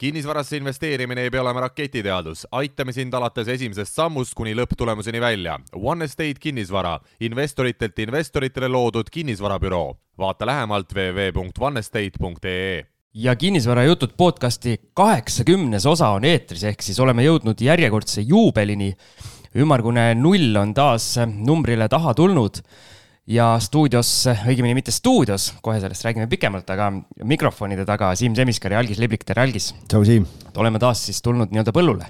kinnisvarasse investeerimine ei pea olema raketiteadus, aitame sind alates esimesest sammust kuni lõpptulemuseni välja. One Estate kinnisvara, investoritelt investoritele loodud kinnisvarabüroo. vaata lähemalt www.onestate.ee ja kinnisvarajutud podcasti kaheksakümnes osa on eetris, ehk siis oleme jõudnud järjekordse juubelini. ümmargune null on taas numbrile taha tulnud ja stuudios, õigemini mitte stuudios, kohe sellest räägime pikemalt, aga mikrofonide taga Siim Semiskar ja Algis Liblik, tere Algis! tšau, Siim! oleme taas siis tulnud nii-öelda põllule.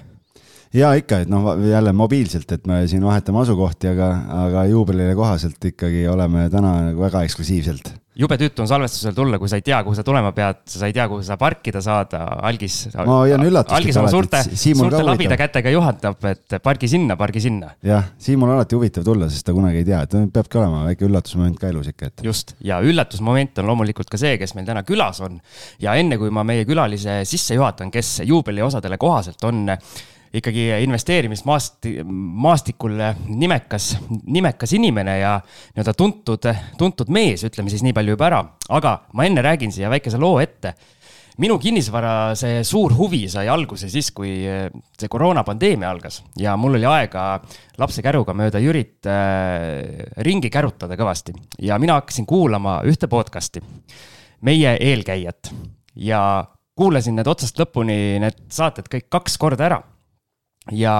ja ikka, et noh, jälle mobiilselt, et me siin vahetame asukohti, aga, aga juubelile kohaselt ikkagi oleme täna nagu väga eksklusiivselt jube tüütu on salvestusel tulla, kui sa ei tea, kuhu sa tulema pead, sa ei tea, kuhu sa parkida saad, algis. ma hoian üllatust. algis oma suurte, suurte labida kätega juhatab, et pargi sinna, pargi sinna. jah, Siimul on alati huvitav tulla, sest ta kunagi ei tea, et peabki olema väike üllatusmoment ka elus ikka, et. just, ja üllatusmoment on loomulikult ka see, kes meil täna külas on. ja enne kui ma meie külalise sisse juhatan, kes juubeliosadele kohaselt on ikkagi investeerimismaast-, maastikul nimekas, nimekas inimene ja nii-öelda tuntud, tuntud mees, ütleme siis nii palju juba ära. aga ma enne räägin siia väikese loo ette. minu kinnisvara, see suur huvi sai alguse siis, kui see koroonapandeemia algas. Ja mul oli aega lapse käruga mööda Jürit äh, ringi kärutada kõvasti. Ja mina hakkasin kuulama ühte podcast'i, meie eelkäijat. Ja kuulasin need otsast lõpuni, need saated kõik kaks korda ära ja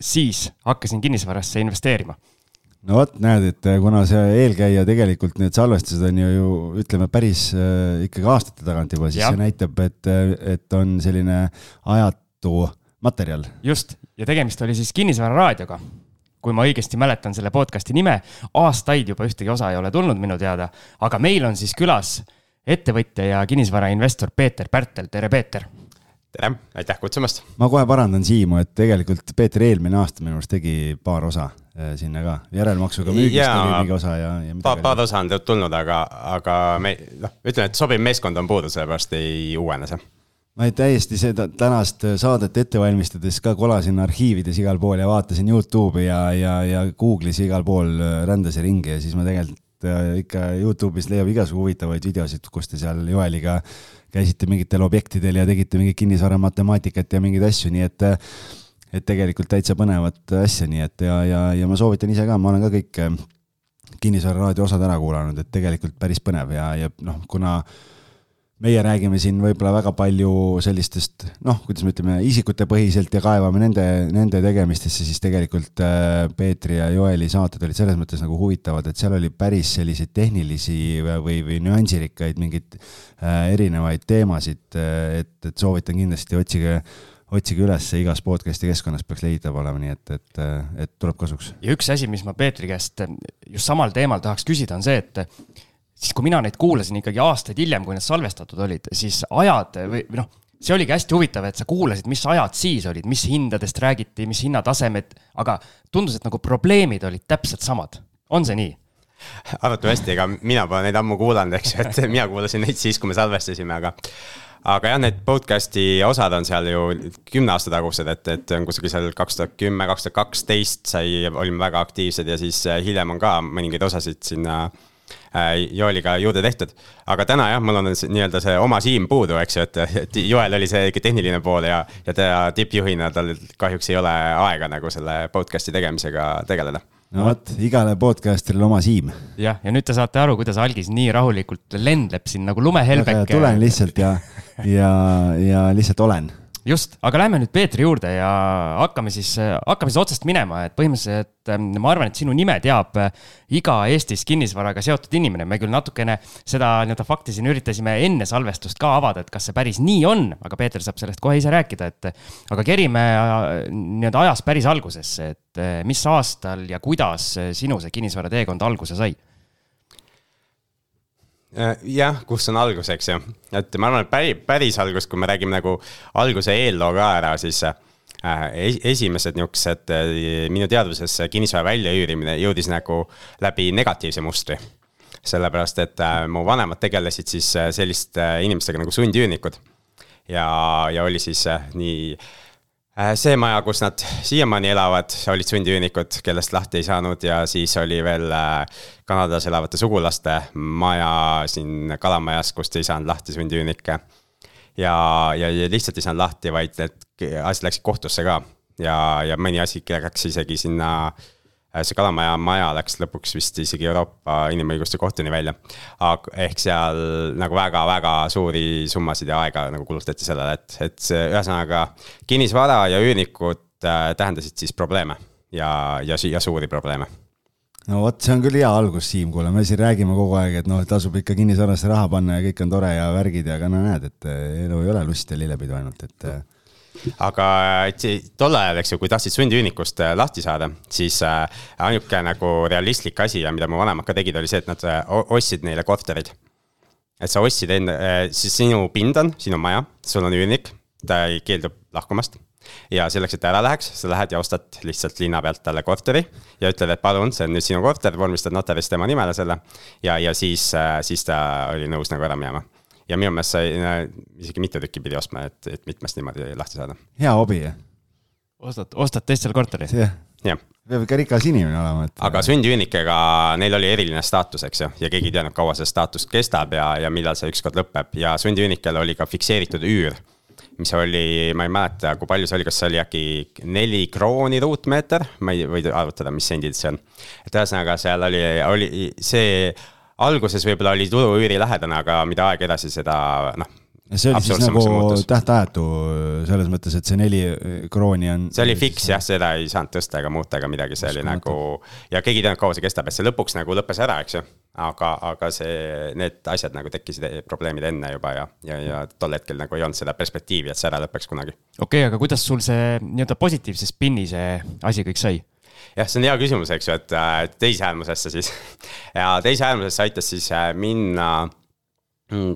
siis hakkasin kinnisvarasse investeerima no vot, näed, et eh, kuna see eelkäija tegelikult need salvestused on ju, ju ütleme päris äh, ikkagi aastate tagant juba, siis ja. see näitab, et, eh, et on selline ajatu materjal. just, ja tegemist oli siis kinnisvararaadioga. kui ma õigesti mäletan selle podcast'i nime, aastaid juba ühtegi osa ei ole tulnud minu teada, aga meil on siis külas ettevõtja ja kinnisvarainvestor Peeter Pärtel, tere Peeter tere, aitäh kutsumast! ma kohe parandan Siimu, et tegelikult Peeter eelmine aasta minu arust tegi paar osa äh, sinna ka, järelmaksuga müügist ja, oli mingi osa ja, ja. paar, paar osa on tulnud, aga, aga me noh, ütleme, et sobiv meeskond on puudu, sellepärast ei uuene see ma täiesti seda tänast saadet ette valmistades ka kolasin arhiivides igal pool ja vaatasin Youtube'i ja, ja, ja Google'is igal pool äh, rändasin ringi ja siis ma tegelikult äh, ikka Youtube'is leiab igasugu huvitavaid videosid, kus te seal Joeliga käisite mingitel objektidel ja tegite mingit kinnisvara matemaatikat ja mingeid asju, nii et et tegelikult täitsa põnevat asja, nii et ja, ja, ja ma soovitan ise ka, ma olen ka kõik kinnisvara raadio osad ära kuulanud, et tegelikult päris põnev ja, ja noh, kuna äh, meie räägime siin võib-olla väga palju sellistest noh, kuidas me ütleme, isikutepõhiselt ja kaevame nende, nende tegemistesse, siis tegelikult äh, Peetri ja Joeli saated olid selles mõttes nagu huvitavad, et seal oli päris selliseid tehnilisi või, või nüansirikkaid mingeid äh, erinevaid teemasid, äh, et, et soovitan kindlasti, otsige otsige üles, igas podcast'i keskkonnas peaks leitav olema, nii et, et, et tuleb kasuks. ja üks asi, mis ma Peetri käest just samal teemal tahaks küsida, on see, et siis kui mina neid kuulasin ikkagi aastaid hiljem, kui need salvestatud olid, siis ajad või, või noh, see oligi hästi huvitav, et sa kuulasid, mis ajad siis olid, mis hindadest räägiti, mis hinnatasemed, aga tundus, et nagu probleemid olid täpselt samad. on see nii? arvatavasti, ega mina pole neid ammu kuulanud, eks ju, et mina kuulasin neid siis, kui me salvestasime, aga aga jah, need podcast'i osad on seal ju kümne aasta tagused, et, et on kusagil seal kaks tuhat kümme, kaks tuhat kaksteist sai, olime väga aktiivsed ja siis hiljem on ka mõningaid osasid sinna Äh, Joeliga juurde tehtud. aga täna jah, mul on nii-öelda see oma siim puudu, eks ju, et, et Joel oli see ikka tehniline pool ja, ja ta tippjuhina, tal kahjuks ei ole aega nagu selle podcast'i tegemisega tegeleda no vot, igale podcast'il oma siim. jah, ja nüüd te saate aru, kuidas algis nii rahulikult lendleb siin nagu lumehelbeke. tulen lihtsalt ja, ja, ja lihtsalt olen just, aga lähme nüüd Peetri juurde ja hakkame siis, hakkame siis otsast minema, et põhimõtteliselt ähm, ma arvan, et sinu nime teab äh, iga Eestis kinnisvaraga seotud inimene. me küll natukene seda nii-öelda fakti siin üritasime enne salvestust ka avada, et kas see päris nii on, aga Peeter saab sellest kohe ise rääkida, et aga kerime äh, nii-öelda ajas päris algusesse, et äh, mis aastal ja kuidas sinu see kinnisvara teekond alguse sai jah, kus on algus, eks ju, et ma arvan, et päris, päris algus, kui me räägime nagu alguse eelloo ka ära, siis äh, esimesed niisugused äh, minu teadvuses kinnisvara väljaüürimine jõudis nagu läbi negatiivse mustri. sellepärast, et mu vanemad tegelesid siis selliste inimestega nagu sundüürnikud. ja, ja oli siis nii Äh, see maja, kus nad siiamaani elavad, olid sundüürnikud, kellest lahti ei saanud ja siis oli veel äh, Kanadas elavate sugulaste maja siin Kalamajas, kust ei saanud lahti sundüürnikke. ja, ja, ja lihtsalt ei saanud lahti, vaid need asjad läksid kohtusse ka ja, ja mõni asi läks isegi sinna äh, see Kalamaja maja läks lõpuks vist isegi Euroopa Inimõiguste Kohtuni välja. ehk seal nagu väga-väga suuri summasid ja aega nagu kulutati sellele, et, et ühesõnaga kinnisvara ja üürnikud äh, tähendasid siis probleeme ja, ja, ja suuri probleeme no vot, see on küll hea algus, Siim, kuule, me siin räägime kogu aeg, et noh, tasub ikka kinnisvarasse raha panna ja kõik on tore ja värgid ja aga no näed, et eh, elu ei ole lust ja lillepidu ainult, et. Eh. Aga tol ajal, eks ju, kui tahtsid sundiüürnikust eh, lahti saada, siis ainuke nagu realistlik asi ja mida mu vanemad ka tegid, oli see, et nad ostsid neile korterid. et sa ostsid enda, siis sinu pind on, sinu maja, sul on üürnik, ta ei keeldu lahkumast ja selleks, et ta ära läheks, sa lähed ja ostad lihtsalt linna pealt talle korteri ja ütled, et palun, see on nüüd sinu korter, vormistad notaris tema nimele selle. ja, ja siis, äh, siis ta oli nõus nagu ära minema. Ja minu meelest sai isegi mitu tükki pidi ostma, et, et mitmest niimoodi lahti saada. hea hobi, jah? ostad, ostad teistele korteri? jah jah. peab ikka rikas inimene olema, et. aga sundüürnikega neil oli eriline staatus, eks ju, ja keegi ei teadnud, kaua see staatus kestab ja, ja millal see ükskord lõpeb ja sundüürnikel oli ka fikseeritud üür mis oli, ma ei mäleta, kui palju see oli, kas see oli äkki neli krooni ruutmeeter, ma ei või arvutada, mis sendid see on. et ühesõnaga, seal oli, oli see alguses võib-olla oli tulu üürilähedane, aga mida aeg edasi, seda noh see oli siis nagu tähtajatu selles mõttes, et see neli krooni on. see oli fiks jah, seda ei saanud tõsta ega muuta ega midagi, see oli nagu ja keegi ei teadnud, kaua see kestab, et see lõpuks nagu lõppes ära, eks ju. aga, aga see, need asjad nagu tekkisid probleemid enne juba ja, ja, ja tol hetkel nagu ei olnud seda perspektiivi, et see ära lõpeks kunagi. okei okay,, aga kuidas sul see nii-öelda positiivse spinni see asi kõik sai? Jah, see on hea küsimus, eks ju, et teise äärmusesse siis ja teise äärmusesse aitas siis äh, minna mm,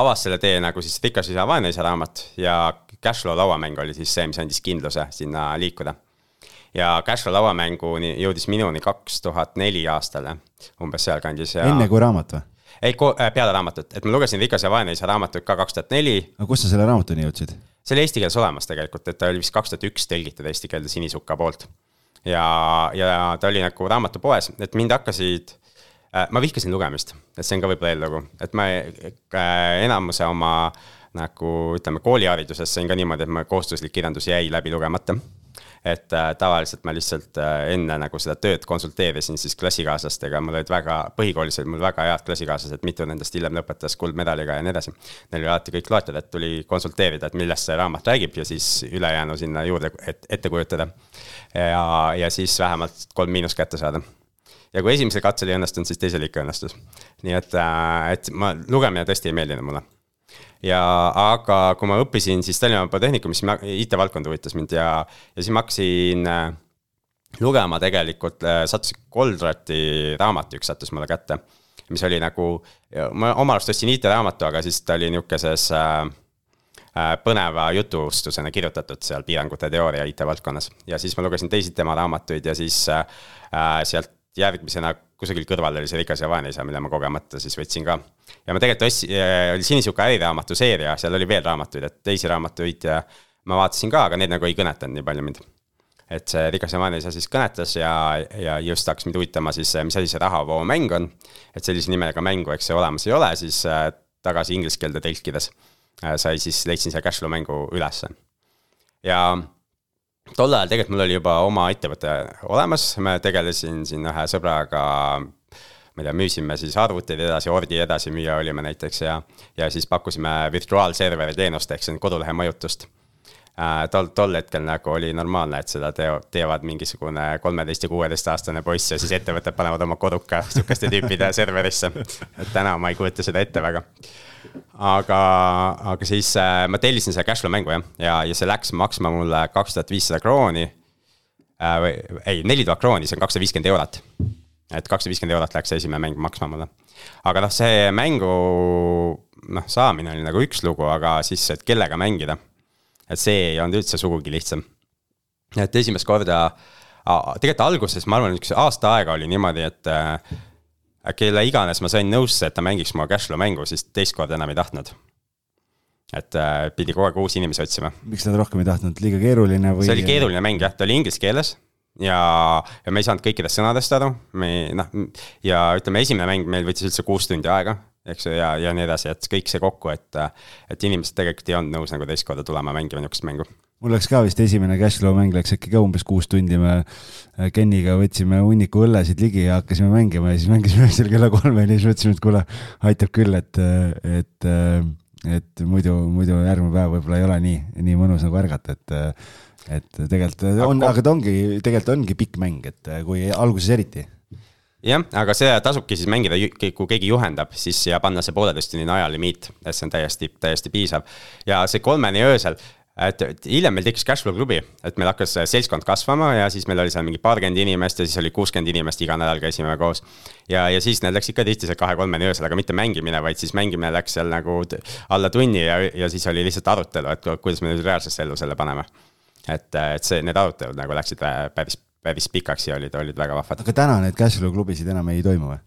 avas selle tee nagu siis Rikas isa, vaene isa raamat ja Cashflow lauamäng oli siis see, mis andis kindluse sinna liikuda. ja Cashflow lauamänguni jõudis minuni kaks tuhat neli aastale, umbes sealkandis ja.... enne kui raamat või? ei, äh, peale raamatut, et ma lugesin Rikas ja vaene isa raamatut ka kaks tuhat neli. aga kust sa selle raamatuni jõudsid? see oli eesti keeles olemas tegelikult, et ta oli vist kaks tuhat üks tõlgitud eesti keelde Sinisuka poolt. Ja, ja ta oli nagu raamatupoes, et mind hakkasid Äh, ma vihkasin lugemist, et see on ka võib-olla eellugu, et ma äh, enamuse oma nagu ütleme, kooliharidusest sain ka niimoodi, et ma kohustuslik kirjandus jäi läbi lugemata. Et äh, tavaliselt ma lihtsalt äh, enne nagu seda tööd konsulteerisin siis klassikaaslastega, mul olid väga, põhikoolis olid mul väga head klassikaaslased, mitu nendest hiljem lõpetas kuldmedaliga ja nii edasi. Neil oli alati kõik loetud, et tuli konsulteerida, et millest see raamat räägib ja siis ülejäänu sinna juurde et, ette kujutada. ja, ja siis vähemalt kolm miinust kätte saada ja kui esimesel katsel ei õnnestunud, siis teisel ikka õnnestus. nii et, äh, et ma, lugemine tõesti ei meeldinud mulle. Ja, aga kui ma õppisin siis Tallinna Polütehnikumis, IT-valdkond huvitas mind ja, ja siis ma hakkasin äh, lugema tegelikult, äh, sattus Goldrati raamat, üks sattus mulle kätte. mis oli nagu, ma oma arust ostsin IT-raamatu, aga siis ta oli nihukeses äh, põneva jutustusena kirjutatud seal piirangute teooria IT-valdkonnas. ja siis ma lugesin teisi tema raamatuid ja siis äh, sealt järgmisena kusagil kõrval oli see Rikas ja vaene isa, mille ma kogemata siis võtsin ka. ja ma tegelikult ostsin, äh, oli Sinisuka äriraamatu seeria, seal oli veel raamatuid, et teisi raamatuid ma vaatasin ka, aga need nagu ei kõnetanud nii palju mind. et see Rikas ja vaene isa siis kõnetas ja, ja just hakkas mind huvitama siis, mis asi see rahavoomäng on. et sellise nimega mängu, eks see olemas ei ole, siis äh, tagasi inglise keelde tõlkides äh, sai siis, leidsin selle Cashflow mängu ülesse. ja tol ajal tegelikult mul oli juba oma ettevõte olemas, ma tegelesin siin ühe sõbraga ma ei tea, müüsime siis arvuteid edasi, ordi edasi müüa olime näiteks ja, ja siis pakkusime virtuaalserveri teenust ehk on kodulehe mõjutust. Tol, tol hetkel nagu oli normaalne, et seda teo, teevad mingisugune kolmeteist ja kuueteistaastane poiss ja siis ettevõtted panevad oma koduka sihukeste tüüpide serverisse. et täna ma ei kujuta seda ette väga aga, aga siis äh, ma tellisin selle Cashflow mängu jah, ja, ja see läks maksma mulle kaks tuhat viissada krooni äh,. või ei, neli tuhat krooni, see on kakssada viiskümmend eurot. et kakssada viiskümmend eurot läks esimene mäng maksma mulle. aga noh, see mängu noh, saamine oli nagu üks lugu, aga siis, et kellega mängida. Et see ei olnud üldse sugugi lihtsam. et esimest korda, tegelikult alguses ma arvan, üks aasta aega oli niimoodi, et äh, kelle iganes ma sain nõusse, et ta mängiks mu Cashflow mängu, siis teist korda enam ei tahtnud. et äh, pidi kogu aeg uusi inimesi otsima. miks nad rohkem ei tahtnud, liiga keeruline või? see oli keeruline mäng jah, ta oli inglise keeles ja, ja me ei saanud kõikidest sõnadest aru, me noh, ja ütleme, esimene mäng meil võttis üldse kuus tundi aega eks ju, ja, ja nii edasi, et kõik see kokku, et, et inimesed tegelikult ei olnud nõus nagu teist korda tulema mängima niisugust mängu. Mul läks ka vist esimene Cashflow mäng läks äkki ka umbes kuus tundi, me äh, Keniga võtsime hunniku õllesid ligi ja hakkasime mängima ja siis mängisime öösel kella kolmeni ja siis mõtlesime, et kuule, aitab küll, et, et, et muidu, muidu järgmine päev võib-olla ei ole nii, nii mõnus nagu ärgata, et et tegelikult on, aga ta ongi, tegelikult ongi pikk mäng, et kui alguses eriti jah, aga see tasubki siis mängida, kui keegi juhendab, siis ja panna see pooleteisttunnine ajalimiit, et see on täiesti, täiesti piisav. ja see kolmeni öösel, et, hiljem meil tekkis Cashflow klubi, et meil hakkas seltskond kasvama ja siis meil oli seal mingi paarkümmend inimest ja siis oli kuuskümmend inimest, iga nädal käisime koos. ja, ja siis need läksid ka tihti see kahe-kolmeni öösel, aga mitte mängimine, vaid siis mängimine läks seal nagu alla tunni ja, ja siis oli lihtsalt arutelu, et kuidas me nüüd reaalsesse ellu selle paneme. et, et see, need arutelud nagu läksid päris, päris pikaks ja olid, olid väga vahvad. aga täna neid Cashflow klubisid enam ei toimu või?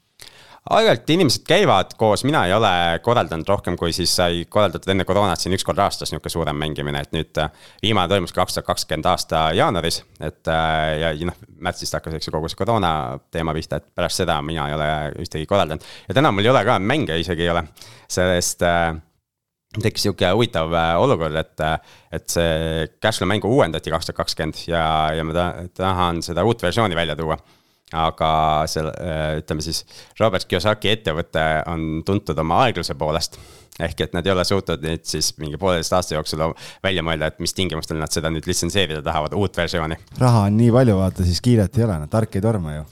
aeg-ajalt inimesed käivad koos, mina ei ole korraldanud rohkem, kui siis sai korraldatud enne koroonat siin üks kord aastas niisugune suurem mängimine, et nüüd äh, viimane toimus kaks tuhat kakskümmend aasta jaanuaris. et äh, ja, ja noh, märtsist hakkas, eks ju, kogu see koroona teema pihta, et pärast seda mina ei ole ühtegi korraldanud. ja täna mul ei ole ka mänge isegi ei ole, sellest äh, tekkis sihuke huvitav olukord, et, et see Cashflow mängu uuendati kaks tuhat kakskümmend ja, ja ma tahan seda uut versiooni välja tuua aga selle, äh, ütleme siis, Robert Kiyosaki ettevõte on tuntud oma aegluse poolest. ehk et nad ei ole suutnud nüüd siis mingi pooleteist aasta jooksul välja mõelda, et mis tingimustel nad seda nüüd litsenseerida tahavad, uut versiooni. raha on nii palju, vaata siis kiiret ei ole, tark ei torma ju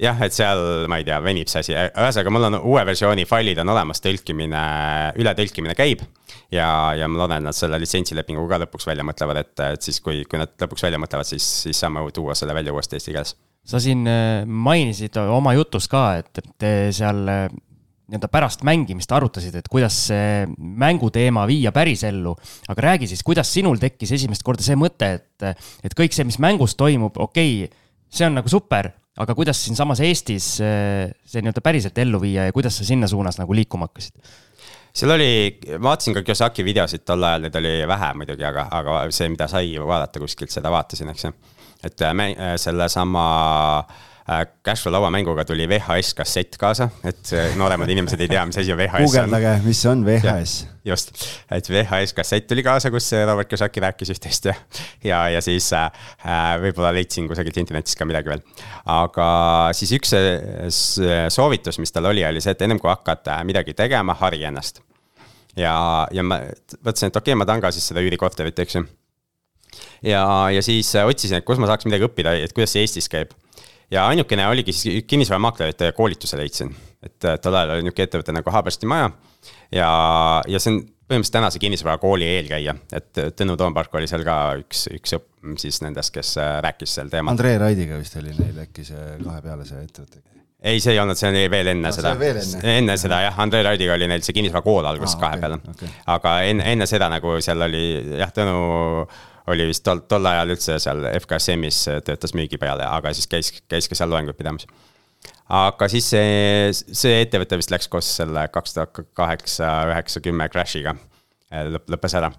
jah, et seal, ma ei tea, venib see asi, ühesõnaga mul on uue versiooni failid on olemas, tõlkimine, ületõlkimine käib. ja, ja ma loodan, et nad selle litsentsilepingu ka lõpuks välja mõtlevad, et, et siis, kui, kui nad lõpuks välja mõtlevad, siis, siis saame tuua selle välja uuesti eesti keeles sa siin äh, mainisid oma jutus ka, et te seal äh, nii-öelda pärast mängimist arutasid, et kuidas see mänguteema viia pärisellu. aga räägi siis, kuidas sinul tekkis esimest korda see mõte, et, et kõik see, mis mängus toimub, okei okay,, see on nagu super, aga kuidas siinsamas Eestis äh, see nii-öelda päriselt ellu viia ja kuidas sa sinna suunas nagu liikuma hakkasid? seal oli, vaatasin ka Kiyosaki videosid tol ajal, neid oli vähe muidugi, aga, aga see, mida sai vaadata kuskilt, seda vaatasin, eks ju et äh, äh, sellesama äh, Cashflow lauamänguga tuli VHS kassett kaasa, et nooremad inimesed ei tea, mis asi VHS on. guugeldage, mis on VHS. just, et VHS kassett tuli kaasa, kus Robert Kiyosaki rääkis üht-teist ja, ja, ja siis äh, võib-olla leidsin kusagilt internetist ka midagi veel. aga siis üks soovitus, mis tal oli, oli see, et ennem kui hakkad midagi tegema, hari ennast. ja, ja ma mõtlesin, et okei okay,, ma tahan ka siis seda üürikorterit, eks ju ja, ja siis äh, otsisin, et kus ma saaks midagi õppida, et kuidas see Eestis käib. Ja ainukene oligi siis kinnisvaramaaklerite koolituse leidsin, et äh, tol ajal oli niisugune ettevõte nagu Haabersti Maja. ja, ja see on põhimõtteliselt tänase kinnisvarakooli eelkäija, et äh, Tõnu Toompark oli seal ka üks, üks siis nendest, kes rääkis sel teemal. Andrei Raidiga vist oli neil äkki see kahe peale see ettevõte? Ei, see ei olnud, see oli veel enne no, seda. enne, enne seda jah, Andrei Raidiga oli neil see kinnisvarakool alguses ah, kahe okay, peale. okay.. aga enne, enne seda nagu seal oli jah, Tõnu oli vist tol, tol ajal üldse seal FKSM-is töötas müügi peale, aga siis käis, käis ka seal loenguid pidamas. aga siis see, see ettevõte vist läks koos selle kaks tuhat kaheksa, üheksa, kümme crash'iga lõpp, lõppes ära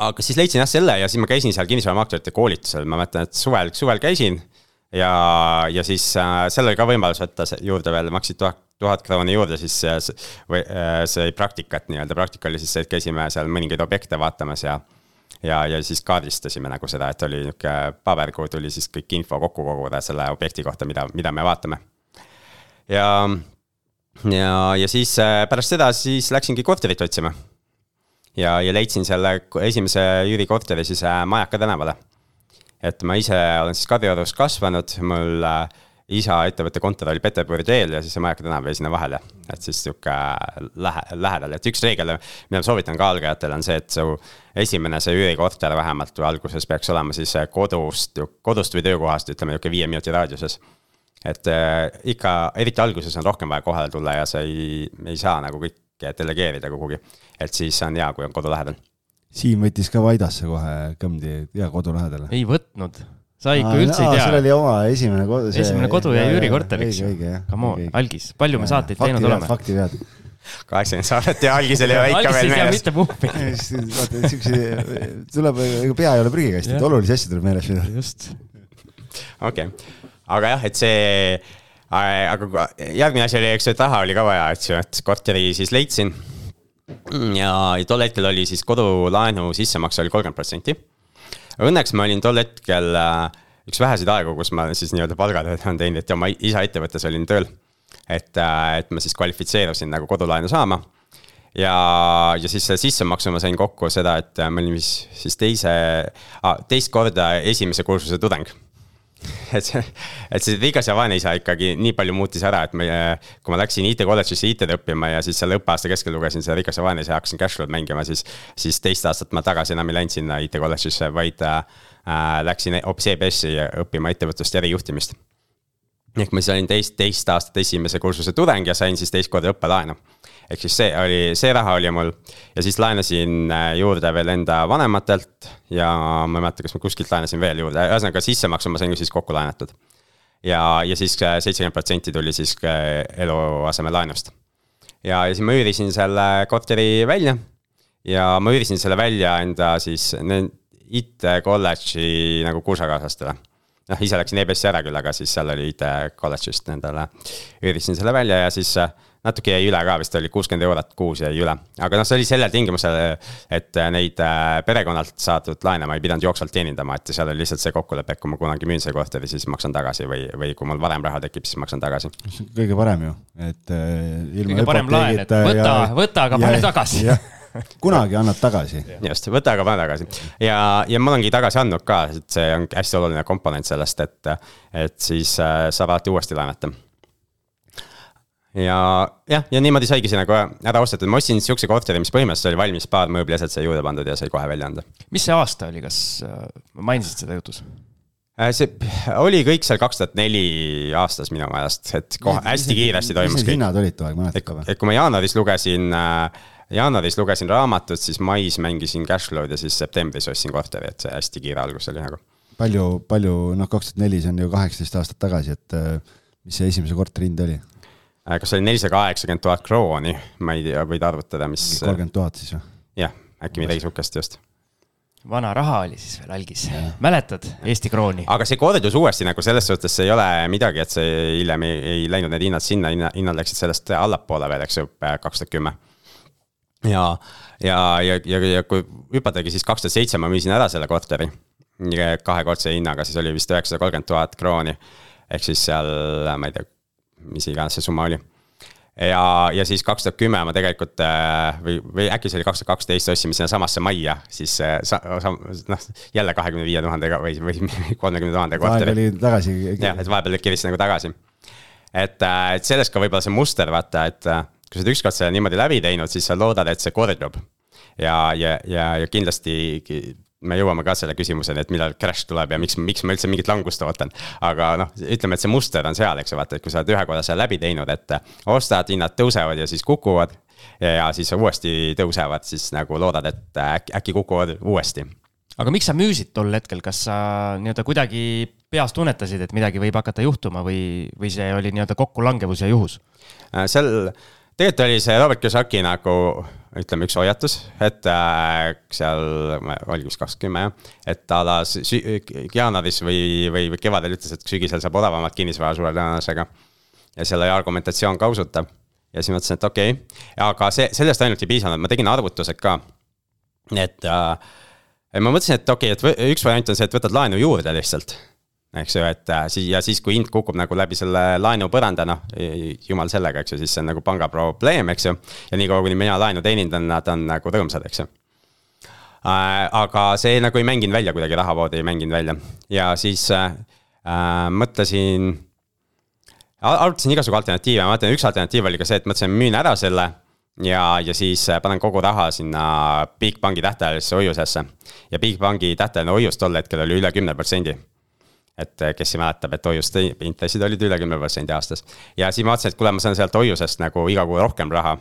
aga siis leidsin jah selle ja siis ma käisin seal kinnisvaramaklerite koolitusel, ma mäletan, et suvel, suvel käisin. ja, ja siis äh, seal oli ka võimalus võtta juurde veel, maksid tuhat, tuhat krooni juurde, siis see, või äh, see praktikat nii-öelda, praktika oli siis see, et käisime seal mõningaid objekte vaatamas ja ja, ja siis kaardistasime nagu seda, et oli nihuke paber, kuhu tuli siis kõik info kokku koguda selle objekti kohta, mida, mida me vaatame. ja, ja, ja siis äh, pärast seda siis läksingi korterit otsima. ja, ja leidsin selle esimese üürikorteri siis äh, Majaka tänavale. et ma ise olen siis Kadriorus kasvanud, mul äh, isa ettevõtte kontor oli Peterburi teel ja siis see Majaka tänav jäi sinna vahele. et siis sihuke lähe, lähedal, et üks reegel, mida ma soovitan ka algajatele, on see, et su esimene see üürikorter vähemalt või alguses peaks olema siis kodust, kodust või töökohast, ütleme nihuke viie minuti raadiuses. et äh, ikka, eriti alguses on rohkem vaja kohale tulla ja sa ei, ei saa nagu kõike delegeerida kuhugi. et siis on hea, kui on kodu lähedal. Siim võttis ka Vaidasse kohe kõmdi ja kodu lähedale. ei võtnud sa ikka üldse ei tea. sul oli oma esimene kodu. esimene kodu jäi üürikorteriks. Come on, algis, palju me saateid teinud oleme? fakti vead. kaheksakümmend saadet ja algis oli ikka veel meeles. mitte puhvi. vaata, siukse, tuleb, ega pea ei ole prügikast, et olulisi asju tuleb meeles pidada. just. okei okay., aga jah, et see aga järgmine asi oli, eks ju, et raha oli ka vaja, eks ju, et korteri siis leidsin. ja tol hetkel oli siis kodulaenu sissemakse oli kolmkümmend protsenti. Õnneks ma olin tol hetkel äh, üks väheseid aegu, kus ma siis nii-öelda palgatööd olen teinud, et oma isa ettevõttes olin tööl. et, äh, et ma siis kvalifitseerusin nagu kodulaenu saama ja, ja siis selle sissemaksu ma sain kokku seda, et ma olin vist siis teise ah,, teist korda esimese kursuse tudeng et see, et see Rigas ja Vaneisa ikkagi nii palju muutis ära, et meie, kui ma läksin IT kolledžisse IT-d õppima ja siis selle õppeaasta keskel lugesin seda Rigas ja Vaneisa ja hakkasin Cashflow'd mängima, siis. siis teist aastat ma tagasi enam ei läinud sinna IT kolledžisse, vaid äh, läksin hoopis EBS-i õppima ettevõtlust ja ärijuhtimist. ehk ma siis olin teist, teist aastat esimese kursuse tudeng ja sain siis teist korda õppelaenu ehk siis see oli, see raha oli mul. Ja siis laenasin äh, juurde veel enda vanematelt ja ma ei mäleta, kas ma kuskilt laenasin veel juurde, ühesõnaga sissemaksu ma sain siis kokku laenatud. ja, ja siis äh, seitsekümmend protsenti tuli siis äh, eluasemelaenust. ja, ja siis ma üürisin selle korteri välja. Ja ma üürisin selle välja enda siis IT kolledži nagu kursakaaslastele. Noh, ise läksin EBS-i ära küll, aga siis seal oli IT kolledžist nendele, üürisin selle välja ja siis natuke jäi üle ka, vist oli kuuskümmend eurot kuus jäi üle. aga noh, see oli sellel tingimusel, et neid äh, perekonnalt saadud laene ma ei pidanud jooksvalt teenindama, et seal oli lihtsalt see kokkulepe, et kui ma kunagi müün selle korteri, siis maksan tagasi või, või kui mul varem raha tekib, siis maksan tagasi. kõige parem ju, et äh, ilma kõige parem laen, et võta, võta, aga pane tagasi kunagi annad tagasi. just, võta aga pane tagasi ja, ja ma olengi tagasi andnud ka, et see on hästi oluline komponent sellest, et, et siis äh, saab alati uuesti laenata ja jah, ja niimoodi saigi see nagu ära ostetud, ma ostsin sihukese korteri, mis põhimõtteliselt oli valmis, paar mööblieset sai juurde pandud ja sai kohe välja anda. mis see aasta oli, kas äh, mainisid seda jutus? Äh, see oli kõik seal kaks tuhat neli aastas minu meelest, et kohe hästi kiiresti toimus kõik. hinnad olid too aeg, mäletad ka või? et kui ma jaanuaris lugesin äh, jaanuaris lugesin raamatut, siis mais mängisin Cashflow'd ja siis septembris ostsin korteri, et see hästi kiire algus oli nagu. palju, palju, noh, kaks tuhat neli, see on ju kaheksateist aastat tagasi, et mis see esimese korteri hind oli? Äh, kas see oli nelisada kaheksakümmend tuhat krooni, ma ei tea, võid arvutada, mis. kolmkümmend tuhat siis või? jah, äkki midagi sihukest just vana raha oli siis veel algis, mäletad Eesti krooni? aga see kordus uuesti nagu selles suhtes ei ole midagi, et see hiljem ei, ei läinud need hinnad sinna, hinnad läksid sellest allapoole veel, eks ju, kaks tuhat kümme. ja, ja, ja, ja, ja kui hüpatagi, siis kaks tuhat seitse ma müüsin ära selle korteri kahekordse hinnaga, siis oli vist üheksasada kolmkümmend tuhat krooni. ehk siis seal, ma ei tea mis iganes see summa oli. ja, ja siis kaks tuhat kümme ma tegelikult äh, või, või äkki see oli kaks tuhat kaksteist, ostsime sinnasamasse majja, siis äh, sa, sa, noh, jälle kahekümne viie tuhandega või, või kolmekümne tuhandega korteri. vahepeal oli tagasi. jah, et vahepeal kiristi nagu tagasi. et, äh, et sellest ka võib-olla see muster, vaata, et kui sa oled ükskord selle niimoodi läbi teinud, siis sa loodad, et see kordub. ja, ja, ja, ja kindlasti me jõuame ka selle küsimuseni, et millal crash tuleb ja miks, miks ma üldse mingit langust ootan. aga noh, ütleme, et see muster on seal, eks ju, vaata, et kui sa oled ühe korra selle läbi teinud, et ostad, hinnad tõusevad ja siis kukuvad. ja siis uuesti tõusevad, siis nagu loodad, et äkki, äkki kukuvad uuesti. aga miks sa müüsid tol hetkel, kas sa nii-öelda kuidagi peas tunnetasid, et midagi võib hakata juhtuma või, või see oli nii-öelda kokkulangevus ja juhus? Äh, seal tegelikult oli see Robert Kiyosaki nagu ütleme, üks hoiatus, et äh, seal oli vist kakskümmend jah, et ta alas jaanuaris või, või, või kevadel ütles, et sügisel saab odavamat kinnisvara suure tõenäosusega. ja seal oli argumentatsioon ka usutav. ja siis mõtlesin, et okei okay., aga see, sellest ainult ei piisanud, ma tegin arvutused ka. et äh, ma mõtlesin, et okei okay,, et üks variant on see, et võtad laenu juurde lihtsalt eks ju, et äh, siis ja siis, kui hind kukub nagu läbi selle laenu põranda, noh, jumal sellega, eks ju, siis see on nagu panga probleem, eks ju. ja niikaua, kuni mina laenu teenindan, nad on nagu rõõmsad, eks ju äh,. aga see nagu ei mänginud välja kuidagi, rahavood ei mänginud välja ja siis äh, äh mõtlesin. arutasin igasugu alternatiive, ma mõtlen, üks alternatiiv oli ka see, et mõtlesin, müün ära selle ja, ja siis panen kogu raha sinna Bigbanki tähtajalisse hoiusesse. ja Bigbanki tähtajaline hoius tol hetkel oli üle kümne protsendi et eh, kes mäletab, et hoiuste intressid olid üle kümne protsendi aastas. ja siis ma vaatasin, et kuule, ma saan sealt hoiusest nagu iga kuu rohkem raha,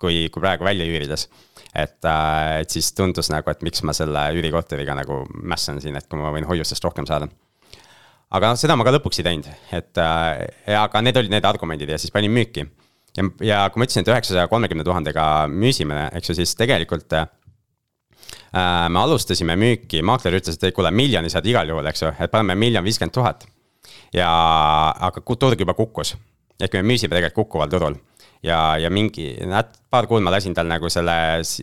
kui, kui praegu välja üürides. et, äh, et siis tundus nagu, et miks ma selle üürikorteriga nagu mässan siin, et kui ma võin hoiustest rohkem saada. aga noh, seda ma ka lõpuks ei teinud, et äh, aga need olid need argumendid ja siis panin müüki. ja, ja kui ma ütlesin, et üheksasaja kolmekümne tuhandega müüsime, eks ju, siis tegelikult me alustasime müüki, maakler ütles, et ei kuule, miljoni saad igal juhul, eks ju, et paneme miljon viiskümmend tuhat. ja, aga turg juba kukkus ehk me müüsime tegelikult kukkuval turul ja, ja mingi, paar kuud ma lasin tal nagu selle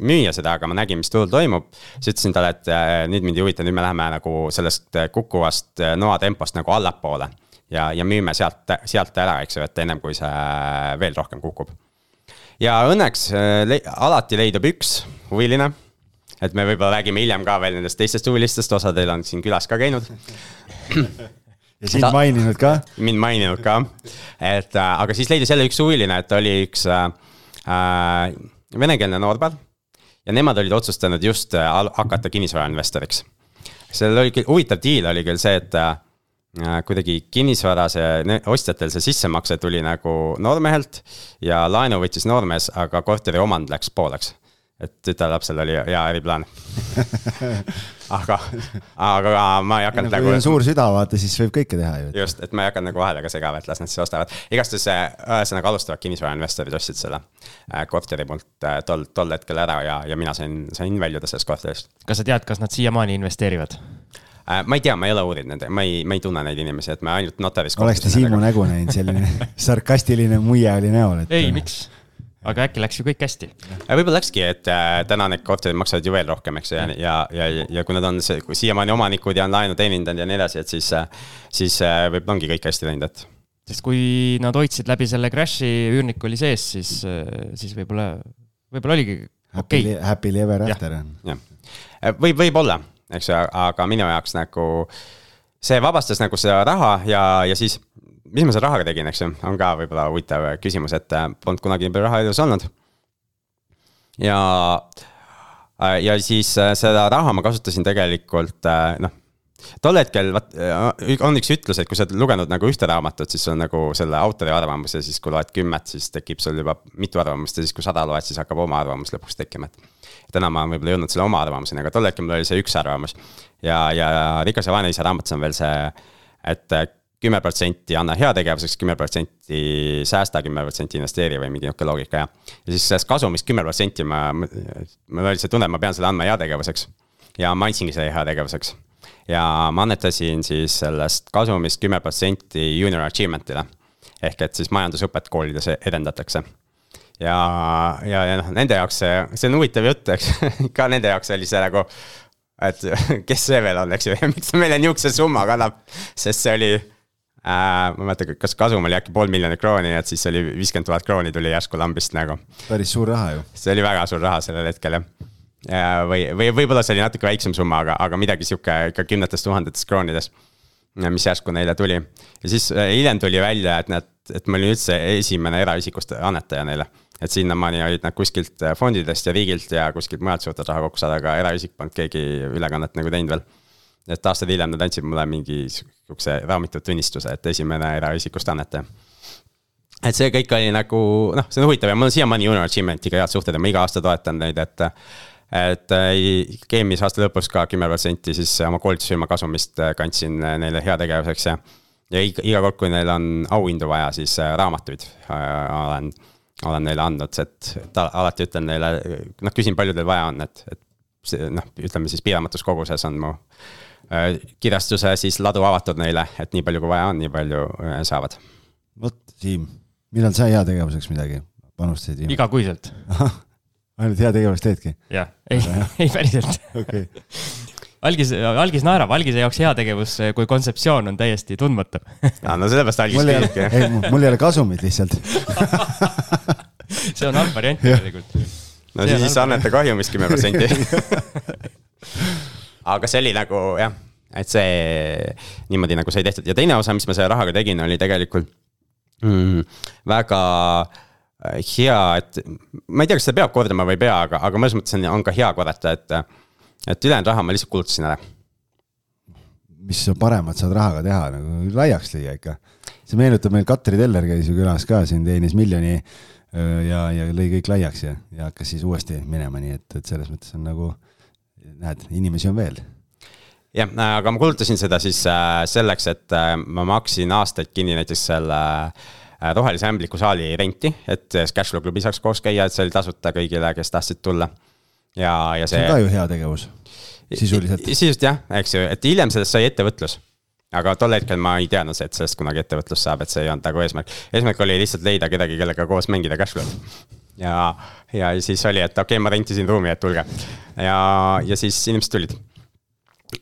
müüa seda, aga ma nägin, mis turul toimub. siis ütlesin talle, et äh, nüüd mind ei huvita, nüüd me läheme nagu sellest äh, kukkuvast äh, noatempost nagu allapoole. ja, ja müüme sealt, sealt ära, eks ju, et ennem kui see veel rohkem kukub. ja õnneks le alati leidub üks huviline et me võib-olla räägime hiljem ka veel nendest teistest huvilistest, osa teil on siin külas ka käinud ja sind maininud ka? mind maininud ka, et äh, aga siis leidis jälle üks huviline, et oli üks äh, äh, venekeelne noorpäev. ja nemad olid otsustanud just äh, hakata kinnisvarainvestoriks. sellel oli küll, huvitav deal oli küll see, et äh, kuidagi kinnisvara see, ostjatel see sissemakse tuli nagu noormehelt ja laenu võttis noormees, aga korteri omand läks pooleks et tütarlapsel oli hea äriplaan aga, aga ma ei hakanud nagu. kui on suur süda, vaata, siis võib kõike teha ju. just, et ma ei hakanud nagu vahele ka segama, et las nad siis ostavad. igastahes ühesõnaga alustavad kinnisvarainvestorid ostsid selle äh, korteri mult äh, tol, tol hetkel ära ja, ja mina sain, sain väljuda sellest korterist. kas sa tead, kas nad siiamaani investeerivad? Äh, ma ei tea, ma ei ole uurinud nende, ma ei, ma ei tunne neid inimesi, et me ainult notaris. oleks ta Siimu nägu näinud, selline sarkastiline muie oli näol, et. ei, miks? Aga äkki läks ju kõik hästi? Äh, võib-olla läkski, et äh, täna need korterid maksavad ju veel rohkem, eks ju, ja, ja, ja, ja kui nad on siiamaani omanikud ja on laenu teenindanud ja nii edasi, et siis, äh, siis võib, ongi kõik hästi läinud, et. sest kui nad hoidsid läbi selle crash'i, üürnik oli sees, siis, siis võib-olla, võib-olla oligi okei. Okay.. Happy ever after võib, võib-olla, eks ju, aga minu jaoks nagu see vabastas nagu seda raha ja, ja siis mis ma selle rahaga tegin, eks ju, on ka võib-olla huvitav küsimus, et äh, polnud kunagi nii palju raha elus olnud. ja, äh, ja siis äh, seda raha ma kasutasin tegelikult noh tol hetkel vaat on üks ütlus, et kui sa oled lugenud nagu ühte raamatut, siis on nagu selle autori arvamus ja siis, kui loed kümmet, siis tekib sul juba mitu arvamust ja siis, kui sada loed, siis hakkab oma arvamus lõpuks tekkima, et. täna ma võib-olla jõudnud selle oma arvamuseni, aga tol hetkel mul oli see üks arvamus. ja, ja Rikas ja vaene isa raamatus on veel see, et kümme protsenti anna heategevuseks, kümme protsenti säästa, kümme protsenti investeeri või mingi nihuke loogika ja. ja siis sellest kasumist kümme protsenti ma, mul oli see tunne, et ma pean selle andma heategevuseks. ja ma andsingi selle heategevuseks. ja ma annetasin siis sellest kasumist kümme protsenti junior achievement'ile. ehk et siis majandusõpet koolides edendatakse ja, ja, ja noh, nende jaoks see, see on huvitav jutt, eks ka nende jaoks oli see nagu. et kes see veel on, eks ju, ja miks ta meile nihukese summa kannab, sest see oli. Ma ei mäleta, kas kasum oli äkki pool miljonit krooni, et siis oli viiskümmend tuhat krooni tuli järsku lambist nagu. päris suur raha ju. see oli väga suur raha sellel hetkel jah. Ja, või, või võib-olla see oli natuke väiksem summa, aga, aga midagi sihuke ikka kümnetes tuhandetes kroonides. mis järsku neile tuli ja siis äh, hiljem tuli välja, et nad, et ma olin üldse esimene eraisikust annetaja neile et sinnamaani olid nad kuskilt äh, fondidest ja riigilt ja kuskilt mujalt suutnud raha kokku saada, aga eraisik polnud keegi ülekannet nagu teinud veel et aastaid hiljem nad andsid mulle mingi sihukese raamitud tunnistuse, et esimene eraisikust annetaja. et see kõik oli nagu noh, see on huvitav ja mul on siiamaani Junior Achievement'iga head suhted ja ma iga aasta toetan neid, et. et Game'is aasta lõpus ka kümme protsenti siis oma koolitusfirma kasumist kandsin neile heategevuseks ja. ja iga, iga kord, kui neil on auhindu vaja, siis raamatuid äh, olen olen neile andnud, et, alati ütlen neile, noh, küsin, palju teil vaja on, et, et see noh, ütleme siis piiramatus koguses on mu Äh, kirjastuse siis ladu avatud neile, et nii palju kui vaja on, nii palju äh, saavad. vot, Siim, millal sa heategevuseks midagi panustasid? igakuiselt. ainult heategevust teedki? jah, ei, ei päriselt. okei algis, algis naerab, algise jaoks heategevus kui kontseptsioon on täiesti tundmatu aa, no sellepärast algis käibki. ei, mul ei ole kasumit lihtsalt see on halb variant tegelikult. no see siis anneta kahjumist kümme protsenti aga see oli nagu jah, et see niimoodi nagu sai tehtud ja teine osa, mis ma selle rahaga tegin, oli tegelikult mm, väga äh, hea, et ma ei tea, kas seda peab kordama või ei pea, aga, aga mõnes mõttes on, on ka hea korrata, et. et ülejäänud raha ma lihtsalt kulutasin ära. mis paremat saad rahaga teha, nagu laiaks lüüa ikka. see meenutab meil Katri Teller käis ju külas ka siin, teenis miljoni äh, ja, ja lõi kõik laiaks ja, ja hakkas siis uuesti minema, nii et, et selles mõttes on nagu näed, inimesi on veel jah, aga ma kulutasin seda siis äh, selleks, et äh, ma maksin aastaid kinni näiteks selle äh, rohelise ämbliku saali renti, et Cashflow klubi saaks koos käia, et see oli tasuta kõigile, kes tahtsid tulla. ja, ja see. see on ka ju hea tegevus, sisuliselt. sisuliselt jah, eks ju, et hiljem sellest sai ettevõtlus. aga tol hetkel ma ei teadnud, et sellest kunagi ettevõtlus saab, et see ei olnud nagu eesmärk. eesmärk oli lihtsalt leida kedagi, kellega koos mängida cashflow'd. Ja, ja siis oli, et okei okay,, ma rentisin ruumi, et tulge. ja, ja siis inimesed tulid.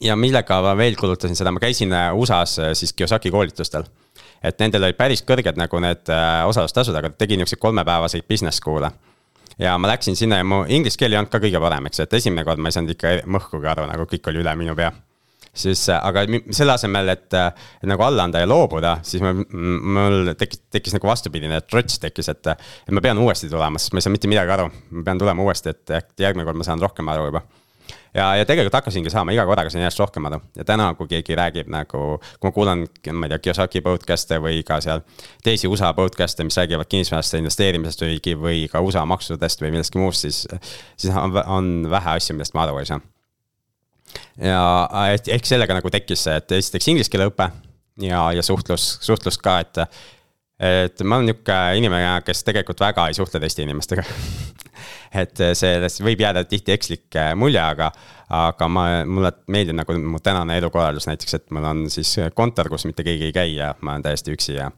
ja millega ma veel kulutasin seda, ma käisin äh, USA-s äh, siis Kiyosaki koolitustel et nendel olid päris kõrged nagu need äh, osalustasud, aga tegin niisuguseid kolmepäevaseid business school'e ja ma läksin sinna ja mu inglise keel ei olnud ka kõige parem, eks, et esimene kord ma ei saanud ikka mõhkugi aru, nagu kõik oli üle minu pea. Siis, äh, aga selle asemel, et, äh, nagu alla anda ja loobuda, siis mul, mul tekkis, tekkis nagu vastupidine trots tekkis, et. et ma pean uuesti tulema, sest ma ei saa mitte midagi aru, ma pean tulema uuesti, et äkki järgmine kord ma saan rohkem aru juba ja, ja tegelikult hakkasingi saama iga korraga sain järjest rohkem aru ja täna, kui keegi räägib nagu, kui ma kuulan, ma ei tea, Kiyosaki podcast'e või ka seal teisi USA podcast'e, mis räägivad kinnisvarasse investeerimisest või, või ka USA maksudest või millestki muust, siis, siis on, on vähe asju, millest ma aru ei saa. Ja et ehk sellega nagu tekkis see, et esiteks inglise keele õpe ja, ja suhtlus, suhtlus ka, et et ma olen nihuke inimene, kes tegelikult väga ei suhtle teiste inimestega. Et sellest võib jääda tihti ekslik äh, mulje, aga, aga ma, mulle meeldib nagu mu tänane elukorraldus näiteks, et mul on siis kontor, kus mitte keegi ei käi ja ma olen täiesti üksi ja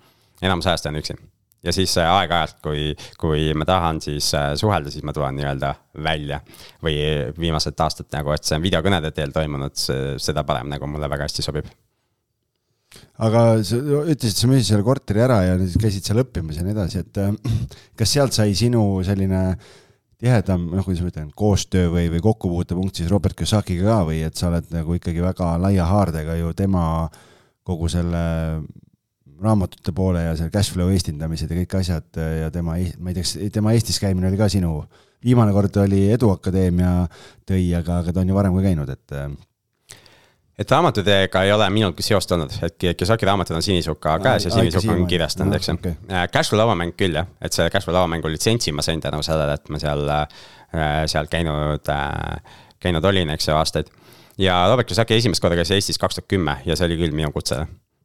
enamus ajast olen üksi ja siis äh, aeg-ajalt, kui, kui ma tahan siis äh, suhelda, siis ma tulen nii-öelda välja. või viimased aastad nagu, et see on videokõnede teel toimunud, seda parem nagu mulle väga hästi sobib aga sa ütlesid, sa müüsid selle korteri ära ja käisid seal õppimas ja nii edasi, et äh, kas sealt sai sinu selline tihedam, noh, kuidas ma ütlen, koostöö või, või kokkupuutepunkt siis Robert Kiyosakiga ka või et sa oled nagu ikkagi väga laia haardega ju tema kogu selle raamatute poole ja selle cash flow eestindamised ja kõik asjad ja tema, ma ei tea, kas tema Eestis käimine oli ka sinu, viimane kord oli Eduakadeemia tõi, aga, aga ta on ju varem ka käinud, et et raamatutega ei ole minul seost olnud, et Kiyosaki raamatud on sinisuka käes ja sinisuka on kirjastanud, eks ju okay.. Äh, Cashflow lauamäng küll jah, et see Cashflow lauamängu litsentsi ma sain tänu sellele, et ma seal, äh, seal käinud, äh, käinud olin, eks ju, aastaid. ja Robert Kiyosaki esimest korda käis Eestis kaks tuhat kümme ja see oli küll minu kutse.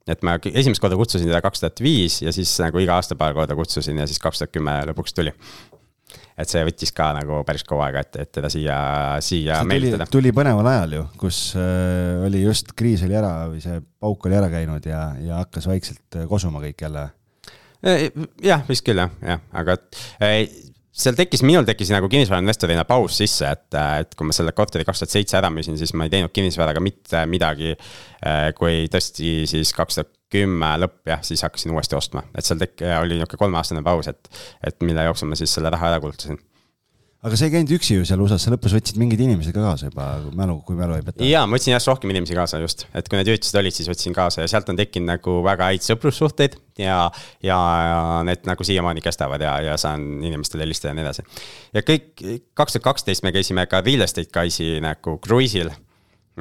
Et ma esimest korda kutsusin teda kaks tuhat viis ja siis nagu iga aasta paar korda kutsusin ja siis kaks tuhat kümme lõpuks tuli et see võttis ka nagu päris kaua aega, et, et teda siia, siia meelitada. tuli põneval ajal ju, kus äh, oli just kriis oli ära või see pauk oli ära käinud ja, ja hakkas vaikselt äh, kosuma kõik jälle. Äh, jah, vist küll jah, jah, aga äh, seal tekkis, minul tekkis nagu kinnisvarainvestorina paus sisse, et, et kui ma selle korteri kaks tuhat seitse ära müüsin, siis ma ei teinud kinnisvaraga mitte midagi. kui tõesti siis kaks tuhat kümme lõpp jah, siis hakkasin uuesti ostma, et seal tek-, oli niisugune kolmeaastane paus, et, et mille jooksul ma siis selle raha ära kulutasin aga sa ei käinud üksi ju seal USA-s, sa lõpus võtsid mingid inimesed ka kaasa juba mälu, kui mälu ei peta. jaa, ma võtsin järjest rohkem inimesi kaasa just, et kui need üritused olid, siis võtsin kaasa ja sealt on tekkinud nagu väga häid sõprussuhteid ja, ja, ja need nagu siiamaani kestavad ja, ja saan inimestele helistada ja nii edasi. ja kõik, kaks tuhat kaksteist me käisime ka real estate guys'i nagu kruiisil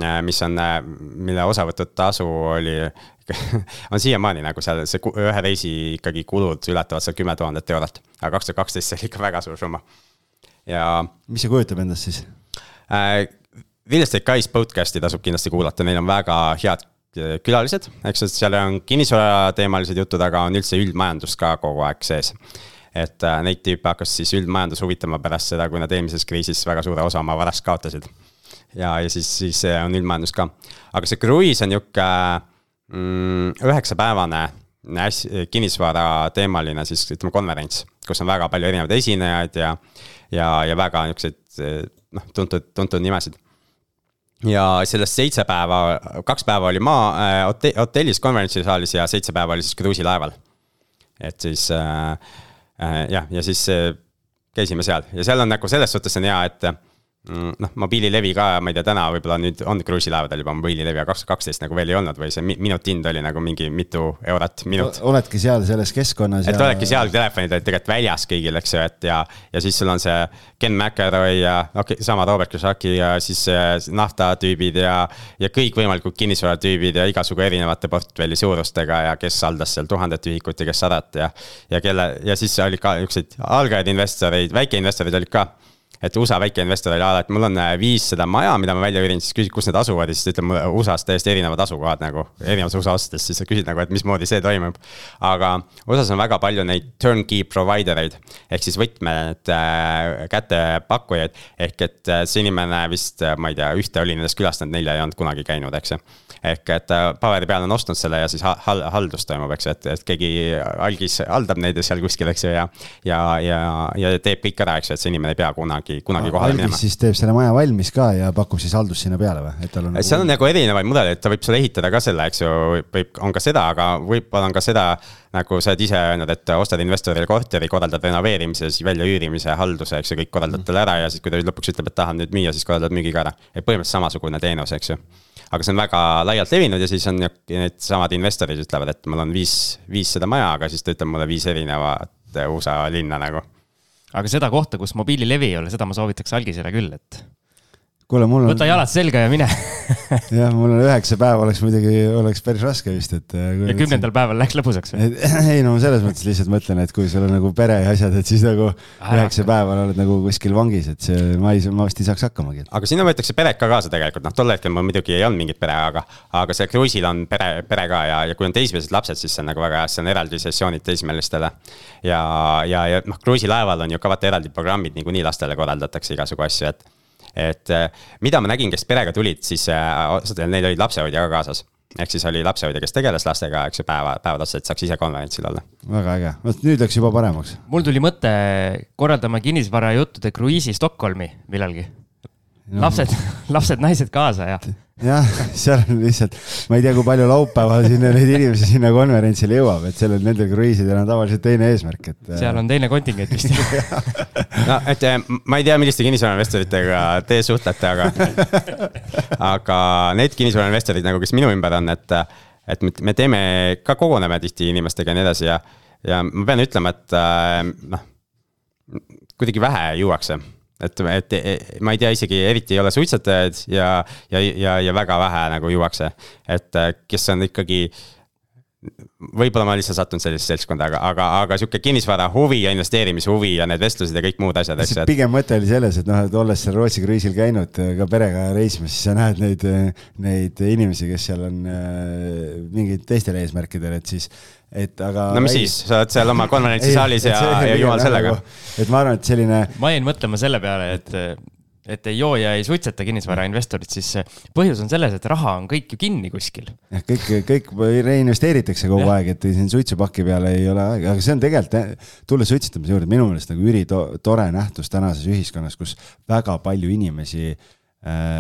Äh, mis on, äh, mille osavõtutasu oli on siiamaani nagu seal see ühe reisi ikkagi kulud ületavad seal kümme tuhandet eurot, aga kaks tuhat kaksteist see oli ikka väga suur summa. Ja. mis see kujutab endast siis äh,? Real Estate Guys podcast'i tasub kindlasti kuulata, neil on väga head äh, külalised, eks, et seal on kinnisvarateemalised jutud, aga on üldse üldmajandus ka kogu aeg sees. et äh, neid tüüpe hakkas siis üldmajandus huvitama pärast seda, kui nad eelmises kriisis väga suure osa oma varast kaotasid ja, ja siis, siis on üldmajandus ka. aga see kruiis on nihuke mm, üheksapäevane kinnisvara teemaline siis ütleme konverents, kus on väga palju erinevaid esinejaid ja, ja, ja väga niisuguseid noh, tuntud, tuntud nimesid. ja sellest seitse päeva, kaks päeva oli maa äh, hotellis konverentsisaalis ja seitse päeva oli siis kruiisilaeval. et siis äh, äh, jah, ja siis äh, käisime seal ja seal on nagu selles suhtes on hea, et noh, mobiililevi ka, ma ei tea, täna võib-olla nüüd on kruiisilaevadel juba mobiililevi, aga kaks tuhat kaksteist nagu veel ei olnud või see minutihind oli nagu mingi mitu eurot minut. oledki seal selles keskkonnas. et ja... oledki seal, telefonid olid tegelikult väljas kõigil, eks ju, et ja, ja siis sul on see Ken McElroy ja okei okay,, sama Robert Kiyosaki ja siis naftatüübid ja. ja kõikvõimalikud kinnisvaratüübid ja igasugu erinevate portfelli suurustega ja kes haldas seal tuhandet ühikut ja kes sadat ja. ja kelle ja siis oli ka niisuguseid algajaid investoreid, väikeinvestorid olid ka et USA väikeinvestor oli ala, et mul on viis seda maja, mida ma välja üürin, siis küsid, kus need asuvad ja siis ta ütleb mulle USA-s täiesti erinevad asukohad nagu. erinevas USA osades, siis sa küsid nagu, et mismoodi see toimub. aga USA-s on väga palju neid turnkey provider eid ehk siis võtmed äh, kättepakkujaid. ehk et see inimene vist, ma ei tea, ühte oli nendest külastanud, nelja ei olnud kunagi käinud, eks ju ehk et paberi peal on ostnud selle ja siis hal haldus toimub, eks ju, et, et keegi algis haldab neid seal kuskil, eks ju, ja. ja, ja, ja teeb kõik ära, eks ju, et see inimene ei pea kunagi, kunagi kohale algis minema. siis teeb selle maja valmis ka ja pakub siis haldust sinna peale või, et tal on. seal on nagu erinevaid mudeleid, ta võib sulle ehitada ka selle, eks ju, võib, on ka seda, aga võib-olla on ka seda nagu sa oled ise öelnud, et ostad investorile korteri, korraldad renoveerimise, siis väljaüürimise, halduse, eks ju, kõik korraldad talle ära ja siis, kui ta lõpuks ütleb, et tahan nüüd müüa, siis korraldad müügi ka ära. et põhimõtteliselt samasugune teenus, eks ju aga see on väga laialt levinud ja siis on needsamad investorid ütlevad, et mul on viis, viis seda maja, aga siis ta ütleb mulle viis erinevat USA linna nagu. aga seda kohta, kus mobiililevi ei ole, seda ma soovitaks algisele küll, et kuule, mul on. võta jalad selga ja mine jah, mul on üheksa päeva oleks muidugi, oleks päris raske vist, et. Äh, ja kümnendal päeval läks lõbusaks või? ei no selles mõttes lihtsalt mõtlen, et kui sul on nagu pere ja asjad, et siis nagu üheksa päeval oled nagu kuskil vangis, et see, ma ei, ma vist ei saaks hakkamagi. aga sinna võetakse peret ka kaasa tegelikult, noh, tol hetkel mul muidugi ei olnud mingit pere, aga, aga seal kruiisil on pere, pere ka ja, ja kui on teismelised lapsed, siis see on nagu väga hea, siis on eraldi sessioonid teismelistele. ja, ja, ja noh, kruiisilaeval on ju ka vaata eraldi programmid niikuinii lastele korraldatakse igasugu asju, et et äh, mida ma nägin, kes perega tulid, siis osadel äh, neil olid lapsehoidja ka kaasas. Ehk siis oli lapsehoidja, kes tegeles lastega, eks ju, päeva, päevad otsa, et saaks ise konverentsil olla. väga äge, vot nüüd läks juba paremaks. mul tuli mõte, korraldame kinnisvarajuttude kruiisi Stockholmi millalgi. No.. lapsed, lapsed-naised kaasa ja jah, seal on lihtsalt, ma ei tea, kui palju laupäeval sinna neid inimesi sinna konverentsile jõuab, et sellel nendel kruiisidel on tavaliselt teine eesmärk, et. seal on teine kontingent vist no, et eh, ma ei tea, milliste kinnisvarainvestoritega te suhtlete, aga aga need kinnisvarainvestorid nagu, kes minu ümber on, et, et me teeme, ka koguneme tihti inimestega ja nii edasi ja, ja ma pean ütlema, et eh, noh, kuidagi vähe juuakse et, et, et ma ei tea, isegi eriti ei ole suitsetajaid ja, ja, ja, ja väga vähe nagu juuakse. et kes on ikkagi, võib-olla ma lihtsalt sattunud sellisesse seltskonda, aga, aga, aga sihuke kinnisvara huvi ja investeerimishuvi ja need vestlused ja kõik muud asjad, eks. Pigem mõte oli selles, et noh, et olles seal Rootsi kruiisil käinud ka perega reisimas, siis sa näed neid, neid inimesi, kes seal on äh, mingid teistel eesmärkidel, et siis et aga. no mis ei, siis, sa oled seal oma konverentsisaalis ja, ja jumal sellega. Nagu, et ma arvan, et selline. ma jäin mõtlema selle peale, et, et ei joo ja ei suitseta kinnisvarainvestorid, siis põhjus on selles, et raha on kõik ju kinni kuskil. jah, kõik, kõik reinvesteeritakse kogu ja. aeg, et siin suitsupaki peale ei ole aega, aga see on tegelikult, tulles suitsetamise juurde, minu meelest nagu ülitore nähtus tänases ühiskonnas, kus väga palju inimesi Äh,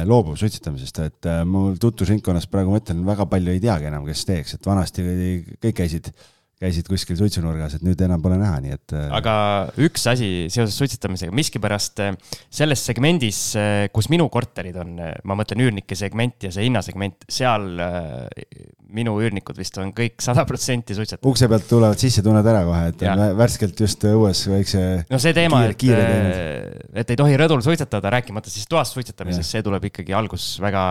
loobub suitsetamisest, et äh, mul tutvusringkonnas praegu ma ütlen, väga palju ei teagi enam, kes teeks, et vanasti kõik käisid käisid kuskil suitsunurgas, et nüüd enam pole näha, nii et. Äh, aga üks asi seoses suitsetamisega, miskipärast äh, selles segmendis, äh, kus minu korterid on, ma mõtlen üürnike segment ja see hinnasegment, seal minu üürnikud vist on kõik sada protsenti suitsetavad. ukse pealt tulevad sisse, tunned ära kohe, et ja. värskelt just õues väikse. no see teema, et, et ei tohi rõdul suitsetada, rääkimata siis toas suitsetamisest, see tuleb ikkagi algus väga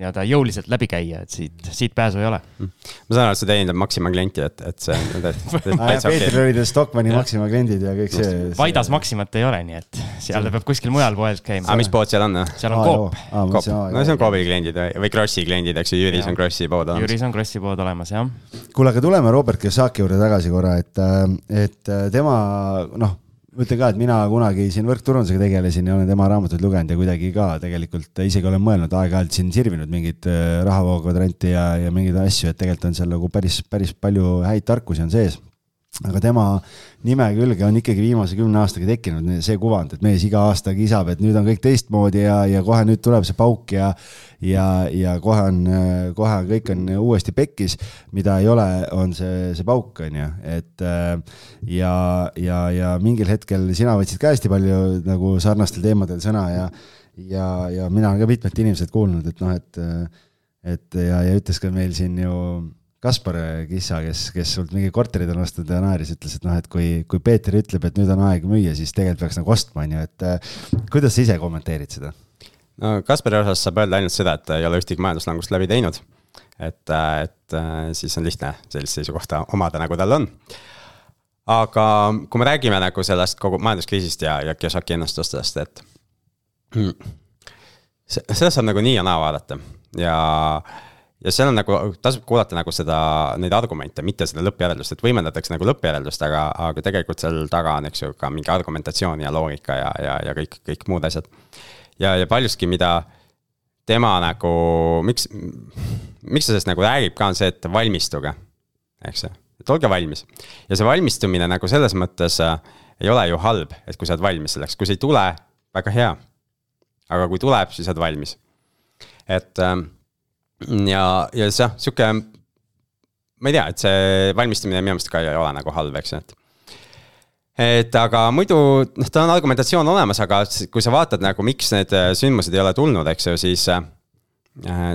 nii-öelda jõuliselt läbi käia, et siit, siit pääsu ei ole. ma saan aru, et see teenindab Maxima klienti, et, et see Peetril olid Stockmanni Maxima kliendid ja kõik see. Paidas Maximat ei ole, nii et seal ta peab kuskil mujal poes käima. aga mis pood seal on? seal on Coop. no see on Coopi kliendid või Krossi kliendid, eks ju, Jüris on Krossi pood olemas. Jüris on Krossi pood olemas, jah. kuule, aga tuleme Robert Kiyosaki juurde tagasi korra, et, et tema noh ma ütlen ka, et mina kunagi siin võrkturundusega tegelesin ja olen tema raamatuid lugenud ja kuidagi ka tegelikult isegi olen mõelnud aeg-ajalt siin sirvinud mingit äh, rahavoo kvadranti ja, ja mingeid asju, et tegelikult on seal nagu päris, päris palju häid tarkusi on sees aga tema nime külge on ikkagi viimase kümne aastaga tekkinud see kuvand, et mees iga aasta kisab, et nüüd on kõik teistmoodi ja, ja kohe nüüd tuleb see pauk ja ja, ja kohe on, kohe kõik on uuesti pekkis, mida ei ole, on see, see pauk, on ju, et ja, ja, ja mingil hetkel sina võtsid ka hästi palju nagu sarnastel teemadel sõna ja ja, ja mina olen ka mitmelt inimeselt kuulnud, et noh, et et ja, ja ütles ka meil siin ju Kaspar Kissa, kes, kes sult mingi korterid on ostnud ja naeris, ütles, et noh, et kui, kui Peeter ütleb, et nüüd on aeg müüa, siis tegelikult peaks nagu ostma, on ju, et äh, kuidas sa ise kommenteerid seda? no Kaspari osas saab öelda ainult seda, et ta ei ole ühtegi majanduslangust läbi teinud. et, äh, et äh, siis on lihtne sellist seisukohta omada, nagu tal on. aga kui me räägime nagu sellest kogu majanduskriisist ja, ja Kiyosaki ennustustest, et sellest saab nagu nii ja naa vaadata ja ja seal on nagu, tasub kuulata nagu seda, neid argumente, mitte seda lõppjäreldust, et võimendatakse nagu lõppjäreldust, aga, aga tegelikult seal taga on, eks ju, ka mingi argumentatsioon ja loogika ja, ja, ja kõik, kõik muud asjad. ja, ja paljuski, mida tema nagu, miks, miks ta sellest nagu räägib ka, on see, et valmistuge, eks ju, et olge valmis. ja see valmistumine nagu selles mõttes äh, ei ole ju halb, et kui sa oled valmis selleks, kui see ei tule, väga hea. aga kui tuleb, siis oled valmis. et äh, ja, ja see jah, sihuke, ma ei tea, et see valmistumine minu meelest ka ei ole nagu halb, eks ju, et et aga muidu noh, ta on argumentatsioon olemas, aga kui sa vaatad nagu, miks need äh, sündmused ei ole tulnud, eks ju, siis äh,.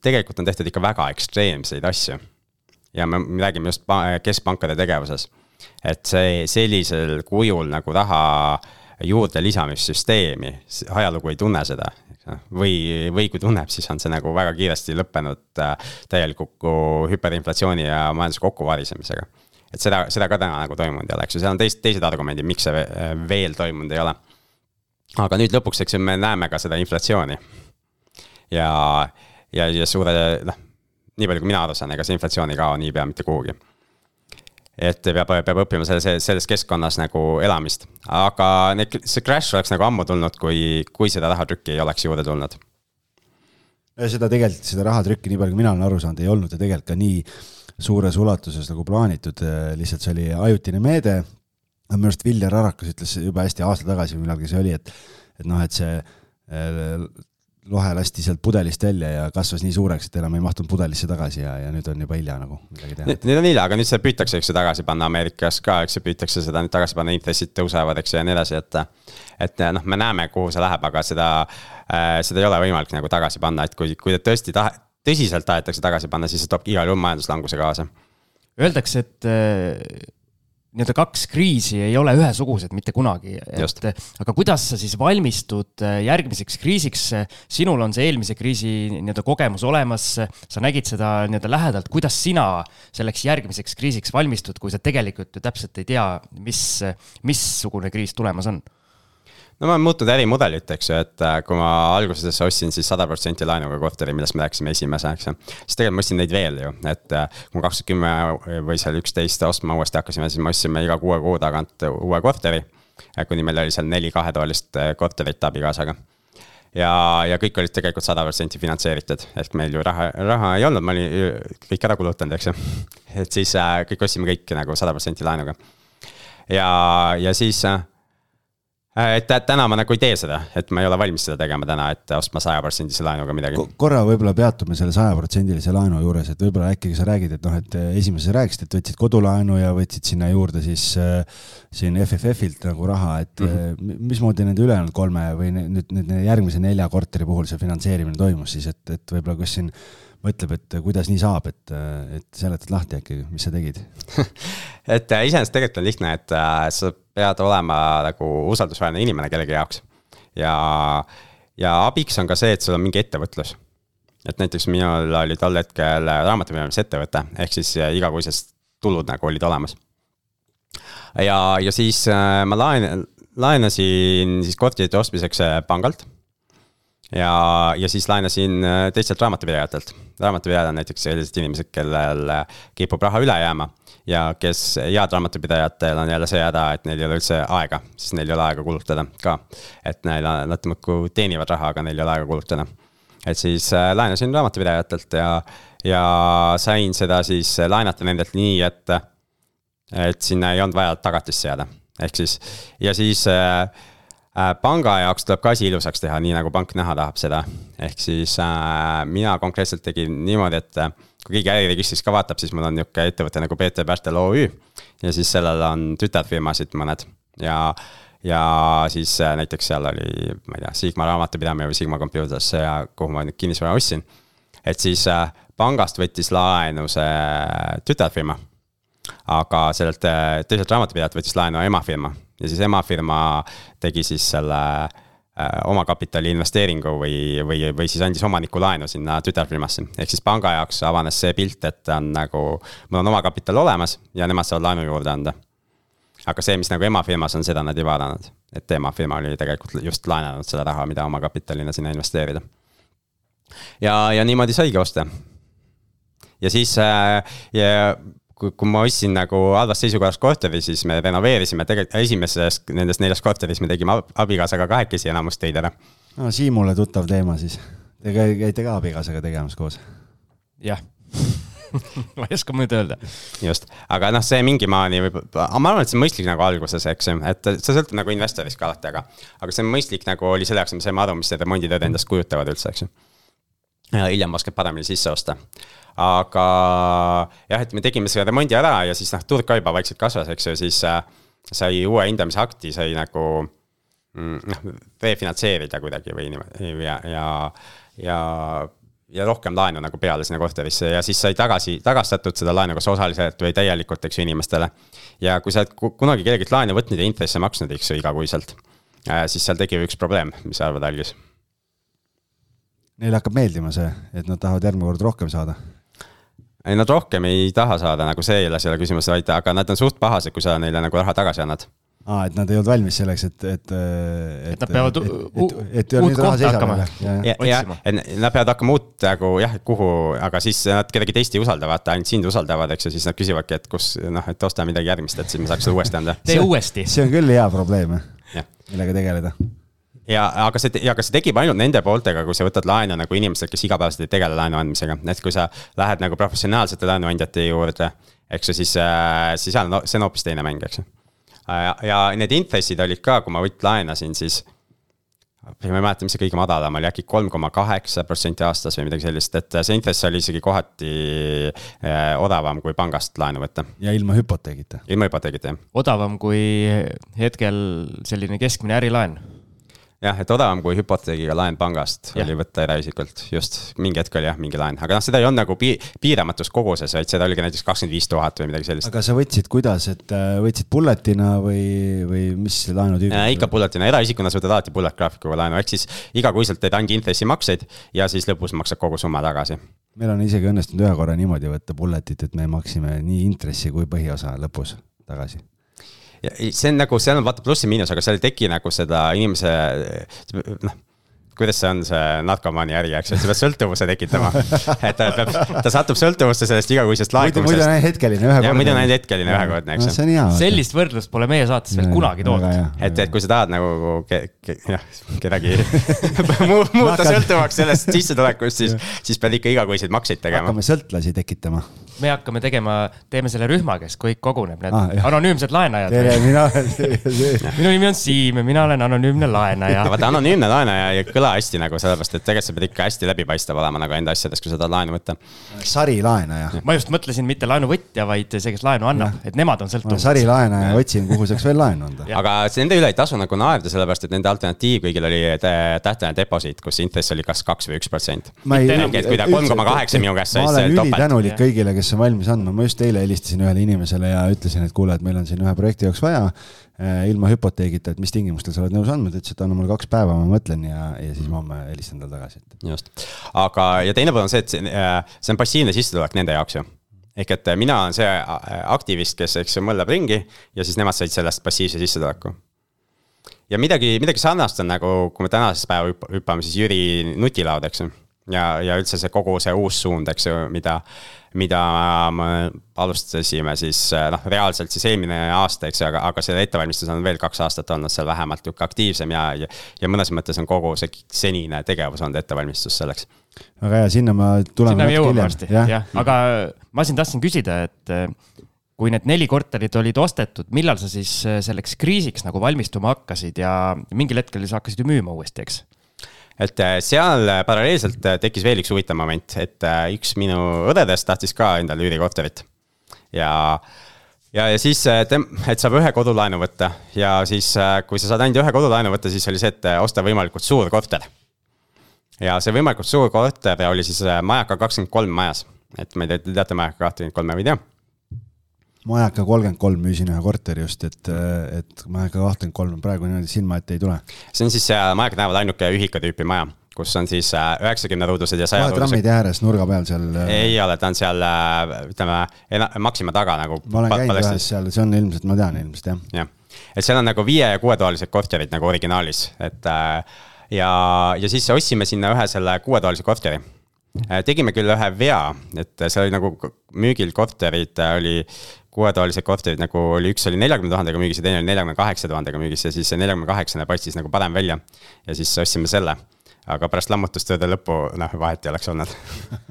tegelikult on tehtud ikka väga ekstreemseid asju. ja me, me räägime just keskpankade tegevuses. et see sellisel kujul nagu raha juurde lisamissüsteemi, ajalugu ei tunne seda, või, või kui tunneb, siis on see nagu väga kiiresti lõppenud äh, täieliku hüperinflatsiooni ja majanduse kokkuvarisemisega. et seda, seda ka täna nagu toimunud ei ole, eks ju, seal on teist, teised argumendid, miks see veel toimunud ei ole. aga nüüd lõpuks, eks ju, me näeme ka seda inflatsiooni. ja, ja, ja suure, noh, nii palju kui mina aru saan, ega see inflatsioon ei kao niipea mitte kuhugi et peab, peab õppima selles, selles keskkonnas nagu elamist. aga need, see crash oleks nagu ammu tulnud, kui, kui seda rahatrükki ei oleks juurde tulnud. seda tegelikult, seda rahatrükki, nii palju kui mina olen aru saanud, ei olnud ja tegelikult ka nii suures ulatuses nagu plaanitud, lihtsalt see oli ajutine meede. minu arust Viljar Arakas ütles jube hästi aasta tagasi, millalgi see oli, et, et noh, et see lohe lasti sealt pudelist välja ja kasvas nii suureks, et enam ei mahtunud pudelisse tagasi ja, ja nüüd on juba hilja nagu midagi teha. Nüüd on hilja, aga nüüd seda püütakse, eks ju, tagasi panna Ameerikas ka, eks ju, püütakse seda nüüd tagasi panna, intressid tõusevad, eks ju, ja nii edasi, et. et noh, me näeme, kuhu see läheb, aga seda äh,, seda ei ole võimalik nagu tagasi panna, et kui, kui tõesti tahe, tõsiselt tahetakse tagasi panna, siis see toob igal juhul majanduslanguse kaasa. Öeldakse, et äh nii-öelda kaks kriisi ei ole ühesugused mitte kunagi, et aga kuidas sa siis valmistud äh, järgmiseks kriisiks? sinul on see eelmise kriisi nii-öelda kogemus olemas, sa nägid seda nii-öelda lähedalt, kuidas sina selleks järgmiseks kriisiks valmistud, kui sa tegelikult ju täpselt ei tea, mis, missugune kriis tulemas on no ma olen muutnud ärimudelit, eks ju, et äh, kui ma alguses ostsin siis sada protsenti laenuga korteri, millest me rääkisime esimese, eks ju. siis tegelikult ma ostsin neid veel ju, et äh, kui me kaks tuhat kümme või seal üksteist ostma uuesti hakkasime, siis me ostsime iga kuue kuu tagant uue korteri. kuni meil oli seal neli kahetoalist äh, korterit abikaasaga ja, ja kõik olid tegelikult sada protsenti finantseeritud, ehk meil ju raha, raha ei olnud, ma olin kõik ära kulutanud, eks ju. et siis äh, kõik ostsime kõik nagu sada protsenti laenuga. ja, ja siis äh, Äh, et täna ma nagu ei tee seda, et ma ei ole valmis seda tegema täna, et ostma sajaprotsendise laenuga midagi. korra võib-olla peatume selle sajaprotsendilise laenu juures, et võib-olla äkki sa räägid, et noh, et esimeses rääkisid, et võtsid kodulaenu ja võtsid sinna juurde siis äh, siin FFF-ilt nagu raha, et mm -hmm. mismoodi nende ülejäänud kolme või nüüd nüüd järgmise nelja korteri puhul see finantseerimine toimus siis, et, et võib-olla kus siin mõtleb, et kuidas nii saab, et, et seletad lahti äkki, mis sa tegid et äh, iseenesest tegelikult on lihtne, et äh, sa pead olema nagu usaldusväärne inimene kellegi jaoks. ja, ja abiks on ka see, et sul on mingi ettevõtlus. et näiteks minul oli tol hetkel raamatupidamisettevõte, ehk siis äh, igakuised tulud nagu olid olemas. ja, ja siis ma laen-, laenasin siis korterite ostmiseks pangalt ja, ja siis laenasin äh, teistelt raamatupidajatelt. raamatupidajad on näiteks sellised inimesed, kellel äh, kipub raha üle jääma ja kes, head raamatupidajatel on jälle see häda, et neil ei ole üldse aega, siis neil ei ole aega kulutada ka. et neil, nad muudkui teenivad raha, aga neil ei ole aega kulutada. et siis äh, laenasin raamatupidajatelt ja, ja sain seda siis laenata nendelt nii, et, et sinna ei olnud vaja tagatist seada. ehk siis, ja siis äh, Äh, panga jaoks tuleb ka asi ilusaks teha, nii nagu pank näha tahab seda. ehk siis äh, mina konkreetselt tegin niimoodi, et äh, kui keegi äriregistris ka vaatab, siis mul on nihuke ettevõte nagu Peeter Pärtel OÜ. ja siis sellel on tütarfirmasid mõned ja, ja siis äh, näiteks seal oli, ma ei tea, Sigma raamatupidamine või Sigma Computers ja kuhu ma nüüd kinnisvara ostsin. et siis äh, pangast võttis laenu see tütarfirma. aga sellelt äh, teiselt raamatupidajalt võttis laenu emafirma ja siis emafirma tegi siis selle omakapitali investeeringu või, või, või siis andis omaniku laenu sinna tütarfirmasse. ehk siis panga jaoks avanes see pilt, et on nagu, mul on omakapital olemas ja nemad saavad laenu juurde anda. aga see, mis nagu emafirmas on, seda nad ei vaadanud. et emafirma oli tegelikult just laenanud seda raha, mida omakapitalina sinna investeerida. ja, ja niimoodi saigi osta. ja siis äh, ja kui, kui ma ostsin nagu halvas seisukorras korteri, siis me renoveerisime tegelikult esimeses nendest neljast korteris me tegime abikaasaga kahekesi enamus töid ära. no Siimule tuttav teema siis. Te käite ka abikaasaga tegemas koos? jah ma ei oska muud öelda. just, aga noh, see mingi maani võib, ma arvan, et see on mõistlik nagu alguses, eks ju, et see sõltub nagu investorist ka alati, aga. aga see on mõistlik nagu oli selle jaoks, et me saime aru, mis need remonditööd endast kujutavad üldse, eks ju. ja hiljem oskad paremini sisse osta aga jah, et me tegime selle remondi ära ja siis noh, turg ka juba vaikselt kasvas, eks ju, siis äh, sai uue hindamise akti sai nagu mm, noh, refinantseerida kuidagi või niimoodi ja, ja, ja ja rohkem laenu nagu peale sinna korterisse ja siis sai tagasi, tagastatud seda laenu kas osaliselt või täielikult, eks ju, inimestele. ja kui sa oled kunagi kellelgi laenu võtnud ja intresse maksnud, eks ju, igakuiselt, äh, siis seal tekib üks probleem, mis arvad, Algis? Neile hakkab meeldima see, et nad tahavad järgmine kord rohkem saada ei, nad rohkem ei taha saada nagu see ei ole selle küsimuse, vaid aga nad on suht pahased, kui sa neile nagu raha tagasi annad aa, et nad ei olnud valmis selleks, et, et, et. et nad peavad et, et, uut kohta hakkama otsima. et nad peavad hakkama uut nagu jah, kuhu, aga siis nad kedagi teist ei usalda, vaata ainult sind usaldavad, eks ju, siis nad küsivadki, et kus noh, et osta midagi järgmist, et siis me saaks seda uuesti anda. tee uuesti. see on küll hea probleem, millega tegeleda ja aga see, aga see tekib ainult nende pooltega, kui sa võtad laenu nagu inimestelt, kes igapäevaselt ei tegele laenu andmisega, et kui sa lähed nagu professionaalsete laenuandjate juurde, eks ju, siis, äh, siis seal on, see on hoopis teine mäng, eks ju. ja, ja need intressid olid ka, kui ma võtt laenasin, siis ma ei mäleta, mis see kõige madalam oli, äkki kolm koma kaheksa protsenti aastas või midagi sellist, et see intress oli isegi kohati äh, odavam kui pangast laenu võtta. ja ilma hüpoteegita? ilma hüpoteegita, jah. odavam kui hetkel selline keskmine ärilaen jah, et odavam kui hüpoteegiga laen pangast ja. oli võtta eraisikult, just, mingi hetk oli jah, mingi laen, aga noh, seda ei olnud nagu pi piiramatus koguses, vaid seda oligi näiteks kakskümmend viis tuhat või midagi sellist. aga sa võtsid kuidas, et äh, võtsid bulletina või, või mis laenutüüp äh,? ikka bulletina, eraisikuna sa võtad alati bullet graafikuga laenu, ehk siis igakuiselt teed ainult intressimakseid ja siis lõpus maksad kogu summa tagasi. meil on isegi õnnestunud ühe korra niimoodi võtta bulletit, et me maksime nii intressi kui põhiosa lõpus tagasi see on nagu, seal on vaata pluss-miinus, aga seal ei teki nagu seda inimese noh kuidas see on, see narkomaani äri, eks ju, et sa pead sõltuvuse tekitama. et ta peab, ta satub sõltuvusse sellest igakuisest laekumisest. muidu on ainult hetkeline, ühekordne. muidu on ainult hetkeline, ühekordne, eks ju no,. sellist võrdlust pole meie saates veel kunagi toodud. et, et kui sa tahad nagu ke, ke, jah, kedagi muuta sõltuvaks sellest sissetulekust, siis, siis pead ikka igakuiseid makseid tegema. hakkame sõltlasi tekitama. Me hakkame tegema, teeme selle rühma, kes kõik koguneb, need ah, anonüümsed laenajad. tere, mina minu nimi on Siim ja mina olen anonüümne laenaja. vaata, anonüümne laenaja ei kõla hästi nagu sellepärast, et tegelikult sa pead ikka hästi läbipaistev olema nagu enda asjades, kui sa tahad laenu võtta. sarilaenaja. ma just mõtlesin mitte laenuvõtja, vaid see, kes laenu annab, et nemad on sõltuvuses. sarilaenaja otsin, kuhu saaks veel laenu anda. aga nende üle ei tasu nagu naerda, sellepärast et nende alternatiiv kõigil oli tähtajaline deposiit, kus intress oli kas kaks või üks protsent. kui ta kolm koma kaheksa minu käest sai, siis topelt. tänulik kõigile, kes on valmis andma, ma just eile helistasin ühele inimesele ja ütlesin, et kuule, et meil on siin ühe projekti jaoks vaja Äh, ilma hüpoteegita, et mis tingimustel sa oled nõus andma, ta ütles, et anna mulle kaks päeva, ma mõtlen ja, ja siis ma homme helistan talle tagasi. just, aga, ja teine pool on see, et see, see on passiivne sissetulek nende jaoks ju ehk et mina olen see äh, aktivist, kes, eks ju, mõllab ringi ja siis nemad said sellest passiivse sissetuleku. ja midagi, midagi sarnast on nagu, kui me tänasesse päeva hüppame, siis Jüri nutilaud, eks ju. Ja, ja üldse see kogu see uus suund, eks ju, mida mida me alustasime siis noh, reaalselt siis eelmine aasta, eks ju, aga, aga selle ettevalmistus on veel kaks aastat olnud seal vähemalt nihuke aktiivsem ja, ja, ja mõnes mõttes on kogu see senine tegevus olnud ettevalmistus selleks. väga hea, sinna ma tulen. sinna me jõuame varsti, jah ja., aga ma siin tahtsin küsida, et kui need neli korterit olid ostetud, millal sa siis selleks kriisiks nagu valmistuma hakkasid ja mingil hetkel sa hakkasid ju müüma uuesti, eks? Et äh, seal äh, paralleelselt äh, tekkis veel üks huvitav moment, et üks minu õdedest tahtis ka endale üürikorterit. ja, ja, ja siis, et saab ühe kodulaenu võtta ja siis, kui sa saad ainult ühe kodulaenu võtta, siis oli see, et osta võimalikult suur korter. ja see võimalikult suur korter oli siis Majaka kakskümmend kolm majas, et ma ei tea, te teate Majaka kahtekümmend kolme või ei tea Majaka kolmkümmend kolm müüsin ühe korteri just, et, et Majaka kahtekümmend kolm praegu niimoodi silma ette ei tule. see on siis Majaka tänaval ainuke ühika tüüpi maja, kus on siis äh, üheksakümne ruudused ja saja ruudused. trammide ääres nurga peal seal. Äh, ei ole, ta on seal ütleme, Maxima taga nagu. ma olen käinud ühes seal, see on ilmselt, ma tean ilmselt jah. jah, et seal on nagu viie ja kuuetoalised korterid nagu originaalis, et ja, ja siis ostsime sinna ühe selle kuuetoalise korteri tegime küll ühe vea, et seal oli nagu müügil korterid oli kuuetoalised korterid nagu oli, üks oli neljakümne tuhandega müügis ja teine oli neljakümne kaheksa tuhandega müügis ja siis see neljakümne kaheksane paistis nagu parem välja. ja siis ostsime selle, aga pärast lammutustööde lõppu, noh, vahet ei oleks olnud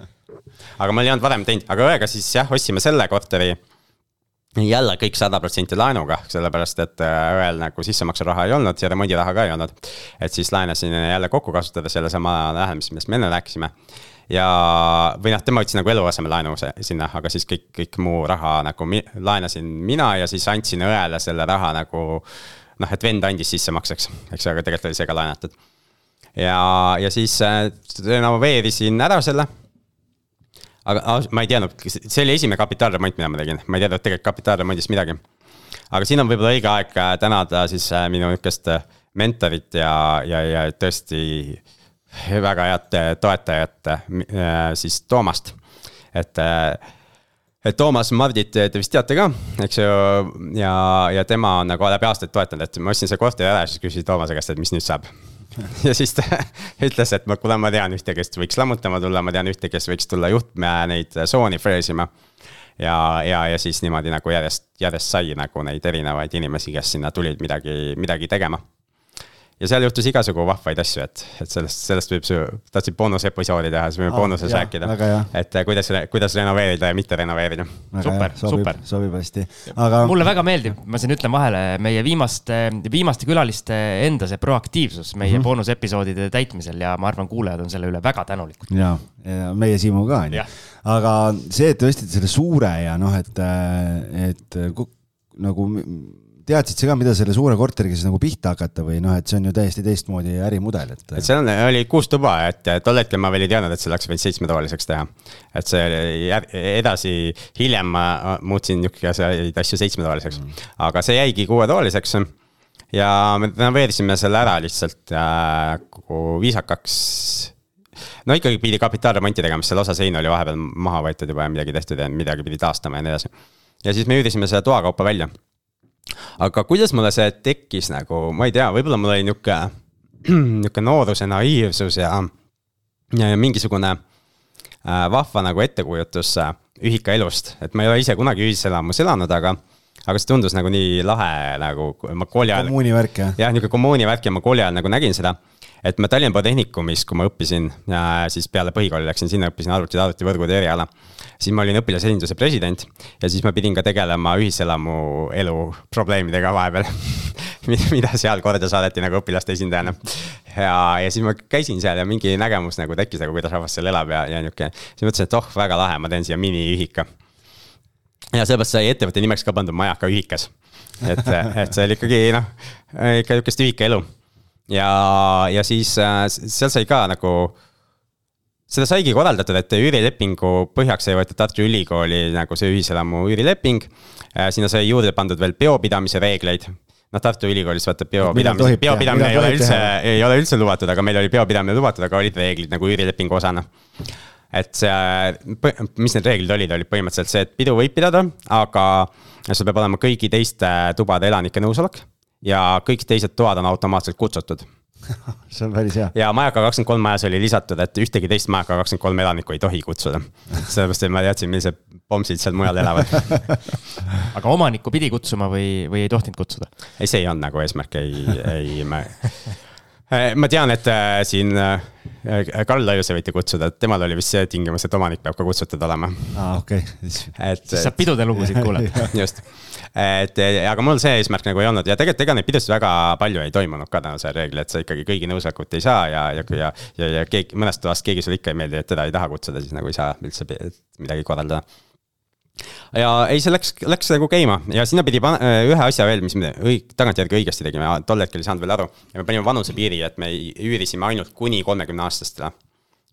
aga ma ei olnud varem teinud, aga õega siis jah, ostsime selle korteri jälle kõik sada protsenti laenuga, sellepärast et äh, õel nagu sissemaksuraha ei olnud ja remondiraha ka ei olnud. et siis laenasin jälle kokku, kasutades sellesama lähenemist, millest me enne rääkisime ja, või noh, tema võttis nagu eluasemelaenu sinna, aga siis kõik, kõik muu raha nagu mi, laenasin mina ja siis andsin õele selle raha nagu. noh, et vend andis sissemakseks, eks ju, aga tegelikult oli see ka laenatud. ja, ja siis äh, renoveerisin ära selle aga ma ei teadnud, see oli esimene kapitaalremont, mida ma tegin, ma ei teadnud tegelikult kapitaalremondist midagi. aga siin on võib-olla õige aeg äh, tänada siis äh, minu niukest mentorit ja, ja, ja tõesti väga head äh, toetajat, äh, siis Toomast, et äh, et Toomas Mardit te vist teate ka, eks ju, ja, ja tema on nagu läbi aastaid toetanud, et ma ostsin selle korteri ära ja siis küsisin Toomase käest, et mis nüüd saab. ja siis ta ütles, et kuule, ma tean ühte, kes võiks lammutama tulla, ma tean ühte, kes võiks tulla juhtme neid sooni freesima. ja, ja, ja siis niimoodi nagu järjest, järjest sai nagu neid erinevaid inimesi, kes sinna tulid midagi, midagi tegema ja seal juhtus igasugu vahvaid asju, et, et sellest, sellest võib su, tahtsid boonusepisoodi teha, siis võime ah, boonuses jah, rääkida. et äh, kuidas, kuidas renoveerida ja mitte renoveerida. super, super. sobib hästi, aga. mulle väga meeldib, ma siin ütlen vahele, meie viimaste, viimaste külaliste enda see proaktiivsus meie mm -hmm. boonusepisoodide täitmisel ja ma arvan, kuulajad on selle üle väga tänulikud. ja, ja meie Siimu ka, on ju. aga see, et te ostsite selle suure ja noh, et, et nagu teadsid sa ka, mida selle suure korteriga siis nagu pihta hakata või noh, et see on ju täiesti teistmoodi ärimudel, et. et seal oli kuus tuba, et tol hetkel ma veel ei teadnud, et see läks vaid seitsmetoaliseks teha. et see oli edasi, hiljem ma muutsin niisuguseid asju seitsmetoaliseks mm., aga see jäigi kuuetoaliseks. ja me renoveerisime selle ära lihtsalt äh, viisakaks no ikkagi pidi kapitaalremonti tegema, sest seal osa seina oli vahepeal maha võetud juba ja midagi tehtud ja midagi pidi taastama ja nii edasi. ja siis me üürisime selle toakaupa välja aga kuidas mulle see tekkis nagu, ma ei tea, võib-olla mul oli nihuke, nihuke nooruse naiivsus ja, ja mingisugune äh, vahva nagu ettekujutus äh, ühika elust, et ma ei ole ise kunagi ühiselamus elanud, aga aga see tundus nagu nii lahe nagu ma kooli ajal. kommuuni värk jah? jah, nihuke kommuuni värk ja ma kooli ajal nagu nägin seda et ma Tallinna Polytechnikumis, kui ma õppisin, siis peale põhikooli läksin sinna, õppisin arvuti, arvutivõrgude eriala. siis ma olin õpilasesinduse president ja siis ma pidin ka tegelema ühiselamu elu probleemidega vahepeal mida seal korda saadeti nagu õpilaste esindajana. ja, ja siis ma käisin seal ja mingi nägemus nagu tekkis nagu, kuidas rahvas seal elab ja, ja nihuke, siis mõtlesin, et oh, väga lahe, ma teen siia miniühika. ja sellepärast sai ettevõtte nimeks ka pandud Majaka ühikas et, et see oli ikkagi noh, ikka nihukest ühikaelu ja, ja siis äh, seal sai ka nagu, seda saigi korraldatud, et üürilepingu põhjaks sai võetud Tartu Ülikooli nagu see ühiselamu üürileping. Äh, sinna sai juurde pandud veel peopidamise reegleid noh, Tartu Ülikoolis vaata peopidamine, peopidamine ei ole üldse, ei ole üldse lubatud, aga meil oli peopidamine lubatud, aga olid reeglid nagu üürilepingu osana. et see, mis need reeglid olid, olid põhimõtteliselt see, et pidu võib pidada, aga sul peab olema kõigi teiste tubade elanike nõusolek ja kõik teised toad on automaatselt kutsutud see on päris hea. ja Majaka kakskümmend kolm majas oli lisatud, et ühtegi teist Majaka kakskümmend kolm elanikku ei tohi kutsuda. sellepärast, et ma teadsin, millised pomsid seal mujal elavad aga omanikku pidi kutsuma või, või ei tohtinud kutsuda? ei, see ei olnud nagu eesmärk, ei, ei, ma Äh, ma tean, et äh, siin äh, Karl Laiuse võite kutsuda, et temal oli vist see tingimus, et omanik peab ka kutsutud olema. aa, okei. Okay.. siis saab pidude lugusid kuulata. Just, et aga mul see eesmärk nagu ei olnud ja tegelikult ega neid pidusid väga palju ei toimunud ka tänu sellele reeglile, et sa ikkagi kõigi nõusolekut ei saa ja, ja, ja, ja, ja keegi, mõnest toast keegi sulle ikka ei meeldi, et teda ei taha kutsuda, siis nagu ei saa üldse midagi korraldada ja ei, see läks, läks nagu käima ja sinna pidi pan-, äh, ühe asja veel, mis me õig-, tagantjärgi õigesti tegime, tol hetkel ei saanud veel aru. ja me panime vanusepiiri, et me üürisime ainult kuni kolmekümne aastastele.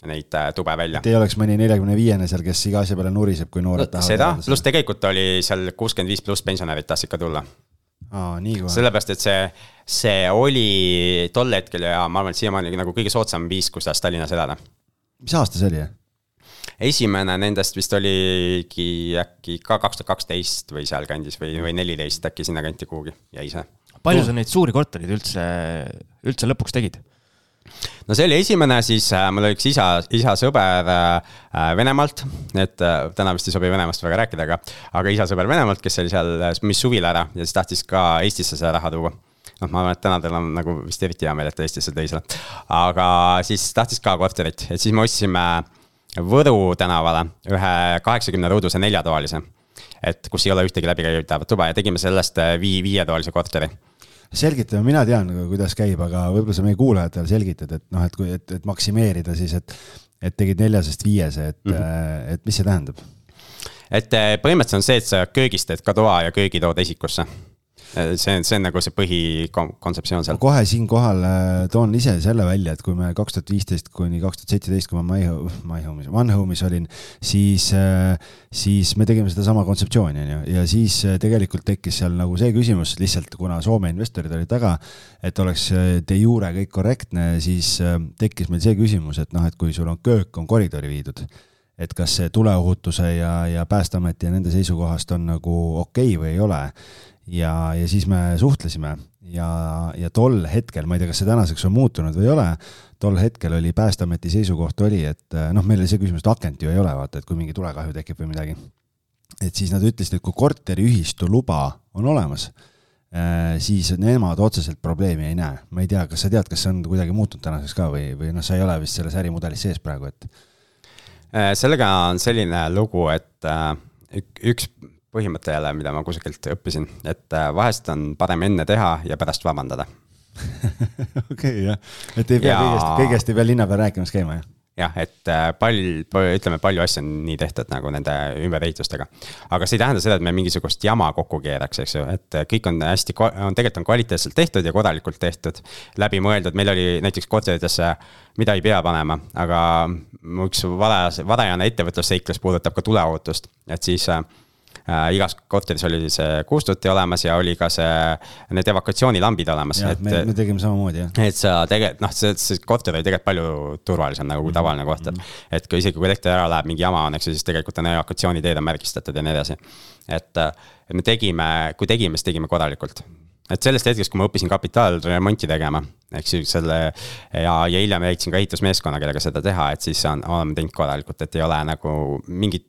neid äh, tube välja. et ei oleks mõni neljakümne viiene seal, kes iga asja peale nuriseb, kui noored no, tahavad. seda, pluss tegelikult oli seal kuuskümmend viis pluss pensionärid tahtsid ka tulla. sellepärast, et see, see oli tol hetkel ja ma arvan, et siiamaani nagu kõige soodsam viis, kuidas Tallinnas elada. mis aasta see oli? Esimene nendest vist oligi äkki ka kaks tuhat kaksteist või sealkandis või, või neliteist äkki sinnakanti kuhugi jäi see. palju sa neid suuri korterid üldse, üldse lõpuks tegid? no see oli esimene, siis äh, mul oli üks isa, isa sõber äh, Venemaalt, et äh, täna vist ei sobi Venemaast väga rääkida, aga, aga isa sõber Venemaalt, kes oli seal, müüs suvila ära ja siis tahtis ka Eestisse seda raha tuua noh, ma arvan, et täna teil on nagu vist eriti hea meel, et Eestisse tõi selle. aga siis tahtis ka korterit, et siis me ostsime Võru tänavale ühe kaheksakümne ruuduse neljatoalise. et kus ei ole ühtegi läbikäidavat tuba ja tegime sellest vii-, viietoalise korteri selgitame, mina tean, kuidas käib, aga võib-olla sa meie kuulajatele selgitad, et noh, et kui, et, et maksimeerida siis, et, et tegid neljasest viiese, et mm, -hmm. et mis see tähendab? et eh, põhimõtteliselt on see, et sa köögist teed ka toa ja köögi tood esikusse see on, see on nagu see põhikontseptsioon seal. kohe siinkohal äh, toon ise selle välja, et kui me kaks tuhat viisteist kuni kaks tuhat seitseteist, kui ma My Home, My Home'is, One Home'is olin, siis, äh, siis me tegime sedasama kontseptsiooni, on ju, ja siis äh, tegelikult tekkis seal nagu see küsimus lihtsalt, kuna Soome investorid olid taga, et oleks de jure kõik korrektne, siis tekkis meil see küsimus, et noh, et kui sul on köök on koridori viidud et kas see tuleohutuse ja, ja Päästeameti ja nende seisukohast on nagu okei okay või ei ole ja, ja siis me suhtlesime ja, ja tol hetkel, ma ei tea, kas see tänaseks on muutunud või ei ole, tol hetkel oli Päästeameti seisukoht oli, et noh, meil oli see küsimus, et akent ju ei ole, vaata, et kui mingi tulekahju tekib või midagi. et siis nad ütlesid, et kui korteriühistu luba on olemas, eh, siis nemad otseselt probleemi ei näe. ma ei tea, kas sa tead, kas see on kuidagi muutunud tänaseks ka või, või noh, sa ei ole vist selles ärimudelis sees praegu, et eh, sellega on selline lugu, et üks põhimõte jälle, mida ma kusagilt õppisin, et äh, vahest on parem enne teha ja pärast vabandada okei, jah, et ei pea ja... kõigest, kõigest ei pea linna peal rääkimas käima, jah? jah, et äh, pall, ütleme, palju asju on nii tehtud nagu nende ümberehitustega. aga see ei tähenda seda, et me mingisugust jama kokku keeraks, eks ju, et äh, kõik on hästi, on tegelikult on kvaliteetselt tehtud ja korralikult tehtud. läbimõeldud, meil oli näiteks korteritesse, mida ei pea panema, aga üks varajase, varajane ettevõtlusseiklus puudutab ka tuleohutust, et siis igas korteris oli see kustuti olemas ja oli ka see, need evakuatsioonilambid olemas. me, me tegime samamoodi, jah. et sa tegelikult, noh, see, see korter oli tegelikult palju turvalisem nagu mm -hmm. tavaline korter mm. -hmm. et kui isegi, kui elekter ära läheb, mingi jama on, eks ju, siis tegelikult on evakuatsiooniteed on märgistatud ja nii edasi. et, et me tegime, kui tegime, siis tegime korralikult et sellest hetkest, kui ma õppisin kapitaalremonti tegema, ehk siis selle ja, ja hiljem leidsin ka ehitusmeeskonna, kellega seda teha, et siis on, oleme teinud korralikult, et ei ole nagu mingit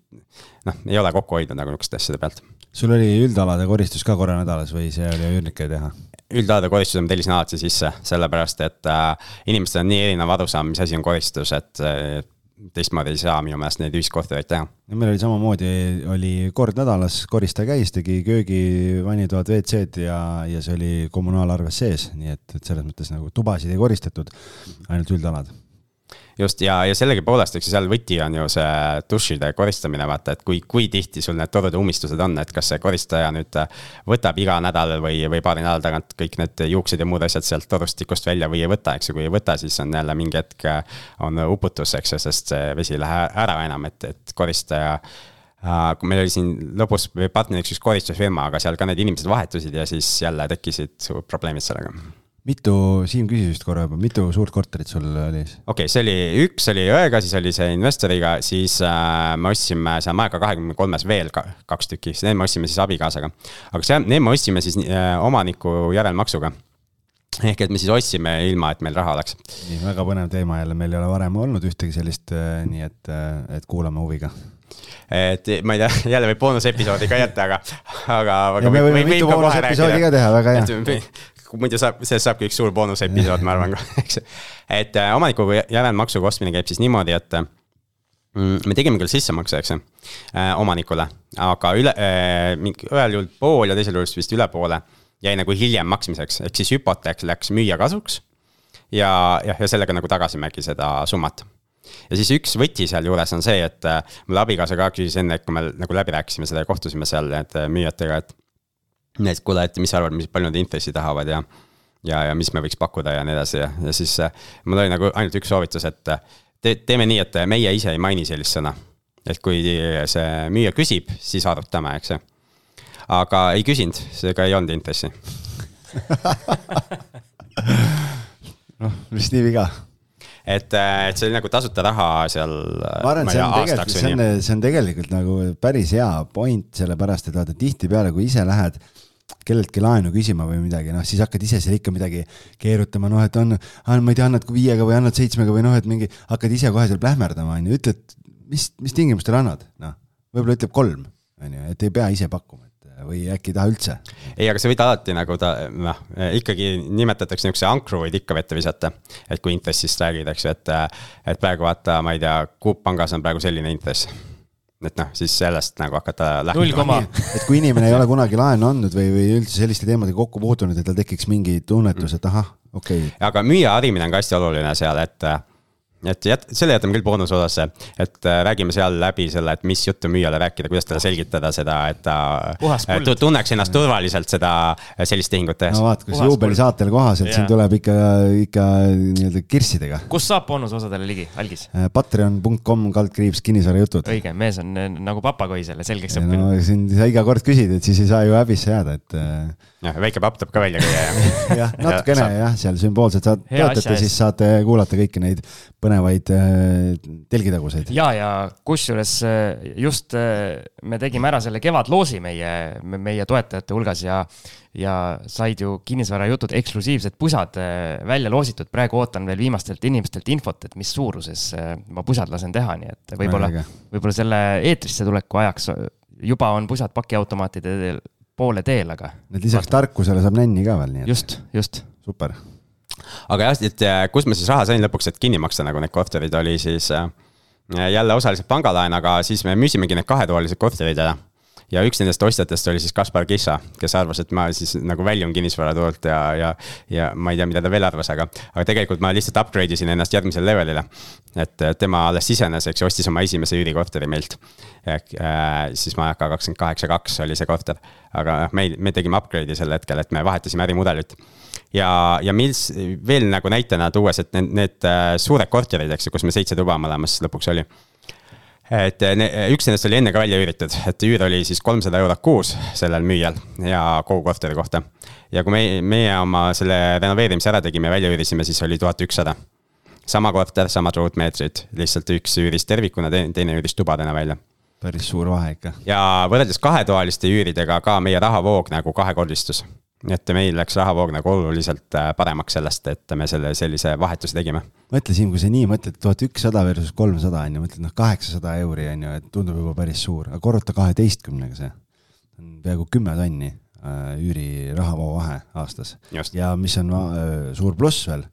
noh, ei ole kokku hoidnud nagu niisuguste asjade pealt. sul oli üldalade koristus ka korra nädalas või see oli üürnike teha? üldalade koristuse ma tellisin alati sisse, sellepärast et äh, inimestel on nii erinev arusaam, mis asi on koristus, et äh, teistmoodi ei saa minu meelest neid ühiskortereid teha. meil oli samamoodi, oli kord nädalas, koristaja käis, tegi köögi, vannitoad, WC-d ja, ja see oli kommunaalarves sees, nii et, et selles mõttes nagu tubasid ei koristatud, ainult üldalad just ja, ja sellegipoolest, eks ju seal võti on ju see dušide koristamine, vaata, et kui, kui tihti sul need torud ja ummistused on, et kas see koristaja nüüd võtab iga nädal või, või paari nädala tagant kõik need juuksed ja muud asjad sealt torustikust välja või ei võta, eks ju, kui ei võta, siis on jälle mingi hetk on uputus, eks ju, sest see vesi ei lähe ära enam, et, et koristaja Uh, meil oli siin lõpus partneriks üks koristusfirma, aga seal ka need inimesed vahetusid ja siis jälle tekkisid probleemid sellega mitu, Siim küsis vist korra juba, mitu suurt korterit sul oli? okei okay,, see oli, üks oli õega, siis oli see investoriga, siis äh, me ostsime seal Maeka kahekümne kolmes veel ka, kaks tükki, siis need me ostsime siis abikaasaga. aga see, need me ostsime siis äh, omaniku järelmaksuga ehk et me siis ostsime ilma, et meil raha oleks. nii, väga põnev teema jälle, meil ei ole varem olnud ühtegi sellist, äh, nii et, äh, et kuulame huviga et ma ei tea, jälle võib boonusepisoodi ka jätta, aga, aga. me võime mitu boonusepisoodi ka teha, väga hea muidu saab, sellest saabki üks suur boonusepisood, ma arvan, eks. et äh, omaniku järelmaksuga ostmine käib siis niimoodi, et mm, me tegime küll sissemakse, eks ju äh,, omanikule, aga üle äh,, ühel juhul pool ja teisel juhul vist üle poole jäi nagu hiljem maksmiseks, ehk siis hüpoteek läks müüja kasuks. ja, jah, ja sellega nagu tagasime seda summat ja siis üks võti sealjuures on see, et mul abikaasa ka küsis enne, kui me nagu läbi rääkisime seda ja kohtusime seal nende müüjatega, et et kuule, et mis sa arvad, mis palju nad intressi tahavad ja ja, ja mis me võiks pakkuda ja nii edasi ja, ja siis äh, mul oli nagu ainult üks soovitus, et äh, te, teeme nii, et meie ise ei maini sellist sõna. et kui see müüja küsib, siis arutame, eks ju. aga ei küsinud, seega ei olnud intressi noh, vist nii viga et, et see oli nagu tasuta raha seal. ma arvan, et see on tegelikult, see on, see on tegelikult nagu päris hea point, sellepärast et vaata tihtipeale, kui ise lähed kelleltki laenu küsima või midagi, noh siis hakkad ise seal ikka midagi keerutama, noh et on, ma ei tea, annad viiega või annad seitsmega või noh, et mingi, hakkad ise kohe seal plähmerdama, on ju, ütled, mis, mis tingimustel annad, noh. võib-olla ütleb kolm, on ju, et ei pea ise pakkuma või äkki ei taha üldse? ei, aga sa võid alati nagu ta noh, ikkagi nimetatakse niisuguse ankru võid ikka vette visata. et kui intressist räägid, eks ju, et, et praegu vaata, ma ei tea, Coop pangas on praegu selline intress et noh, siis sellest nagu hakata koma. et kui inimene ei ole kunagi laenu andnud või, või üldse selliste teemadega kokku puutunud, et tal tekiks mingi tunnetus, et ahah, okei okay.. aga müüja harimine on ka hästi oluline seal, et et jät-, selle jätame küll boonusosasse, et äh, räägime seal läbi selle, et mis juttu müüjale rääkida, kuidas talle selgitada seda, et ta äh, tunneks ennast turvaliselt seda, äh, sellist tehingut tehes. no vaat, kus juubelisaatel kohaselt yeah. siin tuleb ikka, ikka nii-öelda kirssidega. kus saab boonusosadele ligi, algis? Patreon.com kaldkriips kinnisvarajutud. õige, mees on nagu papagoi selle selgeks õppinud. no siin sa iga kord küsid, et siis ei saa ju häbisse jääda, et jah, väike papp tuleb ka välja käia jah, natukene ja, jah, seal sümboolselt saad, töötate, siis saate kuulata kõiki neid põnevaid äh, telgitaguseid. ja, ja kusjuures äh, just äh, me tegime ära selle kevadloosi meie, meie toetajate hulgas ja, ja said ju kinnisvarajutud eksklusiivsed pusad äh, välja loositud. praegu ootan veel viimastelt inimestelt infot, et mis suuruses äh, ma pusad lasen teha, nii et võib-olla, võib-olla selle eetrisse tuleku ajaks juba on pusad pakiautomaatide poole teel, aga. et lisaks tarkusele saab nänni ka veel, nii et. just, just. super. aga jah, et kus ma siis raha sain lõpuks, et kinni maksta nagu need korterid, oli siis äh, jälle osaliselt pangalaen, aga siis me müüsimegi need kahetoalised korterid ära ja üks nendest ostjatest oli siis Kaspar Kissa, kes arvas, et ma siis nagu väljun kinnisvaraturult ja, ja, ja ma ei tea, mida ta veel arvas, aga, aga tegelikult ma lihtsalt upgrade isin ennast järgmisele levelile. et tema alles sisenes, eks ju, ostis oma esimese üürikorteri meilt. Äh, siis Majaka kakskümmend kaheksa kaks oli see korter, aga noh, me, me tegime upgrade'i sel hetkel, et me vahetasime ärimudelit ja, ja mis veel nagu näitena tuues, et need, need äh, suured korterid, eks ju, kus me seitse tuba mõlemas lõpuks oli et eh, üks nendest oli enne ka välja üüritud, et üür oli siis kolmsada eurot kuus sellel müüjal ja kogu korteri kohta. ja kui me, meie oma selle renoveerimise ära tegime, välja üürisime, siis oli tuhat ükssada. sama korter, samad ruutmeetrid, lihtsalt üks üüris tervikuna, teine üüris tubadena välja päris suur vahe ikka. ja võrreldes kahetoaliste üüridega ka meie rahavoog nagu kahekordistus et meil läks rahavoog nagu oluliselt äh, paremaks sellest, et me selle sellise vahetuse tegime. mõtle Siim, kui sa nii mõtled, tuhat ükssada versus kolmsada on ju, mõtled noh, kaheksasada euri on ju, et tundub juba päris suur, aga korruta kaheteistkümnega see. on peaaegu kümme tonni äh, üüri rahavoo vahe aastas. ja mis on äh, suur pluss veel,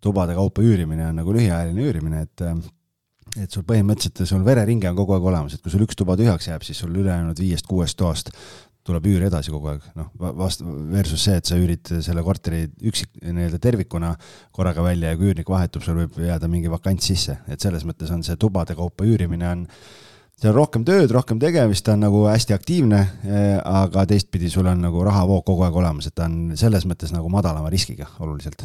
tubade kaupa üürimine on nagu lühiajaline üürimine, et et sul põhimõtteliselt, sul vereringe on kogu aeg olemas, et kui sul üks tuba tühjaks jääb, siis sul ülejäänud viiest-kuuest toast tuleb üür edasi kogu aeg, noh, vast-, versus see, et sa üürid selle korteri üksik, nii-öelda tervikuna korraga välja ja kui üürnik vahetub, sul võib jääda mingi vakants sisse, et selles mõttes on see tubade kaupa üürimine on, seal on rohkem tööd, rohkem tegemist, ta on nagu hästi aktiivne, eh, aga teistpidi sul on nagu rahavoog kogu aeg olemas, et ta on selles mõttes nagu madalama riskiga oluliselt.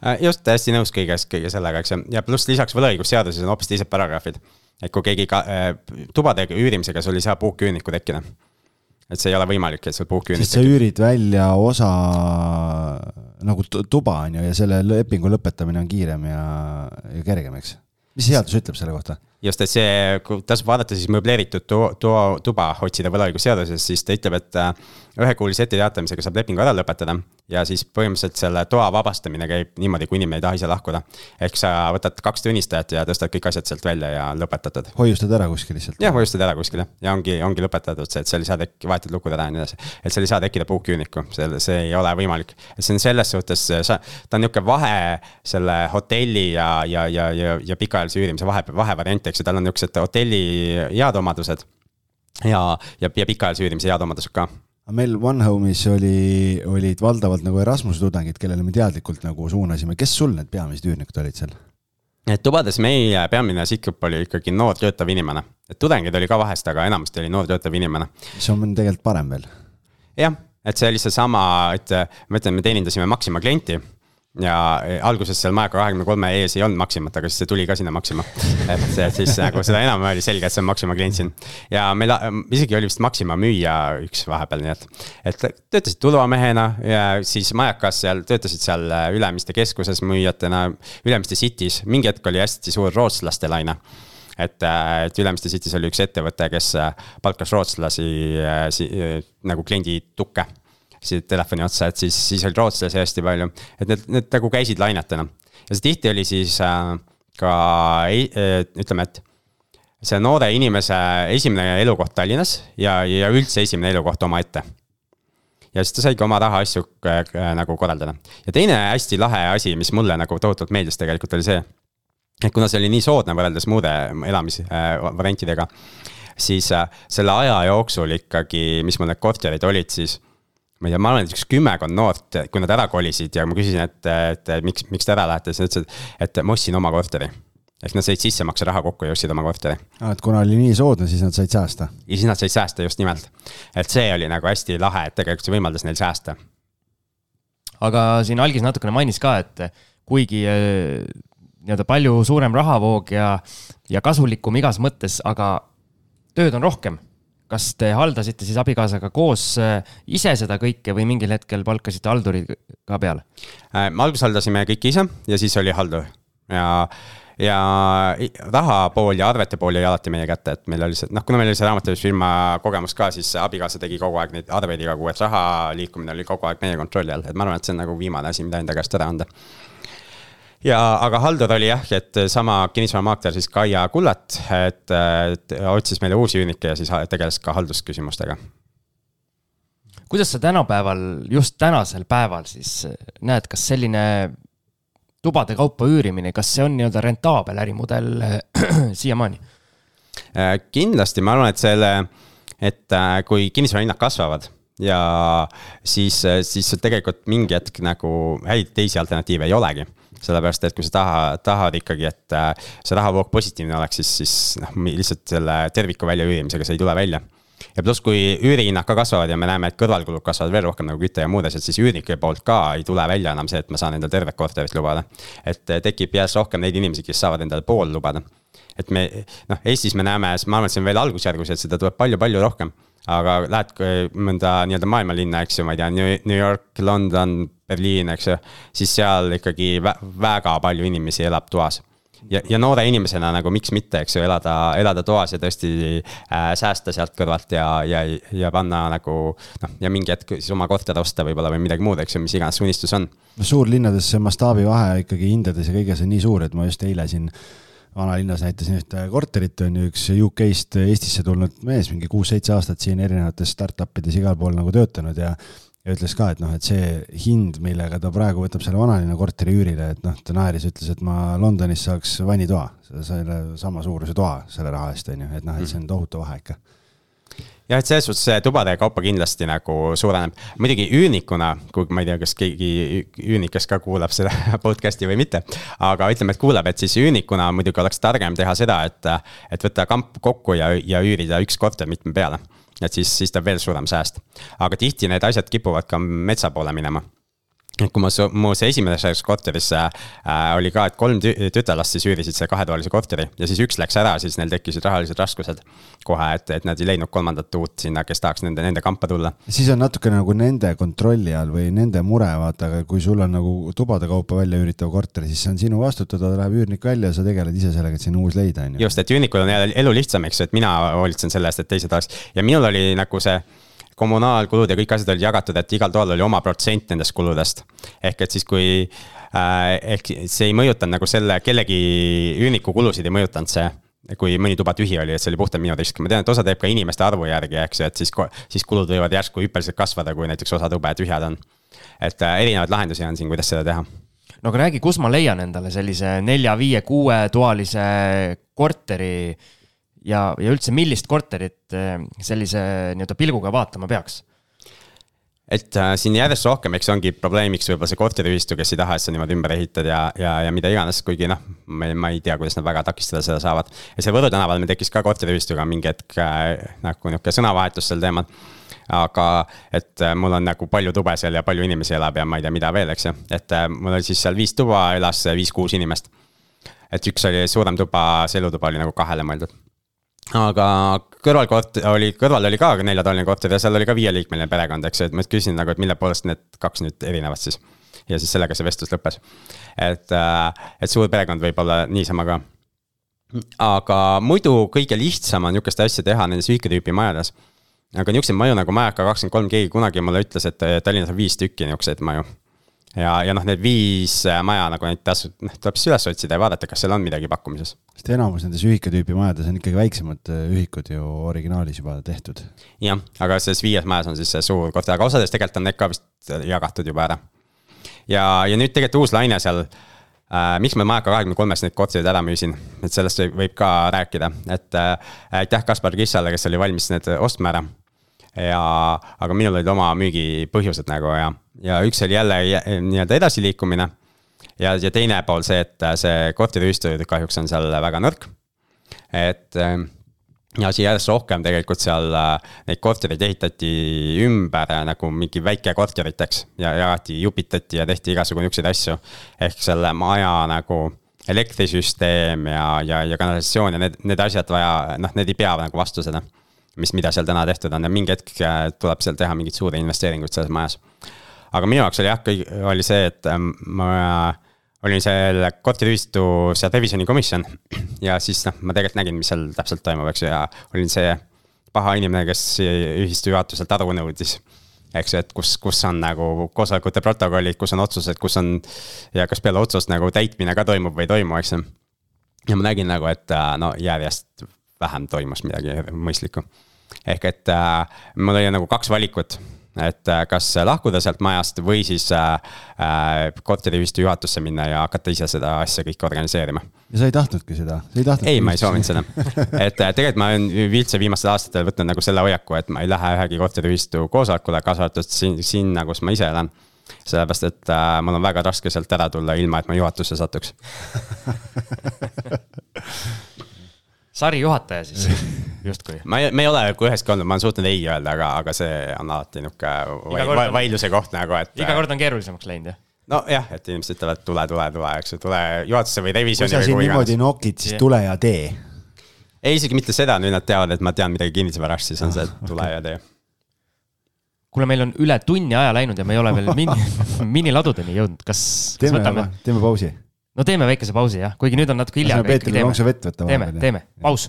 Äh, just, täiesti nõus kõiges, kõige sellega, eks ju, ja pluss lisaks võlaõigusseaduses on hoopis teised paragrahvid. et kui keegi ka äh, tubade üürimisega sul ei saa puuküünnikku tekkida et see ei ole võimalik, et sul puhküünist. sest sa üürid välja osa nagu tuba on ju ja selle lepingu lõpetamine on kiirem ja, ja kergem, eks. mis seadus ütleb selle kohta? Just, et see, kui tasub vaadata siis möbleeritud to-, to-, tuba otsida võlaõigusseaduses, siis ta ütleb, et äh, ühekuulise etteteatamisega saab lepingu ära lõpetada ja siis põhimõtteliselt selle toa vabastamine käib niimoodi, kui inimene ei taha ise lahkuda. ehk sa võtad kaks tunnistajat ja tõstad kõik asjad sealt välja ja lõpetad. hoiustad ära kuskil lihtsalt? jah, hoiustad ära kuskil jah, ja ongi, ongi lõpetatud see, et seal ei saa tek-, vahetad lukud ära ja nii edasi. et seal ei saa tekkida puukküünikku, see, see ei ole võimalik. et see on selles suhtes, sa, ta on nihuke vahe selle hotelli ja, ja, ja, ja, ja pikaajalise üürimise vahe, vahevariant, eks ju, tal on niuksed hotelli head omadused. ja, ja, ja pikaajalise üürimise head omadused ka meil One Home'is oli, olid valdavalt nagu Erasmuse tudengid, kellele me teadlikult nagu suunasime, kes sul need peamised üürnikud olid seal? et tubades meie peamine sihtgrupp oli ikkagi noor töötav inimene, et tudengeid oli ka vahest, aga enamasti oli noor töötav inimene. mis on tegelikult parem veel. jah, et see oli seesama, et ma ütlen, me teenindasime Maxima klienti ja alguses seal Majaka kahekümne kolme ees ei olnud Maximat, aga siis see tuli ka sinna Maxima. et siis nagu seda enam oli selge, et see on Maxima klient siin. ja meil isegi oli vist Maxima müüja üks vahepeal, nii et, et töötasid tulvamehena ja siis Majakas seal töötasid seal Ülemiste keskuses müüjatena, Ülemiste City's, mingi hetk oli hästi suur rootslaste laine et, et Ülemiste City's oli üks ettevõte, kes palkas rootslasi nagu kliendi tukke siit telefoni otsa, et siis, siis oli rootslasi hästi palju. et need, need nagu käisid lainetena ja see tihti oli siis äh, ka äh, ütleme, et see noore inimese esimene elukoht Tallinnas ja, ja üldse esimene elukoht omaette. ja siis ta saigi oma rahaasju äh, äh, nagu korraldada. ja teine hästi lahe asi, mis mulle nagu tohutult meeldis tegelikult oli see. et kuna see oli nii soodne võrreldes muude elamisvariantidega äh,, siis äh, selle aja jooksul ikkagi, mis mul need korterid olid, siis ma ei tea, ma et üks kümmekond noort, kui nad ära kolisid ja ma küsisin, et, et miks, miks te ära lähete, siis nad ütlesid, et ma ostsin oma korteri. ehk nad said sissemakseraha kokku ja ostsid oma korteri. aa, et kuna oli nii soodne, siis nad said säästa? ja siis nad said säästa, just nimelt. et see oli nagu hästi lahe, et tegelikult see võimaldas neil säästa. aga siin algis natukene mainis ka, et kuigi äh, nii-öelda palju suurem rahavoog ja, ja kasulikum igas mõttes, aga tööd on rohkem kas te haldasite siis abikaasaga koos äh, ise seda kõike või mingil hetkel palkasite halduri ka peale? Äh, me alguses haldasime kõike ise ja siis oli haldur. Ja, ja raha pool ja arvete pool jäi alati meie kätte, et meil oli see, noh, kuna meil oli see raamatupidamisfirma kogemus ka, siis abikaasa tegi kogu aeg neid arveid iga kuu, et raha liikumine oli kogu aeg meie kontrolli all, et ma arvan, et see on nagu viimane asi, mida enda käest ära anda ja, aga haldur oli jah, et sama kinnisvaramaakler siis Kaia Kullat, et, et otsis meile uusi üürnikke ja siis tegeles ka haldusküsimustega. kuidas sa tänapäeval, just tänasel päeval siis näed, kas selline tubade kaupa üürimine, kas see on nii-öelda rentaabel ärimudel siiamaani? Äh, kindlasti, ma arvan, et selle, et äh, kui kinnisvarahinnad kasvavad ja siis, siis tegelikult mingi hetk nagu häid teisi alternatiive ei olegi sellepärast, et kui sa taha, tahad ikkagi, et äh, see rahavoog positiivne oleks, siis, siis noh, lihtsalt selle terviku väljaüürimisega see ei tule välja ja pluss, kui üürihinnad ka kasvavad ja me näeme, et kõrvalkulud kasvavad veel rohkem nagu küte ja muud asjad, siis üürnike poolt ka ei tule välja enam see, et ma saan endale tervet korterit lubada. et äh, tekib järjest rohkem neid inimesi, kes saavad endale pool lubada. Et me, noh, Eestis me näeme, ma arvan, et see on veel algusjärgus, et seda tuleb palju-palju rohkem aga lähed mõnda nii-öelda maailmalinna, eks ju, ma ei tea, New York, London, Berliin, eks ju. siis seal ikkagi vä väga palju inimesi elab toas. ja, ja noore inimesena nagu miks mitte, eks ju, elada, elada toas ja tõesti äh, säästa sealt kõrvalt ja, ja, ja panna nagu. noh, ja mingi hetk siis oma korter osta võib-olla või midagi muud, eks ju, mis iganes unistus on. no suurlinnades see mastaabivahe ikkagi hindades ja kõiges on nii suur, et ma just eile siin vanalinnas näitasin ühte korterit, on ju, üks UK-st Eestisse tulnud mees, mingi kuus-seitse aastat siin erinevates startup ides igal pool nagu töötanud ja ja ütles ka, et noh, et see hind, millega ta praegu võtab selle vanalinna korteri üürile, et noh, ta naeris, ütles, et ma Londonis saaks vannitoa, selle sama suuruse toa selle raha eest, on ju, et noh, et see on tohutu vahe ikka jah, et selles suhtes see tubade kaupa kindlasti nagu suureneb. muidugi üürnikuna, kui ma ei tea, kas keegi üürnikas ka kuulab seda podcast'i või mitte. aga ütleme, et kuulab, et siis üürnikuna muidugi oleks targem teha seda, et, et võtta kamp kokku ja, ja üürida üks korter mitme peale. et siis, siis tuleb veel suurem sääst. aga tihti need asjad kipuvad ka metsa poole minema kui ma, mu see esimeses korteris äh, oli ka, et kolm tütarlast siis üürisid selle kahetoalise korteri ja siis üks läks ära, siis neil tekkisid rahalised raskused. kohe, et, et nad ei leidnud kolmandat uut sinna, kes tahaks nende, nende kampa tulla. siis on natuke nagu nende kontrolli all või nende mure, vaata, aga kui sul on nagu tubade kaupa välja üüritav korter, siis see on sinu vastutada, läheb üürnik välja, sa tegeled ise sellega, et sinna uus leida, on ju. just, et üürnikul on elu lihtsam, eks ju, et mina hoolitsen selle eest, et teised oleks ja minul oli nagu see kommunaalkulud ja kõik asjad olid jagatud, et igal toal oli oma protsent nendest kuludest. ehk et siis, kui äh, ehk see ei mõjutanud nagu selle kellegi üürniku kulusid ei mõjutanud see kui mõni tuba tühi oli, et see oli puhtalt minu risk, ma tean, et osa teeb ka inimeste arvu järgi, eks ju, et siis, siis kulud võivad järsku hüppeliselt kasvada, kui näiteks osa tube tühjad on. et äh, erinevaid lahendusi on siin, kuidas seda teha no aga räägi, kus ma leian endale sellise nelja-viie-kuuetoalise korteri äh, ja, ja üldse, millist korterit eh, sellise nii-öelda pilguga vaatama peaks? et äh, siin järjest rohkem, eks ongi probleemiks võib-olla see korteriühistu, kes ei taha, et sa niimoodi ümber ehitad ja, ja, ja mida iganes, kuigi noh, ma ei tea, kuidas nad väga takistada seda saavad. ja see Võru tänaval meil tekkis ka korteriühistuga mingi hetk äh, nagu nihuke sõnavahetus sel teemal aga et äh, mul on nagu palju tube seal ja palju inimesi elab ja ma ei tea, mida veel, eks ju, et äh, mul oli siis seal viis tuba, elas viis-kuus inimest. et üks oli suurem tuba, see elutuba oli nagu kahele mõeldud aga kõrvalkort- oli, kõrval oli ka neljatoaline korter ja seal oli ka viieliikmeline perekond, eks ju, et ma küsin nagu, et mille poolest need kaks nüüd erinevad siis. ja siis sellega see vestlus lõppes. et, et suur perekond võib olla niisama ka aga muidu kõige lihtsam on nihukest asja teha nendes ühikatüüpi majades. aga nihukeseid maju nagu Majaka kakskümmend kolm, keegi kunagi mulle ütles, et Tallinnas on viis tükki nihukeseid maju. Ja, ja noh, need viis maja nagu neid tasu, noh tuleb siis üles otsida ja vaadata, kas seal on midagi pakkumises. sest enamus nendes ühikatüüpi majades on ikkagi väiksemad äh, ühikud ju originaalis juba tehtud. jah, aga selles viies majas on siis see suur korter, aga osades tegelikult on need ka vist jagatud juba ära. ja, ja nüüd tegelikult uus laine seal äh,. miks ma Majaka kahekümne kolmest neid korterid ära müüsin, et sellest võib ka rääkida, et äh, aitäh Kaspar Kissale, kes oli valmis need ostma ära. Ja, aga minul olid oma müügipõhjused nagu ja, ja üks oli jälle nii-öelda edasiliikumine. ja, ja teine pool see, et see korteriühistu kahjuks on seal väga nõrk. et äh, ja asi järjest rohkem tegelikult seal äh, neid kortereid ehitati ümber äh, nagu mingi väikekorteriteks ja jagati, jupitati ja tehti igasugu niisuguseid asju. ehk selle maja nagu elektrisüsteem ja, ja, ja kanalisatsioon ja need, need asjad vaja, noh, need ei pea nagu vastu seda. Mis, mida seal täna tehtud on ja mingi hetk äh, tuleb seal teha mingeid suuri investeeringuid selles majas. aga minu jaoks oli jah, oli see, et ma olin seal korteriühistu seal revisjonikomisjon ja siis noh, ma tegelikult nägin, mis seal täpselt toimub, eks ju, ja olin see paha inimene, kes ühistu juhatuselt aru nõudis. eks ju, et kus, kus on nagu koosolekute protokollid, kus on otsused, kus on ja kas peale otsust nagu täitmine ka toimub või ei toimu, eks ju. ja ma nägin nagu, et äh, no järjest vähem toimus midagi mõistlikku. Ehk et äh, mul oli nagu kaks valikut. Et äh, kas lahkuda sealt majast või siis äh, äh, korteriühistu juhatusse minna ja hakata ise seda asja kõike organiseerima. ja sa ei tahtnudki seda, ei ei, ma ei soovinud seda, et tegelikult ma olen üldse viimastel aastatel võtnud nagu selle hoiaku, et ma ei lähe ühegi korteriühistu koosolekule, kaasa arvatud siin, sinna, kus ma ise elan. Sellepärast, et äh, mul on väga raske sealt ära tulla, ilma et ma juhatusse satuks sarijuhataja siis justkui. ma ei, me ei ole nagu üheski olnud, ma olen suutnud ei öelda, aga, aga see on alati nihuke vai, vaidluse koht nagu, et. iga kord on keerulisemaks läinud, jah? nojah, et inimesed ütlevad tule, tule, tule, eks ju, tule juhatusse või revisjoni. kui sa siin niimoodi nokid, siis ja. tule ja tee. ei, isegi mitte seda, nüüd nad teavad, et ma tean midagi kinnisvarast, siis on see, et tule ja tee kuule, meil on üle tunni aja läinud ja me ei ole veel mini, miniladudeni jõudnud, kas, kas teeme, võtame? teeme pausi no teeme väikese pausi jah, kuigi nüüd on natuke hilja. Peetrile lonksu vett võtta. teeme, teeme, paus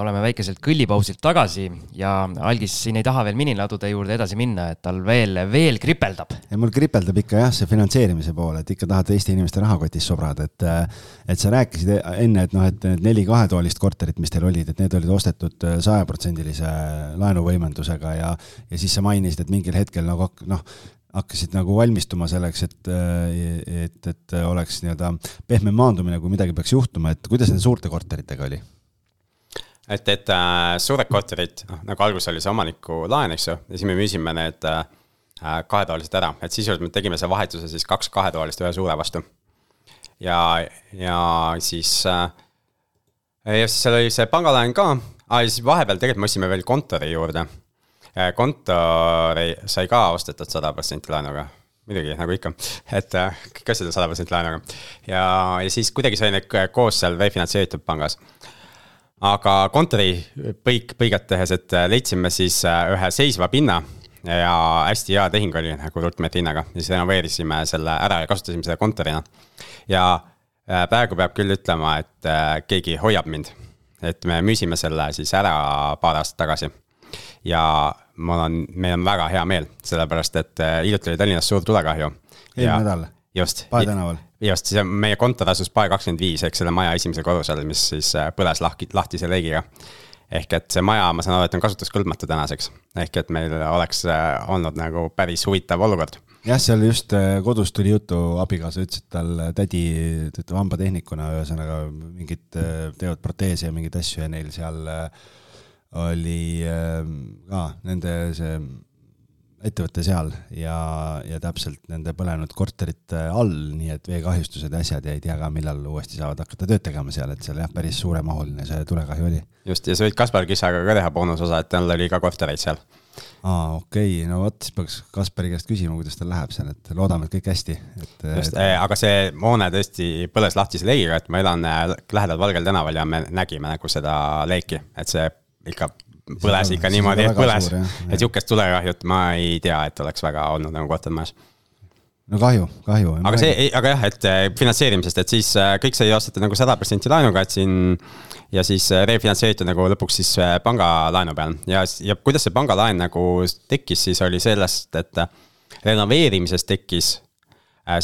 ja oleme väikeselt kõllipausilt tagasi ja Algis siin ei taha veel miniladude juurde edasi minna, et tal veel, veel kripeldab. mul kripeldab ikka jah, see finantseerimise pool, et ikka tahad Eesti inimeste rahakotis sobrada, et, et sa rääkisid enne, et noh, et need neli kahetoalist korterit, mis teil olid, et need olid ostetud sajaprotsendilise laenuvõimendusega ja, ja siis sa mainisid, et mingil hetkel nagu noh, hakkasid nagu valmistuma selleks, et, et, et oleks nii-öelda pehmem maandumine, kui midagi peaks juhtuma, et kuidas nende suurte korteritega oli? Et, et äh, suured korterid, noh nagu alguses oli see omaniku laen, eks ju, ja siis me müüsime need äh, kahetoalised ära, et sisuliselt me tegime selle vahetuse siis kaks kahetoalist ühe suure vastu. ja, ja siis äh,, ja siis seal oli see pangalaen ka ah,, ja siis vahepeal tegelikult me ostsime veel kontori juurde. Äh, kontori sai ka ostetud sada protsenti laenuga muidugi, nagu ikka, et äh, kõik asjad on sada protsenti laenuga. ja, ja siis kuidagi sai need koos seal refinantseeritud pangas aga kontori põik, põiget tehes, et äh, leidsime siis äh, ühe seisva pinna ja hästi hea tehing oli nagu ruutmeetri hinnaga ja siis renoveerisime selle ära ja kasutasime seda kontorina. ja äh, praegu peab küll ütlema, et keegi hoiab mind. et me müüsime selle siis ära paar aastat tagasi. ja mul on, meil on väga hea meel, sellepärast et hiljuti oli Tallinnas suur tulekahju. eelmine nädal. Just. Pae tänaval just, see meie kontor asus Pae kakskümmend viis ehk selle maja esimesel korrusel, mis siis äh, põles lahti, lahtise leegiga. ehk et see maja, ma saan aru, et on kasutuskõlbmatu tänaseks, ehk et meil oleks äh, olnud nagu päris huvitav olukord jah, seal just äh, kodus tuli juttu, abikaasa ütles, et tal tädi töötab hambatehnikuna, ühesõnaga mingid teevad proteese ja mingeid asju ja neil seal oli ka nende see ettevõte seal ja, ja täpselt nende põlenud korterite all, nii et veekahjustused ja asjad ja ei tea ka, millal uuesti saavad hakata tööd tegema seal, et seal jah, päris suuremahuline see tulekahju oli. just, ja sa võid Kaspar Kissaga ka teha boonusosa, et tal oli ka kortereid seal. aa, okei okay., no vot, siis peaks Kaspari käest küsima, kuidas tal läheb seal, et loodame, et kõik hästi, et. just, aga see hoone tõesti põles lahtise leegiga, et ma elan äh, lähedal Valgel tänaval ja me nägime nagu seda leeki, et see ikka põles ikka niimoodi, et põles. et sihukest tulekahjut ma ei tea, et oleks väga olnud nagu kortermajas no kahju, kahju. aga see, aga jah, et äh, finantseerimisest, et siis äh, kõik sai ostetud nagu sada protsenti laenuga, et siin. ja siis äh, refinantseeriti nagu lõpuks siis pangalaenu peal ja, ja kuidas see pangalaen nagu tekkis, siis oli sellest, et renoveerimises tekkis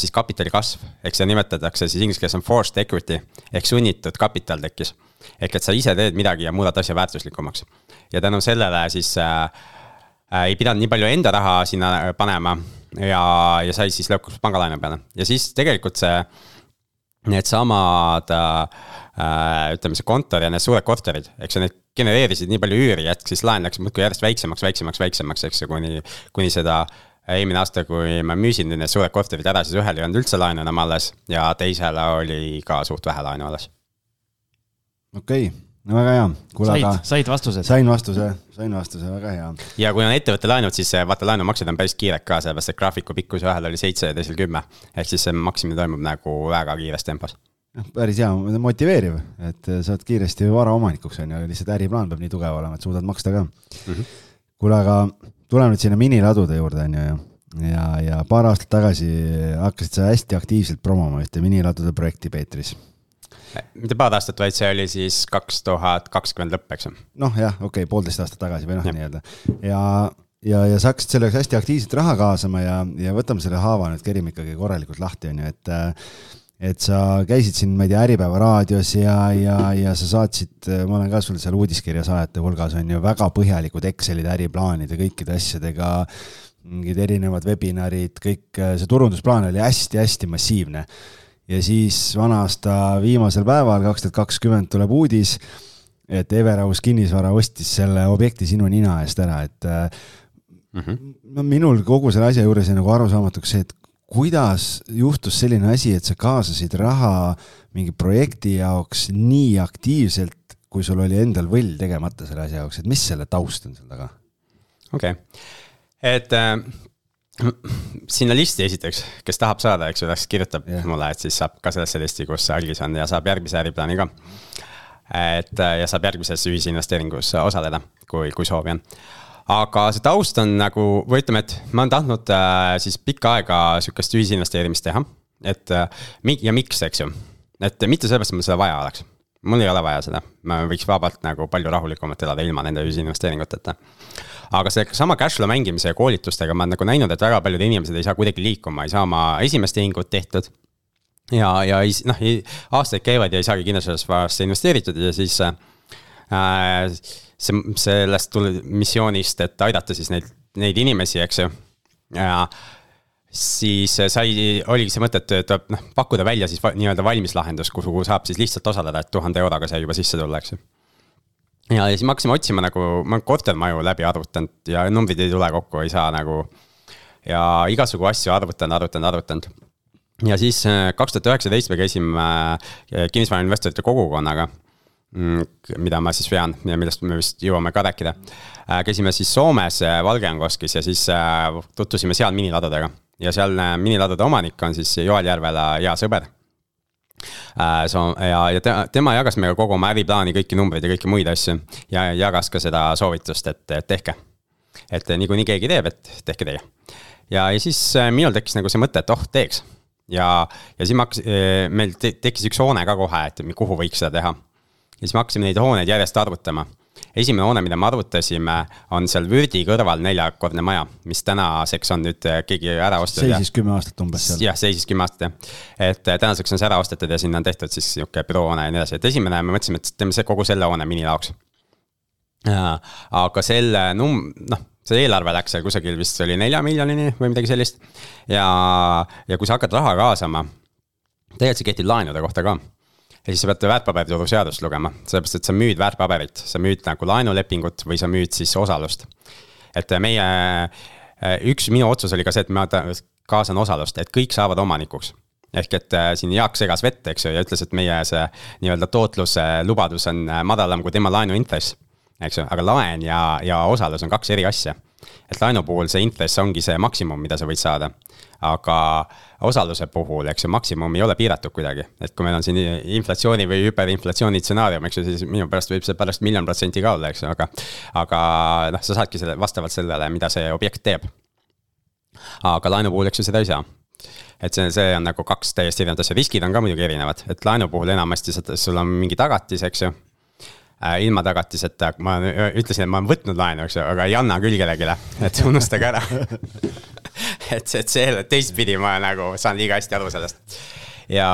siis kapitali kasv, ehk seda nimetatakse siis inglise keeles on forced equity ehk sunnitud kapital tekkis. Ehk et sa ise teed midagi ja muudad asja väärtuslikumaks ja tänu sellele siis äh, äh, ei pidanud nii palju enda raha sinna äh, panema ja, ja sai siis lõpuks pangalaenu peale ja siis tegelikult see, needsamad äh, ütleme, see kontor ja need suured korterid, eks ju, need genereerisid nii palju üüri, et siis laen läks muudkui järjest väiksemaks, väiksemaks, väiksemaks, eks ju, kuni, kuni seda eelmine aasta, kui ma müüsin need suured korterid ära, siis ühel ei olnud üldse laenu enam alles ja teisele oli ka suht vähe laenu alles. Okei okay no väga hea. said aga..., said vastused? sain vastuse, sain vastuse, väga hea. ja kui on ettevõtte laenud, siis vaata laenumaksed on päris kiired ka, sellepärast et graafiku pikkus ühel oli seitse ja teisel kümme. ehk siis see maksmine toimub nagu väga kiires tempos. noh, päris hea, motiveeriv, et saad kiiresti varaomanikuks on ju, lihtsalt äriplaan peab nii tugev olema, et suudad maksta ka mm -hmm.. kuule, aga tuleme nüüd sinna miniladude juurde on ju, ja, ja paar aastat tagasi hakkasid sa hästi aktiivselt promoma ühte miniladude projekti Peetris mitte paar aastat, vaid see oli siis kaks tuhat kakskümmend lõpp, eks ju. noh, jah, okei okay,, poolteist aastat tagasi või noh, nii-öelda. Ja, ja, ja sa hakkasid selleks hästi aktiivselt raha kaasama ja, ja võtame selle haava nüüd, kerime ikkagi korralikult lahti, on ju, et et sa käisid siin, ma ei tea, Äripäeva raadios ja, ja, ja sa saatsid, ma olen ka sul seal uudiskirja saajate hulgas on ju väga põhjalikud Excelid, äriplaanide, kõikide asjadega, mingid erinevad webinarid, kõik see turundusplaan oli hästi-hästi massiivne ja siis vana aasta viimasel päeval, kaks tuhat kakskümmend, tuleb uudis, et Everaus kinnisvara ostis selle objekti sinu nina eest ära, et mm -hmm. no minul kogu selle asja juures jäi nagu arusaamatuks see, et kuidas juhtus selline asi, et sa kaasasid raha mingi projekti jaoks nii aktiivselt, kui sul oli endal võll tegemata selle asja jaoks, et mis selle taust on seal taga? okei okay., et äh, sinna listi esiteks, kes tahab saada, eks ju, las kirjutab yeah. mulle, et siis saab ka sellesse listi, kus algis on ja saab järgmise äriplaani ka. et ja saab järgmises ühisinvesteeringus osaleda, kui, kui soovi on. aga see taust on nagu, või ütleme, et ma olen tahtnud äh, siis pikka aega sihukest ühisinvesteerimist teha. et äh, ja miks, eks ju, et mitte sellepärast, et mul seda vaja oleks mul ei ole vaja seda, ma võiks vabalt nagu palju rahulikumalt elada ilma nende ühisinvesteeringuteta aga seesama cashflow mängimise ja koolitustega ma olen nagu näinud, et väga paljud inimesed ei saa kuidagi liikuma, ei saa oma esimest tehingut tehtud. ja, ja ei, noh, aastaid käivad ja ei saagi kinnisvarasse investeeritud ja siis äh, see, sellest tuli missioonist, et aidata siis neid, neid inimesi, eks ju. ja siis sai, oligi see mõte, et tuleb noh, pakkuda välja siis nii-öelda valmis lahendus, kuhu saab siis lihtsalt osaleda, et tuhande euroga sai juba sisse tulla, eks ju ja, siis me hakkasime otsima nagu, ma olen kortermaju läbi arvutanud ja numbrid ei tule kokku, ei saa nagu. ja igasugu asju arvutanud, arvutanud, arvutanud. ja siis äh, kaks tuhat üheksateist me käisime äh, kinnisvarainvestorite kogukonnaga. Mm, mida ma siis vean ja millest me vist jõuame ka rääkida. Äh, käisime siis Soomes Valgeangoskis ja siis tutvusime seal miniladudega ja seal miniladude omanik on siis Joel Järvela hea sõber Äh, so, ja, ja tema, tema jagas meiega kogu oma äriplaani, kõiki numbreid ja kõiki muid asju ja jagas ka seda soovitust, et, tehke. et niikuinii keegi teeb, et tehke teie. ja, ja siis äh, minul tekkis nagu see mõte, et oh, teeks. ja, ja siis ma hakkasin, äh, meil tekkis üks hoone ka kohe, et kuhu võiks seda teha. ja siis me hakkasime neid hooneid järjest arvutama esimene hoone, mida me arvutasime, on seal Vürdi kõrval neljakordne maja, mis tänaseks on nüüd äh, keegi ära ostnud. seisis kümme aastat umbes seal. jah, seisis kümme aastat jah. et äh, tänaseks on see ära ostetud ja sinna on tehtud siis sihuke büroohoone ja nii edasi, et esimene me mõtlesime, et teeme see kogu selle hoone minilaoks. aga selle num-, noh see eelarve läks seal kusagil vist oli nelja miljonini või midagi sellist. ja, ja kui sa hakkad raha kaasama, tegelikult see kehtib laenude kohta ka ja siis sa pead väärtpaberituru seadust lugema, sellepärast et sa müüd väärtpaberit, sa müüd nagu laenulepingut või sa müüd siis osalust. et meie üks minu otsus oli ka see, et ma kaasan osalust, et kõik saavad omanikuks ehk et äh, siin Jaak segas vett, eks ju, ja ütles, et meie see nii-öelda tootluse lubadus on äh, madalam kui tema laenuintress. eks ju, aga laen ja, ja osalus on kaks eri asja. et laenu puhul see intress ongi see maksimum, mida sa võid saada. aga osaluse puhul, eks ju, maksimum ei ole piiratud kuidagi, et kui meil on siin inflatsiooni või hüperinflatsiooni stsenaarium, eks ju, siis minu pärast võib see pärast miljon protsenti ka olla, eks ju, aga. aga noh, sa saadki selle vastavalt sellele, mida see objekt teeb. aga laenu puhul, eks ju, seda ei saa et see, see on nagu kaks täiesti erinevat asja, riskid on ka muidugi erinevad, et laenu puhul enamasti sul on mingi tagatis, eks ju äh,. ilma tagatiseta, ma ütlesin, et ma olen võtnud laenu, eks ju, aga ei anna küll kellelegi, et unustage ära et, et see teistpidi ma nagu saan liiga hästi aru sellest. ja,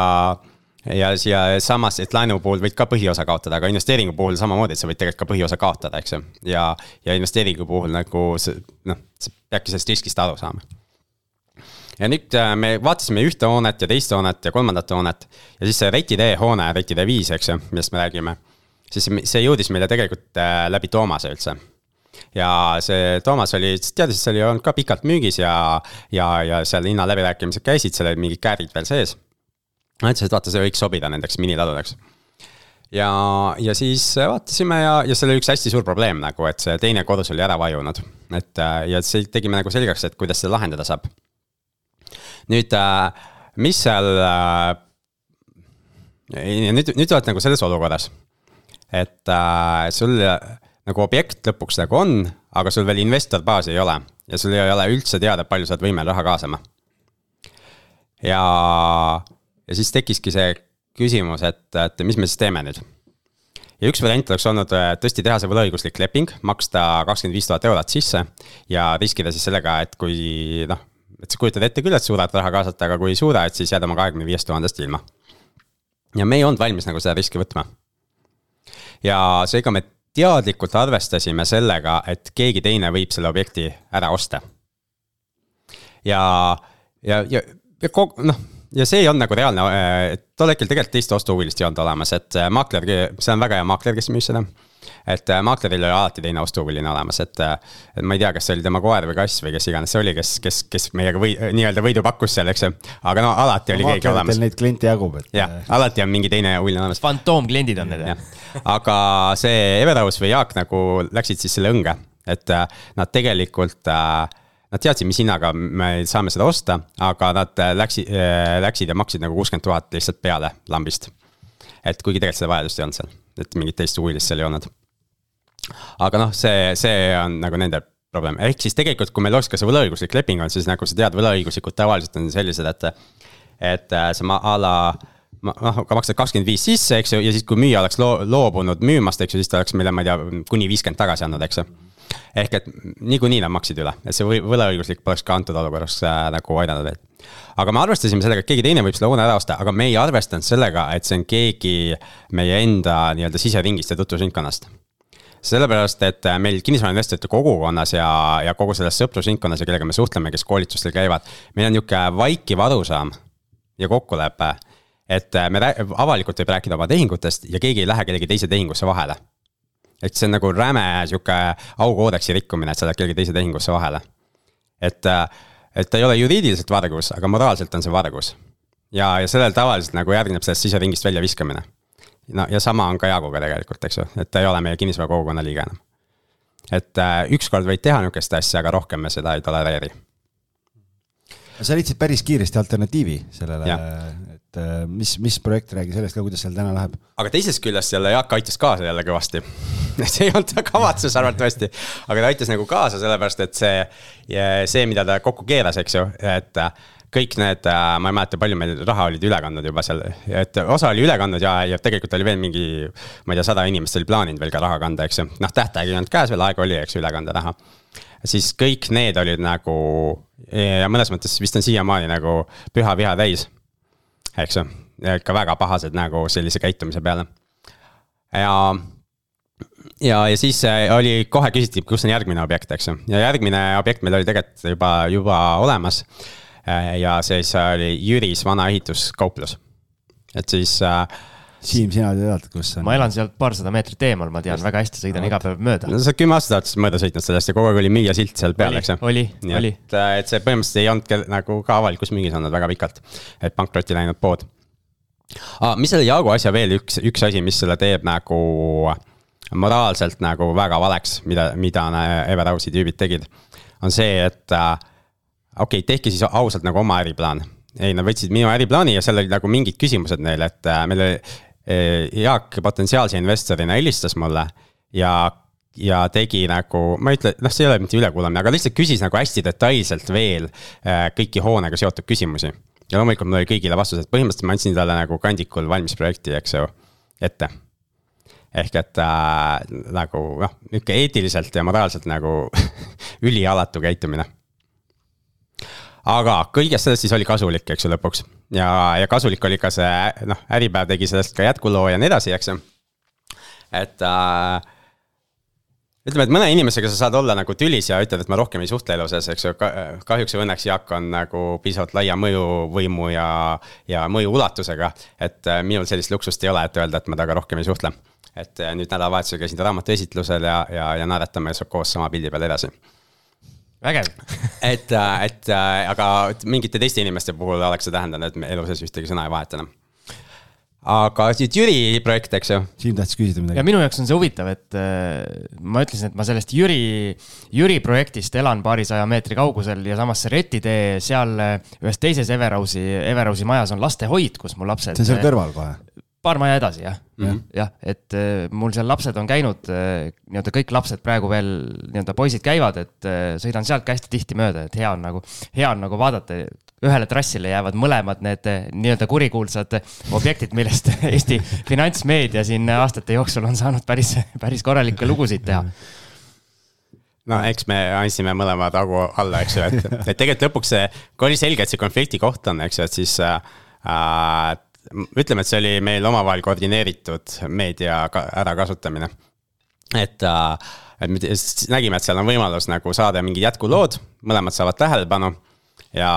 ja siia samas, et laenu puhul võid ka põhiosa kaotada, aga investeeringu puhul samamoodi, et sa võid tegelikult ka põhiosa kaotada, eks ju. ja, ja investeeringu puhul nagu noh, sa peadki sellest riskist aru saama ja nüüd äh, me vaatasime ühte hoonet ja teist hoonet ja kolmandat hoonet ja siis see Reti tee hoone, Reti tee viis, eks ju, millest me räägime. siis see jõudis meile tegelikult äh, läbi Toomase üldse. Ja see Toomas oli, teadis, et see oli olnud ka pikalt müügis ja, ja, ja seal hinnaläbirääkimised käisid, seal olid mingid käärid veel sees. ma ütlesin, et vaata, see võiks sobida nendeks miniladudeks ja, ja siis vaatasime ja, ja seal oli üks hästi suur probleem nagu, et see teine kodus oli ära vajunud. et äh, ja see tegime nagu selgeks, et kuidas seda lahendada saab nüüd, äh, mis seal. Äh, nüüd, nüüd oled nagu selles olukorras, et äh, sul nagu objekt lõpuks nagu on, aga sul veel investorbaasi ei ole ja sul ei ole üldse teada, palju sa oled võimeline raha kaasama. ja, ja siis tekkiski see küsimus, et, et mis me siis teeme nüüd ja üks variant oleks olnud tõesti teha see võlaõiguslik leping, maksta kakskümmend viis tuhat eurot sisse ja riskida siis sellega, et kui noh, et sa kujutad ette küll, et suudad raha kaasata, aga kui ei suuda, et siis jääd oma kahekümne viiest tuhandest ilma. ja me ei olnud valmis nagu seda riski võtma. ja seega me teadlikult arvestasime sellega, et keegi teine võib selle objekti ära osta. ja, ja, ja, ja kogu, noh, ja see olnud nagu reaalne, tol hetkel tegelikult teist ostuhuvilist ei olnud olemas, et maakler, see on väga hea maakler, kes müüs seda et äh, maakleril oli alati teine ostuhuviline olemas, et, äh, et ma ei tea, kas see oli tema koer või kass või kes iganes see oli, kes, kes, kes meiega või nii-öelda võidu pakkus seal, eks ju. aga no alati oli no, keegi olemas. Neid kliente jagub, et. jah, alati on mingi teine huviline olemas. fantoomkliendid on need jah? aga see Everaus või Jaak nagu läksid siis selle õnge, et äh, nad tegelikult Nad teadsid, mis hinnaga me saame seda osta, aga nad läksid, läksid ja maksid nagu kuuskümmend tuhat lihtsalt peale lambist. et kuigi tegelikult seda vajadust ei olnud seal, et mingit teist huvilist seal ei olnud aga noh, see, see on nagu nende probleem, ehk siis tegelikult, kui meil oleks ka see võlaõiguslik leping on, siis nagu sa tead, võlaõiguslikud tavaliselt on sellised, et. et äh, sa a la noh, ka maksad kakskümmend viis sisse, eks ju, ja siis, kui müüja oleks loo-, loobunud müümast, eks ju, siis ta oleks meile, ma ei tea, kuni viiskümmend tagasi andnud, eks ju. Ehk et niikuinii nad maksid üle, et see võlaõiguslik poleks ka antud olukorras äh, nagu aidanud veel. aga me arvestasime sellega, et keegi teine võib selle hoone ära osta, aga me ei arvestanud sellega, et see on keegi meie enda nii-öelda siseringist ja tutvusringkonnast sellepärast, et äh, meil kinnisvarainvestorite kogukonnas ja, ja kogu selles sõprusringkonnas ja kellega me suhtleme, kes koolitustel käivad, meil on nihuke vaikiv arusaam ja kokkulepe. et äh, me avalikult võib rääkida oma tehingutest ja keegi ei lähe kellegi teise tehingusse vahele. Et see on nagu räme sihuke aukoodeksi rikkumine, et sa lähed kellegi teise tehingusse vahele. et, äh, et ta ei ole juriidiliselt vargus, aga moraalselt on see vargus. ja, ja sellel tavaliselt nagu järgneb sellest siseringist väljaviskamine no ja sama on ka Jaaguga tegelikult, eks ju, et ta ei ole meie kinnisvara kogukonna liige enam. et äh, ükskord võid teha nihukest asja, aga rohkem me seda ei tolereeri. sa leidsid päris kiiresti alternatiivi sellele, et äh, mis, mis projekt, räägi sellest ka, kuidas seal täna läheb. aga teisest küljest jälle Jaak aitas kaasa jälle kõvasti see ei olnud ta kavatsus arvatavasti, aga ta aitas nagu kaasa, sellepärast et see, see, mida ta kokku keeras, eks ju, et kõik need, äh, ma ei mäleta, palju meil raha olid üle kandnud juba seal, et osa oli üle kandnud ja, ja tegelikult oli veel mingi. ma ei tea, sada inimest oli plaaninud veel ka raha kanda, eks ju, noh, tähtaeg ei olnud käes veel, aega oli, eks ju, üle kanda raha. siis kõik need olid nagu ja mõnes mõttes vist on siiamaani nagu püha viha täis. Eks ju, ikka väga pahased nagu sellise käitumise peale. ja ja, ja siis äh, oli, kohe küsiti, kus on järgmine objekt, eks ju, ja järgmine objekt meil oli tegelikult juba, juba olemas Äh, ja siis oli Jüris vana ehituskauplus. et siis äh, Siim, sina tead, kus on? ma elan sealt paarsada meetrit eemal, ma tean väga hästi, sõidan iga päev mööda. no sa oled kümme aastat oled mööda sõitnud sellest ja kogu aeg oli müüjasilt seal peal, eks ju. oli, oli. et, et see põhimõtteliselt ei olnud kel- nagu ka avalikus müügis olnud väga pikalt, et pankrotti läinud pood ah,. mis selle Jaagu asja veel üks, üks asi, mis selle teeb nagu moraalselt nagu väga valeks, mida, mida Everhouse'i tüübid tegid, on see, et äh, okei okay,, tehke siis ausalt nagu oma äriplaan. ei, nad võtsid minu äriplaani ja seal olid nagu mingid küsimused neile, et äh, meil oli äh, Jaak potentsiaalse investorina helistas mulle ja ja tegi nagu, ma ei ütle, noh, see ei ole mitte ülekuulamine, aga lihtsalt küsis nagu hästi detailselt veel äh, kõiki hoonega seotud küsimusi. ja loomulikult mul oli kõigile vastused, põhimõtteliselt ma andsin talle nagu kandikul valmis projekti, eks ju, ette. ehk et äh, nagu noh, nihuke eetiliselt ja moraalselt nagu ülialatu käitumine. aga kõigest sellest siis oli kasulik, eks ju, lõpuks ja, ja kasulik oli ka see noh, Äripäev tegi sellest ka jätkuloo ja nii edasi, eks ju. et äh, ütleme, et mõne inimesega sa saad olla nagu tülis ja ütled, et ma rohkem ei suhtle elu sees, eks ju ka,, kahjuks või õnneks Jaak on nagu piisavalt laia mõjuvõimu ja, ja mõju ulatusega. et äh, minul sellist luksust ei ole, et öelda, et ma temaga rohkem ei suhtle. et äh, nüüd nädalavahetusel käisin ta raamatu esitlusel ja, ja, ja naeratame koos sama pildi peal edasi. Vägev. et, et äh, aga mingite teiste inimeste puhul oleks see tähendanud, et me elu sees ühtegi sõna ei vaheta enam. aga nüüd Jüri projekt, eks ju Siim tahtis küsida ja midagi. minu jaoks on see huvitav, et äh, ma ütlesin, et ma sellest Jüri, Jüri projektist elan paarisaja meetri kaugusel ja samas see retitee seal äh, ühes teises Everhouse'i, Everhouse'i majas on lastehoid, kus mu lapsed. see on seal kõrval kohe. Paar maja edasi jah mm. -hmm., jah, et äh, mul seal lapsed on käinud, nii-öelda kõik lapsed praegu veel nii-öelda poisid käivad, et äh, sõidan sealt ka hästi tihti mööda, et hea on nagu, hea on nagu vaadata. ühele trassile jäävad mõlemad need äh, nii-öelda kurikuulsad objektid, millest Eesti finantsmeedia siin aastate jooksul on saanud päris, päris korralikke lugusid teha. no eks me andsime mõlema tagu alla, eks ju, et, et tegelikult lõpuks see, kui oli selge, et see konflikti koht on, eks ju, et siis äh,. ütleme, et see oli meil omavahel koordineeritud meedia ka- ärakasutamine. et äh,, et me nägime, et seal on võimalus nagu saada mingid jätkulood, mõlemad saavad tähelepanu. ja,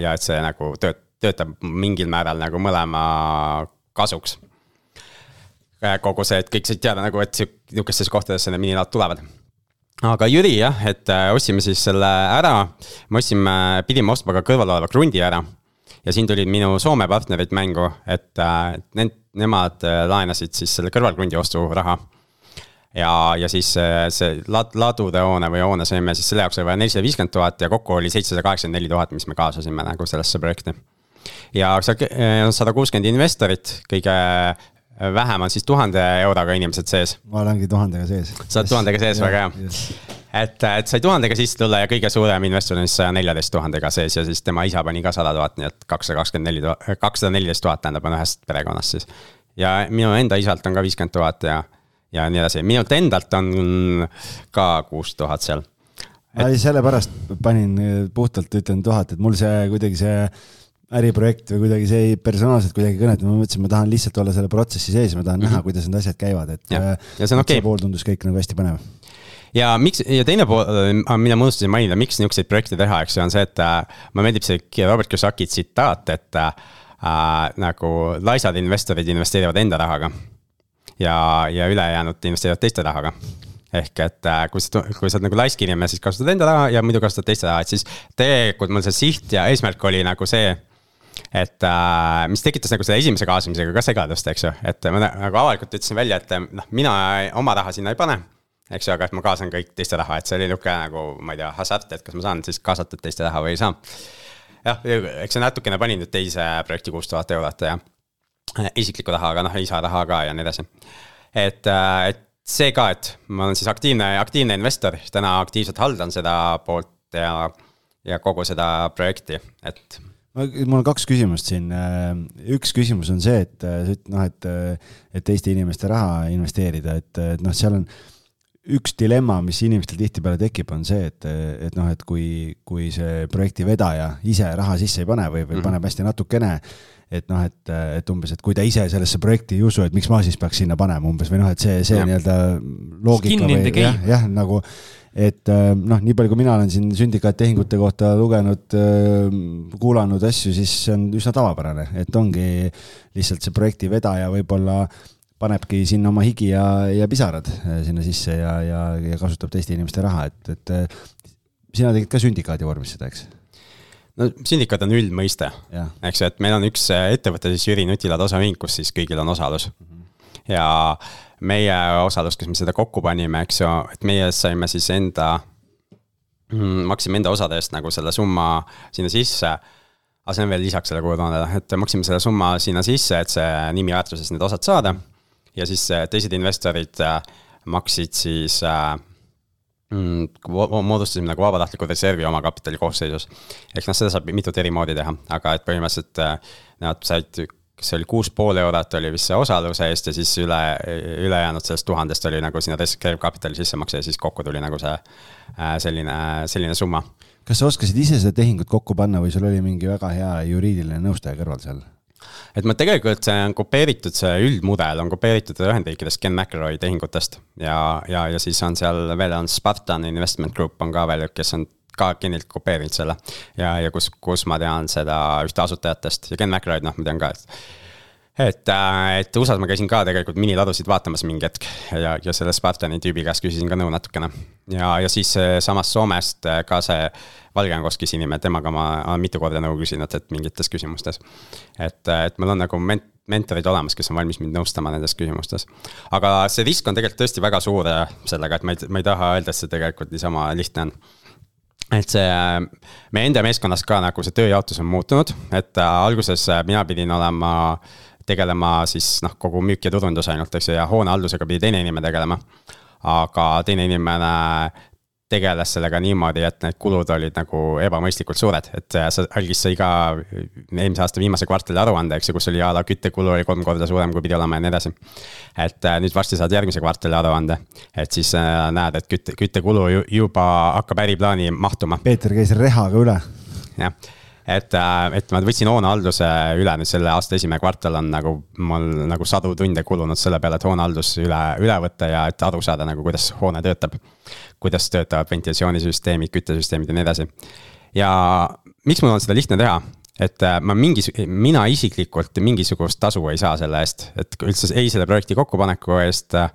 ja et see nagu tööt-, töötab mingil määral nagu mõlema kasuks kogu see, et kõik said teada nagu, et sihuke- sihukestesse kohtadesse need minilaod tulevad aga Jüri jah, et äh, ostsime siis selle ära, me ostsime, pidime ostma ka kõrval oleva krundi ära. Ja siin tulid minu Soome partnerid mängu, et äh, need, nemad äh, laenasid siis selle kõrvalkrundi osturaha. ja, ja siis äh, see lad-, ladude hoone või hoone saime siis selle jaoks oli vaja nelisada viiskümmend tuhat ja kokku oli seitsesada kaheksakümmend neli tuhat, mis me kaasasime nagu sellesse projekti. ja seal on sada kuuskümmend investorit, kõige vähem on siis tuhande euroga inimesed sees ma olengi tuhandega sees. Sa oled tuhandega sees, väga hea. et, et sai tuhandega sisse tulla ja kõige suurem investor on siis saja neljateist tuhandega sees ja siis tema isa pani ka sada tuhat, nii et kakssada kakskümmend neli tuhat, kakssada neliteist tuhat tähendab, on ühest perekonnast siis. ja minu enda isalt on ka viiskümmend tuhat ja, ja nii edasi, minult endalt on ka kuus tuhat seal. ei- sellepärast panin eh, puhtalt, ütlen tuhat, et mul see kuidagi see äriprojekt või kuidagi see ei personaalselt kuidagi kõnetab, ma mõtlesin, ma tahan lihtsalt olla selle protsessi sees, ma tahan mm -hmm. näha, kuidas need asjad käivad, et. Jah. Ja see on okei. pool tundus kõik nagu hästi põnev. Ja miks ja teine pool, mida ma unustasin mainida, miks niisuguseid projekte teha, eks ju, on see, et äh, mulle meeldib see Robert Kiyosaki tsitaat, et äh, äh, nagu laisad investorid investeerivad enda rahaga. ja, ja ülejäänud investeerivad teiste rahaga ehk et äh, kui sa, kui sa oled nagu laisk inimene, siis kasutad enda raha ja muidu kasutad teiste raha, et siis tegelikult mul see siht ja eesmärk oli nagu see et äh, mis tekitas nagu selle esimese kaasamisega ka segadust, eks ju, et ma nagu avalikult ütlesin välja, et noh, mina oma raha sinna ei pane. Eks ju, aga et ma kaasan kõik teiste raha, et see oli nihuke nagu, ma ei tea, hasart, et kas ma saan siis kaasata teiste raha või ei saa. jah, eks see natukene pani nüüd teise projekti kuus tuhat eurot ja äh, isiklikku raha, aga noh, isa raha ka ja nii edasi. et, et see ka, et ma olen siis aktiivne, aktiivne investor, täna aktiivselt haldan seda poolt ja, ja kogu seda projekti, et mul on kaks küsimust siin. üks küsimus on see, et äh, üt- noh, et, et teiste inimeste raha investeerida, et, et noh, seal on üks dilemma, mis inimestel tihtipeale tekib, on see, et, et noh, et kui, kui see projekti vedaja ise raha sisse ei pane või, või mm. -hmm. paneb hästi natukene, et noh, et, et umbes, et kui ta ise sellesse projekti ei usu, et miks ma siis peaks sinna panema umbes või noh, et see, see nii-öelda loogika Skin või jah, jah, nagu, et äh, noh, nii palju, kui mina olen siin sündikaattehingute kohta lugenud, kuulanud asju, siis see on üsna tavapärane, et ongi lihtsalt see projekti vedaja võib-olla panebki sinna oma higi ja, ja pisarad sinna sisse ja, ja, ja kasutab teiste inimeste raha, et, et sina tegid ka sündikaadi vormis seda, eks? no sündikaat on üldmõiste, eks ju, et meil on üks ettevõte siis Jüri Nutilad osaühing, kus siis kõigil on osalus mm. -hmm. ja meie osalus, kes me seda kokku panime, eks ju, et meie saime siis enda, mm, maksime enda osade eest nagu selle summa sinna sisse. aga see on veel lisaks selle kulutoonele, et maksime selle summa sinna sisse, et see nimiväärtuses need osad saada. Ja siis äh, teised investorid äh, maksid siis äh, mm, moodustasime nagu vabatahtliku reservi omakapitali koosseisus. eks noh, seda saab mitut eri moodi teha, aga et põhimõtteliselt nad said kas see oli kuus pool eurot oli vist see osaluse eest ja siis üle, ülejäänud sellest tuhandest oli nagu sinna reserve kapitali sissemakse ja siis kokku tuli nagu see selline, selline summa. kas sa oskasid ise seda tehingut kokku panna või sul oli mingi väga hea juriidiline nõustaja kõrval seal? Et ma tegelikult, see on kopeeritud, see üldmudel on kopeeritud Ühendriikidest Ken McElroy tehingutest ja, ja, ja siis on seal veel on Spartan Investment Group on ka veel, kes on ka Kenilt kopeerinud selle. ja, ja kus, kus ma tean seda ühte asutajatest ja Ken McRae, noh, ma tean ka, et et, äh, et USA-s ma käisin ka tegelikult miniladusid vaatamas mingi hetk ja, ja selle Spartani tüübi käest küsisin ka nõu natukene. ja, ja siis samast Soomest äh, ka see valgeangoskis inimene, temaga ma olen mitu korda nõu küsinud, et mingites küsimustes. et, äh, et mul on nagu ment-, mentorid olemas, kes on valmis mind nõustama nendes küsimustes. aga see risk on tegelikult tõesti väga suur sellega, et ma ei, ma ei taha öelda, et see tegelikult niisama lihtne on et see, meie enda meeskonnas ka nagu see tööjaotus on muutunud, et äh, alguses äh, mina pidin olema, tegelema siis noh, kogu müük ja turundus ainult, eks ju, ja hoonehaldusega pidi teine inimene tegelema. aga teine inimene tegeles sellega niimoodi, et need kulud olid nagu ebamõistlikult suured, et äh, sa algis sa iga eelmise aasta viimase kvartali aruande, eks ju, kus oli a la küttekulu oli kolm korda suurem, kui pidi olema ja nii edasi. et äh, nüüd varsti saad järgmise kvartali aruande, et siis äh, näed, et kütte, küttekulu juba hakkab äriplaani mahtuma. Peeter käis rehaga üle. jah et, et ma võtsin hoonehalduse üle nüüd selle aasta esimene kvartal on nagu mul nagu sadu tunde kulunud selle peale, et hoonehaldus üle, üle võtta ja et aru saada nagu, kuidas hoone töötab kuidas töötavad ventilatsioonisüsteemid, küttesüsteemid ja nii edasi. ja miks mul on seda lihtne teha? et äh, ma mingis, mina isiklikult mingisugust tasu ei saa selle eest, et üldse ei selle projekti kokkupaneku eest, äh,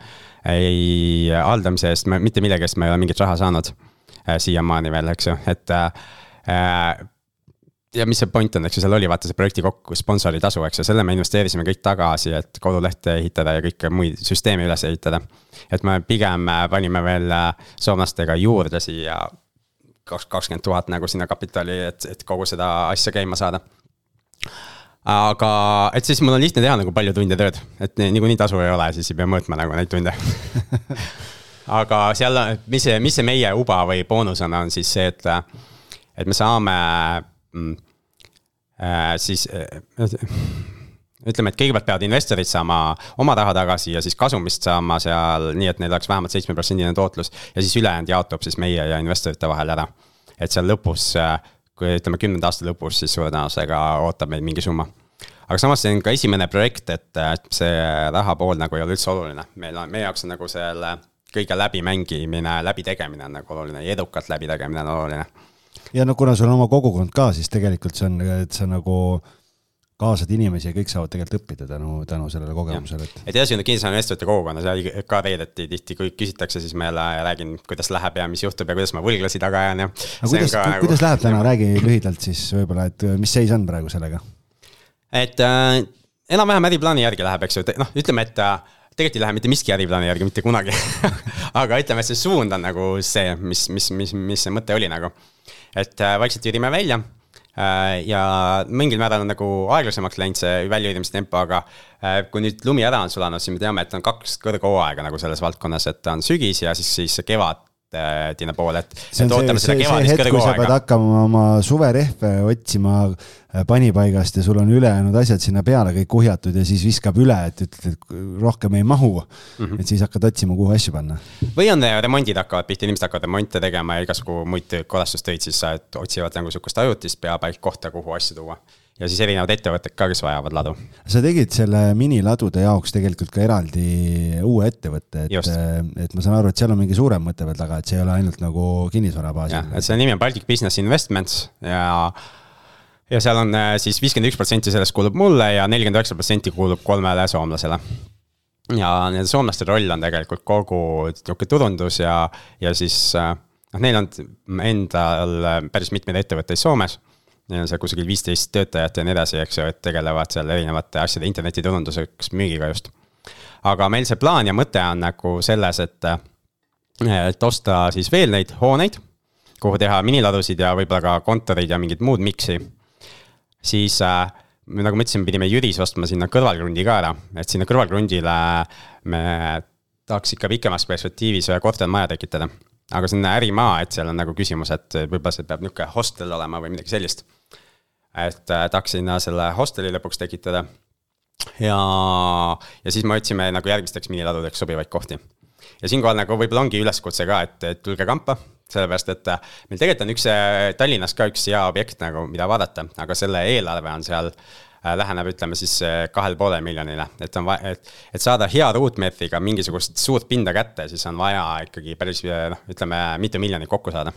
ei haldamise eest, mitte millegi eest ma ei ole mingit raha saanud äh, siiamaani veel, eks ju, et ja mis see point on, eks ju, seal oli vaata see projekti kokku sponsori tasu, eks ju, selle me investeerisime kõik tagasi, et kodulehte ehitada ja kõike muid süsteeme üles ehitada. et me pigem panime veel soomlastega juurde siia kaks, kakskümmend tuhat nagu sinna kapitali, et, et kogu seda asja käima saada. aga, et siis mul on lihtne teha nagu palju tunde tööd, et niikuinii tasu ei ole, siis ei pea mõõtma nagu neid tunde aga seal, mis see, mis see meie uba või boonus on, on siis see, et, et me saame äh, siis äh, ütleme, et kõigepealt peavad investorid saama oma raha tagasi ja siis kasumist saama seal nii, et neil oleks vähemalt seitsmeprotsendine tootlus. ja siis ülejäänud jaotub siis meie ja investorite vahel ära. et seal lõpus, kui ütleme kümnenda aasta lõpus, siis suure tõenäosusega ootab meid mingi summa. aga samas see on ka esimene projekt, et see raha pool nagu ei ole üldse oluline, meil on, meie jaoks on nagu selle kõige läbimängimine, läbitegemine on nagu oluline ja edukalt läbitegemine on oluline. Ja no kuna sul on oma kogukond ka, siis tegelikult see on, et sa nagu kaasad inimesi ja kõik saavad tegelikult õppida tänu, tänu sellele kogemusele, et. et edasi on kinnisvarainvestorite kogukonnas ja ka reedeti tihti, kui küsitakse, siis ma jälle räägin, kuidas läheb ja mis juhtub ja kuidas ma võlglasi taga ajan ja. aga kuidas, nagu... kuidas läheb täna, räägi lühidalt siis võib-olla, et mis seis on praegu sellega? et äh, enam-vähem äriplaani järgi läheb, eks ju, noh, ütleme, et äh, tegelikult ei lähe mitte miski äriplaani järgi mitte kunagi aga ütleme, et see suund on nagu see, mis, mis, mis, mis see mõte oli nagu. Et äh, vaikselt jõudime välja. Äh, ja mingil määral on nagu aeglasemaks läinud see väljaürimise tempo, aga äh, kui nüüd lumi ära on sulanud, siis me teame, et on kaks kõrghooaega nagu selles valdkonnas, et on sügis ja siis, siis kevad teine pool, et. see on see, see, hetk, kui sa pead hakkama oma suverehve otsima äh, panipaigast ja sul on ülejäänud asjad sinna peale kõik kuhjatud ja siis viskab üle, et ütled, et rohkem ei mahu mm. -hmm. et siis hakkad otsima, kuhu asju panna. või on remondid hakkavad pihta, inimesed hakkavad remonte tegema ja igasugu muid korrastustöid, siis otsivad nagu sihukest ajutist peapaik kohta, kuhu asju tuua ja siis erinevad ettevõtted ka, kes vajavad ladu. sa tegid selle miniladude jaoks tegelikult ka eraldi uue ettevõtte, et, et ma saan aru, et seal on mingi suurem mõte veel taga, et see ei ole ainult nagu kinnisvara baasil. et selle nimi on Baltic Business Investments ja ja seal on äh, siis viiskümmend üks protsenti sellest kuulub mulle ja nelikümmend üheksa protsenti kuulub kolmele soomlasele ja nende soomlaste roll on tegelikult kogu niisugune turundus ja, ja siis äh, noh, neil on endal päris mitmeid ettevõtteid Soomes neil on seal kusagil viisteist töötajat ja nii edasi, eks ju, et tegelevad seal erinevate asjade internetiturunduseks, müügiga just. aga meil see plaan ja mõte on nagu selles, et, et osta siis veel neid hooneid, kuhu teha miniladusid ja võib-olla ka kontoreid ja mingit muud miksi. siis äh, nagu ma ütlesin, pidime Jüris ostma sinna kõrvalkrundi ka ära, et sinna kõrvalkrundile me tahaks ikka pikemas perspektiivis ühe kortermaja tekitada aga see on ärimaa, et seal on nagu küsimus, et võib-olla see peab niisugune hostel olema või midagi sellist et äh, tahaks sinna selle hosteli lõpuks tekitada. ja, ja siis me otsime nagu järgmisteks miniladudeks sobivaid kohti. ja siinkohal nagu võib-olla ongi üleskutse ka, et, et tulge kampa, sellepärast et äh, meil tegelikult on üks äh, Tallinnas ka üks hea objekt nagu, mida vaadata, aga selle eelarve on seal läheneb, ütleme siis kahele poole miljonile, et on vaja, et, et saada hea ruutmeetriga mingisugust suurt pinda kätte, siis on vaja ikkagi päris noh, ütleme mitu miljonit kokku saada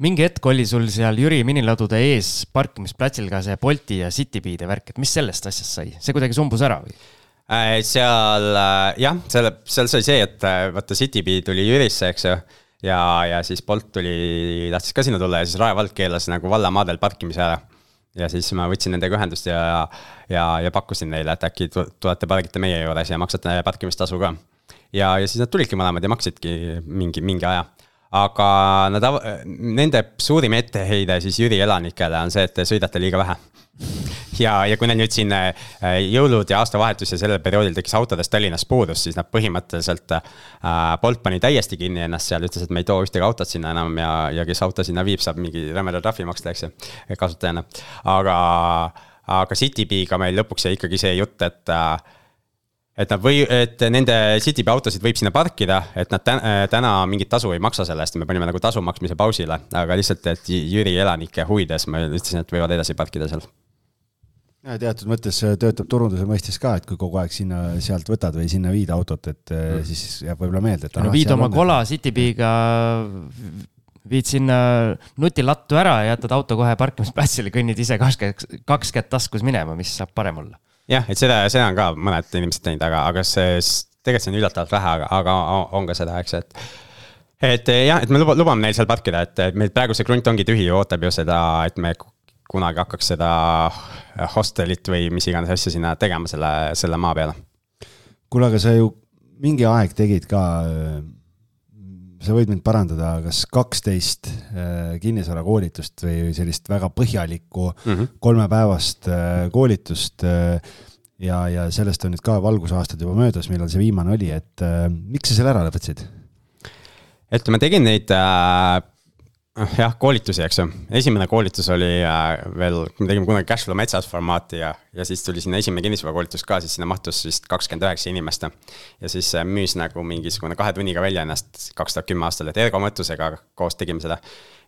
mingi hetk oli sul seal Jüri miniladude ees parkimisplatsil ka see Bolti ja Citybee'de värk, et mis sellest asjast sai, see kuidagi sumbus ära või? Äh, seal äh, jah, selle, seal sai see, et äh, vaata Citybee tuli Jürisse, eks ju. ja, ja siis Bolt tuli, tahtis ka sinna tulla ja siis Rae vald keelas nagu vallamaadel parkimise ära. ja siis ma võtsin nendega ühendust ja, ja, ja pakkusin neile, et äkki tulete pargite meie juures ja maksate parkimistasu ka. ja, ja siis nad tulidki mõlemad ja maksidki mingi, mingi aja aga nad, nende suurim etteheide siis Jüri elanikele on see, et te sõidate liiga vähe. ja, ja kui neil nüüd siin äh, jõulud ja aastavahetus ja sellel perioodil tekkis autodest Tallinnas puudus, siis nad põhimõtteliselt äh,. Bolt pani täiesti kinni ennast seal, ütles, et me ei too ühtegi autot sinna enam ja, ja kes auto sinna viib, saab mingi rämeda trahvi maksta, eks ju, kasutajana. aga, aga Citybee'ga meil lõpuks jäi ikkagi see jutt, et äh, et nad või, et nende Citybee autosid võib sinna parkida, et nad täna, täna mingit tasu ei maksa selle eest, me panime nagu tasu maksmise pausile, aga lihtsalt, et Jüri elanike huvides ma ütlesin, et võivad edasi parkida seal. ja teatud mõttes töötab turunduse mõistes ka, et kui kogu aeg sinna-sealt võtad või sinna viid autot, et mm. siis jääb võib-olla meelde, et. no viid oma kola Citybee'ga viid sinna nutilattu ära ja jätad auto kohe parkimisplatsile, kõnnid ise kaks kätt, kaks kätt taskus minema, mis saab parem olla jah, et seda, seda on ka mõned inimesed teinud, aga, aga see, tegelikult see on üllatavalt vähe, aga, aga on ka seda, eks, et. et jah, et me luba, lubame neil seal parkida, et meil praegu see krunt ongi tühi, ootab ju seda, et me kunagi hakkaks seda hostelit või mis iganes asja sinna tegema selle, selle maa peale. kuule, aga sa ju mingi aeg tegid ka sa võid mind parandada, kas kaksteist äh, kinnisvarakoolitust või sellist väga põhjalikku mm -hmm. kolmepäevast äh, koolitust. Äh, ja, ja sellest on nüüd ka valgusaastad juba möödas, millal see viimane oli, et miks sa selle ära lõpetasid? et ma tegin neid äh, jah, koolitusi, eks ju. esimene koolitus oli äh, veel, me tegime kunagi Cashflow metsas formaati ja, ja siis tuli sinna esimene kinnisvarakoolitus ka, siis sinna mahtus vist kakskümmend üheksa inimest. ja siis äh, müüs nagu mingisugune kahe tunniga välja ennast kaks tuhat kümme aastal, et Ergo mõttusega koos tegime seda.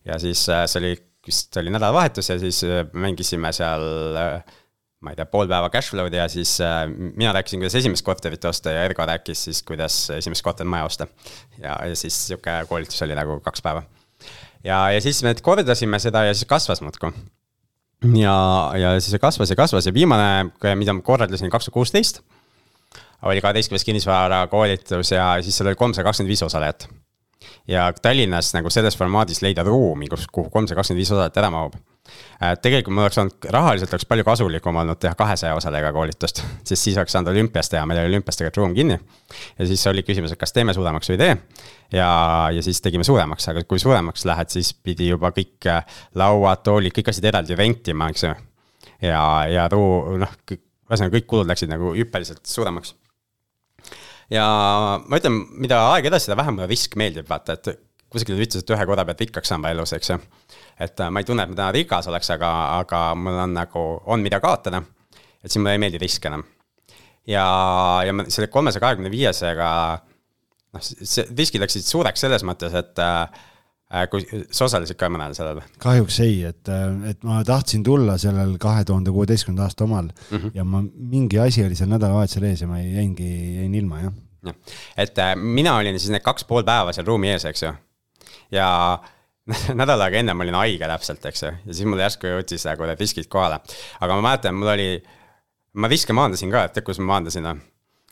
ja siis äh, see oli, vist oli nädalavahetus ja siis mängisime seal ma ei tea, pool päeva cashflow'd ja siis äh, mina rääkisin, kuidas esimest korterit osta ja Ergo rääkis siis, kuidas esimest kortermaja osta. ja, ja siis sihuke koolitus oli nagu kaks päeva ja, ja siis me kordasime seda ja siis kasvas muudkui. ja, ja siis kasvas ja kasvas ja viimane, mida ma korraldasin kaks tuhat kuusteist, oli kaheteistkümnes kinnisvara koolitus ja siis seal oli kolmsada kakskümmend viis osalejat. ja Tallinnas nagu selles formaadis leida ruumi, kus, kuhu kolmsada kakskümmend viis osalejat ära mahub tegelikult mul oleks olnud, rahaliselt oleks palju kasulikum olnud teha kahesaja osalejaga koolitust, sest siis oleks saanud olümpias teha, meil oli olümpias tegelikult ruum kinni. ja siis oli küsimus, et kas teeme suuremaks või ei tee. ja, ja siis tegime suuremaks, aga kui suuremaks lähed, siis pidi juba kõik äh, lauad, toolid, kõik asjad eraldi rentima, eks ju. ja, ja ruu-, noh, ühesõnaga kõik kulud läksid nagu hüppeliselt suuremaks ja ma ütlen, mida aeg edasi, seda vähem mulle risk meeldib, vaata, et kuskil ütles, et ühe korra pead rikkaks saama elus, eks ju. Et äh, ma ei tunne, et ma täna rikas oleks, aga, aga mul on nagu, on mida kaotada. et siis mulle ei meeldi risk enam. ja, ja ma selle kolmesaja kahekümne viiesega, noh, see riskid läksid suureks selles mõttes, et äh, äh, kui sa osalesid ka mõnel sellel kahjuks ei, et, et ma tahtsin tulla sellel kahe tuhande kuueteistkümnenda aasta omal mm -hmm. ja ma, mingi asi oli seal nädalavahetusel ees ja ma jäingi, jäin ilma jah. jah, et äh, mina olin siis need kaks pool päeva seal ruumi ees, eks ju. ja nädal aega enne ma olin haige täpselt, eks ju, ja siis mul järsku jõudis nagu need riskid kohale. aga ma mäletan, mul oli, ma riske maandasin ka, tead, kus ma maandasin või?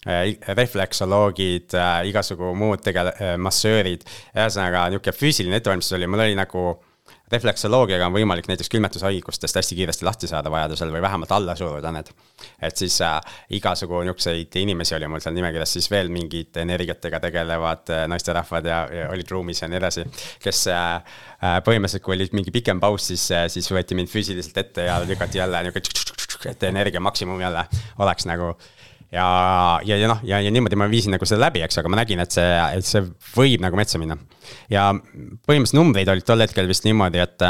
Äh, refleksoloogid, äh, igasugu muud tegele-, äh, massöörid. ühesõnaga nihuke füüsiline ettevalmistus oli, mul oli nagu refleksoloogiaga on võimalik näiteks külmetushaigustest hästi kiiresti lahti saada vajadusel või vähemalt alla suruda need. et siis äh, igasugu niisuguseid inimesi oli mul seal nimekirjas, siis veel mingid energiatega tegelevad äh, naisterahvad ja, ja olid ruumis ja nii edasi. kes äh, põhimõtteliselt, kui oli mingi pikem paus, siis äh,, siis võeti mind füüsiliselt ette ja lükati jälle nihuke, et energia maksimum jälle oleks nagu ja, ja, ja noh, ja, ja niimoodi ma viisin nagu selle läbi, eks, aga ma nägin, et see, et see võib nagu metsa minna. ja põhimõtteliselt numbreid olid tol hetkel vist niimoodi, et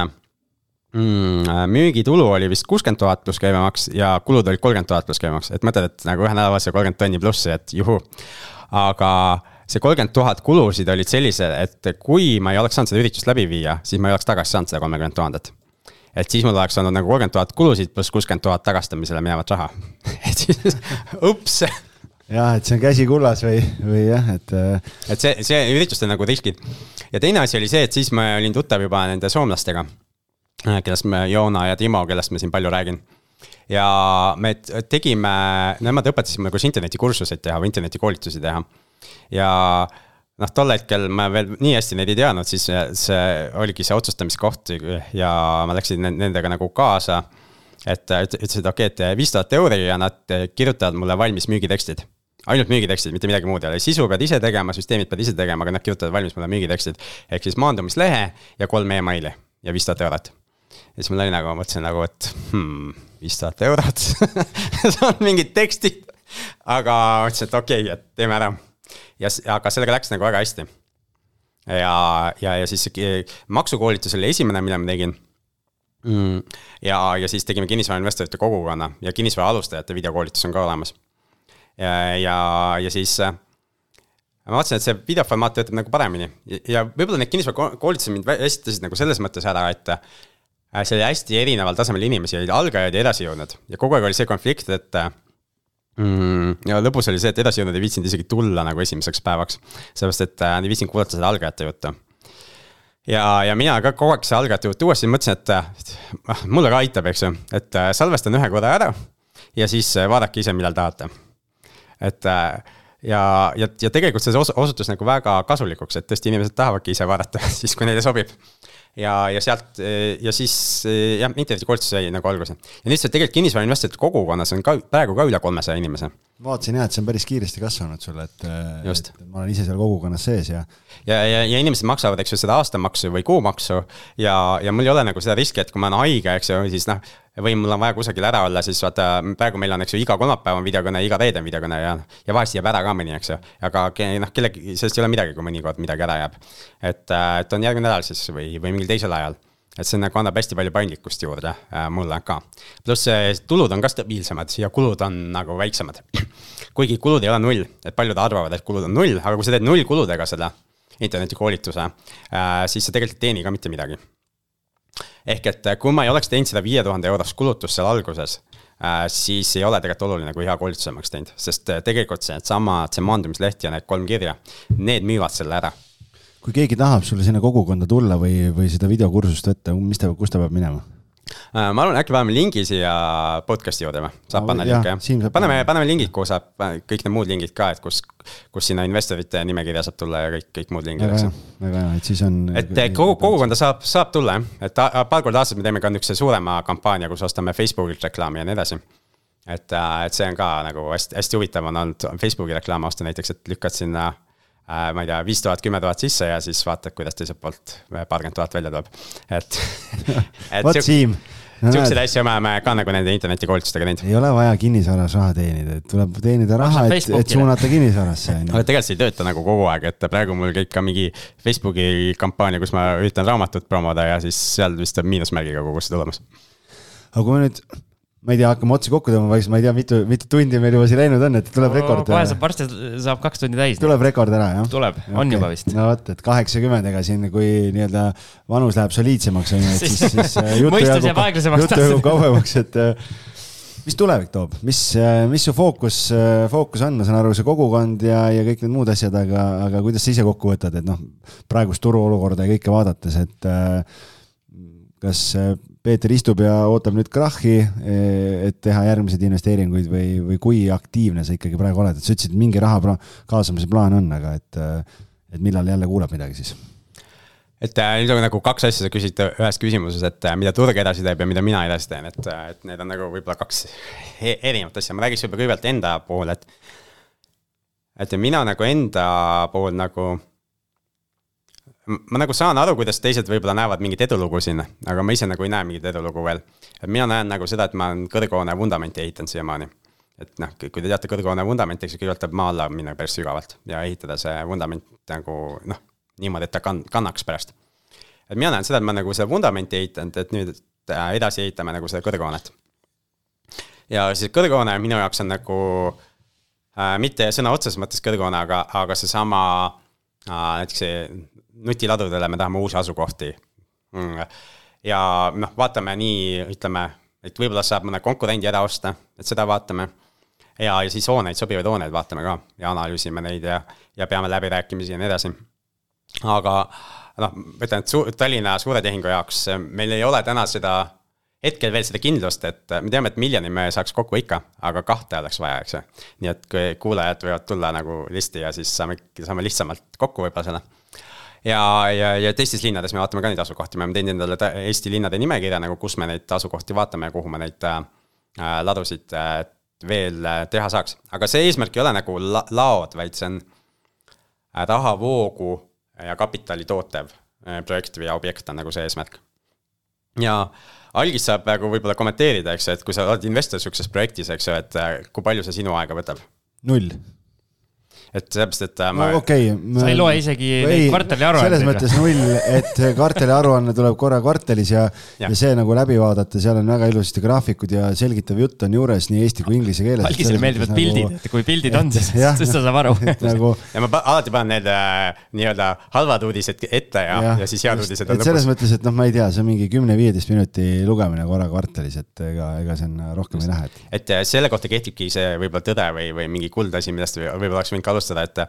mm, müügitulu oli vist kuuskümmend tuhat pluss käibemaks ja kulud olid kolmkümmend tuhat pluss käibemaks, et mõtled, et nagu ühe nädalavahetusel kolmkümmend tonni plussi, et juhu. aga see kolmkümmend tuhat kulusid olid sellised, et kui ma ei oleks saanud seda üritust läbi viia, siis ma ei oleks tagasi saanud seda kolmekümmet tuhandet et siis mul oleks olnud nagu kolmkümmend tuhat kulusid pluss kuuskümmend tuhat tagastamisele minevat raha et siis, ups jah, et see on käsi kullas või, või jah, et. Äh, et see, see üritustel nagu riskid. ja teine asi oli see, et siis ma olin tuttav juba nende soomlastega, äh, kellest me, Joona ja Timo, kellest ma siin palju räägin. ja me tegime, nemad õpetasid mulle, kuidas internetikursuseid teha või internetikoolitusi teha. ja noh, tol hetkel ma veel nii hästi neid ei teadnud, siis see oligi see otsustamiskoht ja ma läksin nendega nagu kaasa. et ütlesid, okei okay,, et viis tuhat euri ja nad kirjutavad mulle valmis müügitekstid ainult müügitekstid, mitte midagi muud ei ole, sisu pead ise tegema, süsteemid pead ise tegema, aga nad kirjutavad valmis mulle müügitekstid. ehk siis maandumislehe ja kolm emaili ja viis tuhat eurot. ja siis mul oli nagu, mõtlesin nagu, et hmm, viis tuhat eurot on mingid tekstid. aga mõtlesin, et okei okay,, et teeme ära ja, aga sellega läks nagu väga hästi. ja, ja, ja siis maksukoolitus oli esimene, mille ma tegin mm,. ja, ja siis tegime kinnisvarainvestorite kogukonna ja kinnisvara alustajate videokoolitus on ka olemas. ja, ja, ja siis äh, ma vaatasin, et see videoformaat töötab nagu paremini ja võib-olla need kinnisvarakoolitused mind esitasid nagu selles mõttes ära, et äh, see oli hästi erineval tasemel inimesi, olid algajad ja edasijõudnud ja kogu aeg oli see konflikt, et mm,. ja lõpus oli see, et edasijõudnud ei viitsinud isegi tulla nagu esimeseks päevaks, sellepärast et äh, ei viitsinud kuulata seda algajate juttu ja, ja mina ka kogu aeg seda algajate juttu uuesti mõtlesin, et äh, mulle ka aitab, eks ju, et äh, salvestan ühe korra ära ja siis äh, vaadake ise, millal tahate. et ja, ja, ja tegelikult see osutus nagu väga kasulikuks, et tõesti inimesed tahavadki ise vaadata siis, kui neile sobib ja, ja sealt ja siis jah, internetikoolitus sai nagu alguse. ja see tegelikult kinnisvarainvestorite kogukonnas on ka praegu ka üle kolmesaja inimese. vaatasin jah, et see on päris kiiresti kasvanud sul, et, et ma olen ise seal kogukonnas sees ja. ja, ja, ja inimesed maksavad, eks ju, seda aastamaksu või kuumaksu ja, ja mul ei ole nagu seda riski, et kui ma olen haige, eks ju, siis noh või mul on vaja kusagil ära olla, siis vaata, praegu meil on, eks ju, iga kolmapäev on videokõne, iga reede on videokõne ja, ja vahest jääb ära ka mõni, eks ju. aga noh, kellegi, sellest ei ole midagi, kui mõnikord midagi ära jääb. et, äh, et on järgmine nädal siis või, või mingil teisel ajal. et see nagu annab hästi palju paindlikkust juurde äh, mulle ka. pluss tulud on ka stabiilsemad ja kulud on nagu väiksemad. kuigi kulud ei ole null, et paljud arvavad, et kulud on null, aga kui sa teed nullkuludega seda internetikoolituse äh,, siis sa tegelikult ei teeni ka mitte midagi ehk et äh, kui ma ei oleks teinud seda viie tuhande eurost kulutust seal alguses äh,, siis ei ole tegelikult oluline, kui hea koolituse ma oleks teinud, sest äh, tegelikult see, needsamad, see maandumisleht ja need kolm kirja, need müüvad selle ära. Kui keegi tahab sulle sinna kogukonda tulla või, või seda videokursust võtta, mis ta, kus ta peab minema? Äh, ma arvan, äkki paneme lingi siia podcast'i juurde või? saab panna linki jah? paneme, paneme lingid, saab, kõik need muud lingid ka, et kus, kus sinna investorite nimekirja saab tulla ja kõik, kõik muud lingid, eks väga hea, et siis on. et kogu, kogukonda saab, saab tulla jah, et paar korda aastas me teeme ka niisuguse suurema kampaania, kus ostame Facebookilt reklaami ja nii edasi et, äh, et see on ka nagu hästi, hästi huvitav on olnud Facebooki reklaame osta näiteks, et lükkad sinna äh, ma ei tea, viis tuhat, kümme tuhat sisse ja siis vaatad, kuidas teiselt poolt paarkümmend tuhat välja tuleb, et vot Siim siukseid asju me oleme ka nagu nende internetikoolitustega teinud. ei ole vaja kinnisvaras raha teenida, et tuleb teenida raha, et, et suunata kinnisvarasse on ju. aga tegelikult see ei tööta nagu kogu aeg, et praegu mul käib ka mingi Facebooki kampaania, kus ma üritan raamatut promoda ja siis seal vist on miinusmärgiga kogu see tulemus. aga kui me nüüd ma ei tea, hakkame otsi kokku tõmbama, vaikselt ma ei tea, mitu, mitu tundi meil juba siin läinud on, et tuleb rekord. kohe saab, varsti saab kaks tundi täis. tuleb rekord ära, jah? tuleb, on juba vist. no vot, et kaheksakümmend, ega siin, kui nii-öelda vanus läheb soliidsemaks, on ju, et siis, siis äh, jääb aeglasemaks juttu jääb kauemaks, et äh, mis tulevik toob, mis, mis su fookus, fookus on, ma saan aru, see kogukond ja, ja kõik need muud asjad, aga, aga kuidas sa ise kokku võtad, et noh, praegust turuolukorda ja kõike vaadates, et äh, kas äh, Peeter istub ja ootab nüüd krahhi, et teha järgmiseid investeeringuid või, või kui aktiivne sa ikkagi praegu oled, et sa ütlesid, et mingi raha kaasamise plaan on, aga et, et millal jälle kuuleb midagi siis? et äh, nüüd on nagu kaks asja, sa küsid ühes küsimuses, et mida turg edasi teeb ja mida mina edasi teen, et, et need on nagu võib-olla kaks e- erinevat asja, ma räägiks võib-olla kõigepealt enda pool, et. et mina nagu enda pool nagu. Ma nagu saan aru, kuidas teised võib-olla näevad mingit edulugu siin, aga ma ise nagu ei näe mingit edulugu veel. et mina näen nagu seda, et ma olen kõrghoone vundamenti ehitanud siiamaani et noh, kui te teate kõrghoone vundamenti, eks ju, peab maa alla minna päris sügavalt ja ehitada see vundament nagu noh, niimoodi, et ta kann-, kannaks pärast. et mina näen seda, et ma nagu seda vundamenti ehitanud, et nüüd äh, edasi ehitame nagu seda kõrghoonet. ja siis kõrghoone minu jaoks on nagu äh, mitte sõna otseses mõttes kõrghoone, aga, aga seesama äh, näiteks see nutiladudele me tahame uusi asukohti mm.. ja noh, vaatame nii, ütleme, et võib-olla saab mõne konkurendi ära osta, et seda vaatame ja, ja siis hooneid, sobivaid hooneid vaatame ka ja analüüsime neid ja, ja peame läbirääkimisi ja nii edasi. aga noh, ma ütlen, et su Tallinna suure tehingu jaoks eh, meil ei ole täna seda, hetkel veel seda kindlust, et eh, me teame, et miljoni me saaks kokku ikka, aga kahte oleks vaja, eks ju. nii et kui kuulajad võivad tulla nagu listi ja siis saame, saame lihtsamalt kokku võib-olla selle ja, ja, ja teistes linnades me vaatame ka neid asukohti, me oleme teinud endale Eesti linnade nimekirja nagu, kus me neid asukohti vaatame ja kuhu me neid äh, äh, ladusid äh, veel äh, teha saaks. aga see eesmärk ei ole nagu la laod, vaid see on äh, rahavoogu ja kapitali tootev projekt või objekt on nagu see eesmärk. ja algis saab nagu võib-olla kommenteerida, eks ju, et kui sa oled investor sihukeses projektis, eks ju, et kui palju see sinu aega võtab. null. Et sellepärast, et äh, no ma okei okay,. sa ei loe isegi neid kvartali selles aruandeid mõttes null, et kvartali aruanne tuleb korra kvartalis ja, ja., ja see nagu läbi vaadata, seal on väga ilusasti graafikud ja selgitav jutt on juures nii eesti kui inglise keeles. algisele meeldivad pildid, et kui pildid on, siis, siis ta saab aru. nagu ja ma alati panen need äh, nii-öelda halvad uudised ette ja, ja, ja siis head uudised on et selles lõpus. mõttes, et noh, ma ei tea, see on mingi kümne-viieteist minuti lugemine korra kvartalis, et ega, ega see on rohkem ei lähe, et et äh, selle kohta kehtibki see võib-olla tõde või, või mingi kuldasi, millest või- võib-olla oleks võinud ka alustada, et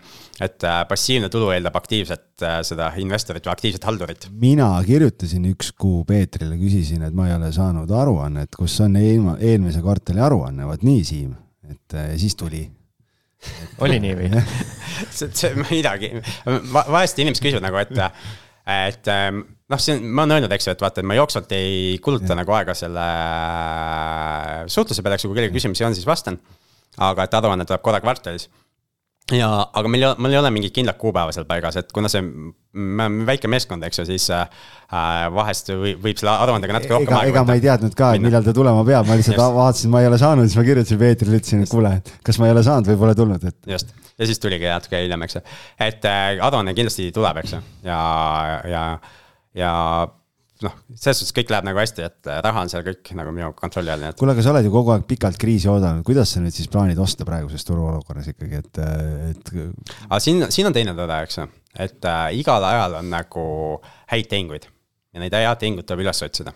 et äh, passiivne tulu eeldab aktiivset äh, seda investorit või aktiivset haldurit. mina kirjutasin üks kuu Peetrile, küsisin, et ma ei ole saanud aruannet, kus on eelma- eelmise kvartali aruanne, vot nii, Siim, et äh, siis tuli. oli nii või? see, see midagi, vahest inimesed küsivad nagu, et, et noh, see on, ma olen öelnud, eks ju, et vaata, et ma jooksvalt ei kuluta nagu aega selle suhtluse peale, eks ju, kui kellelgi küsimusi on, siis vastan. aga et aruanne tuleb korra kvartalis ja, aga meil ei ole, mul ei ole mingit kindlat kuupäeva seal paigas, et kuna see, me oleme väike meeskond, eks ju, siis äh, vahest või, võib selle aruandega natuke rohkem ega, ega ma ei teadnud ka, et millal ta tulema peab, ma lihtsalt vaatasin, ma ei ole saanud, siis ma kirjutasin Peetrile, ütlesin, et kuule, kas ma ei ole saanud või pole tulnud, et just, ja siis tuligi natuke hiljem, eks ju, et äh, aruanne kindlasti tuleb, eks ju, ja, ja, ja noh, selles suhtes kõik läheb nagu hästi, et äh, raha on seal kõik nagu minu kontrolli all, nii et kuule, aga sa oled ju kogu aeg pikalt kriisi oodanud, kuidas sa nüüd siis plaanid osta praeguses turuolukorras ikkagi, et, et aga siin, siin on teine tõde, eks ju, et äh, igal ajal on nagu häid tehinguid ja neid head tehinguid tuleb üles otsida.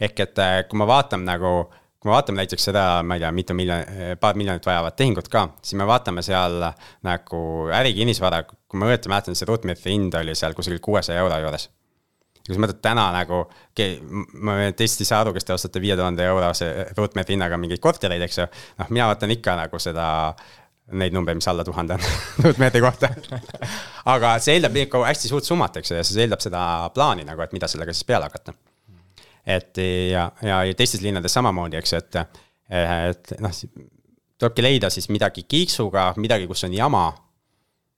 ehk et äh, kui ma vaatan nagu, kui me vaatame näiteks seda, ma ei tea, mitu miljonit, paar miljonit vajavat tehingut ka, siis me vaatame seal nagu ärikinnisvara, kui ma õieti mäletan, see ruutmeetri hind oli seal kusagil kuuesaja euro juures. Kui sa mõtled täna nagu, ma teist ei saa aru, kas te ostate viie tuhande eurose ruutmeetri hinnaga mingeid kortereid, eks ju. noh, mina vaatan ikka nagu seda neid numbreid, mis alla tuhande on ruutmeetri kohta. aga see eeldab ikka hästi suurt summat, eks ju, ja see eeldab seda plaani nagu, et mida sellega siis peale hakata. et ja, ja, ja teistes linnades samamoodi, eks ju, et, et noh, tulebki leida siis midagi kiiksuga, midagi, kus on jama.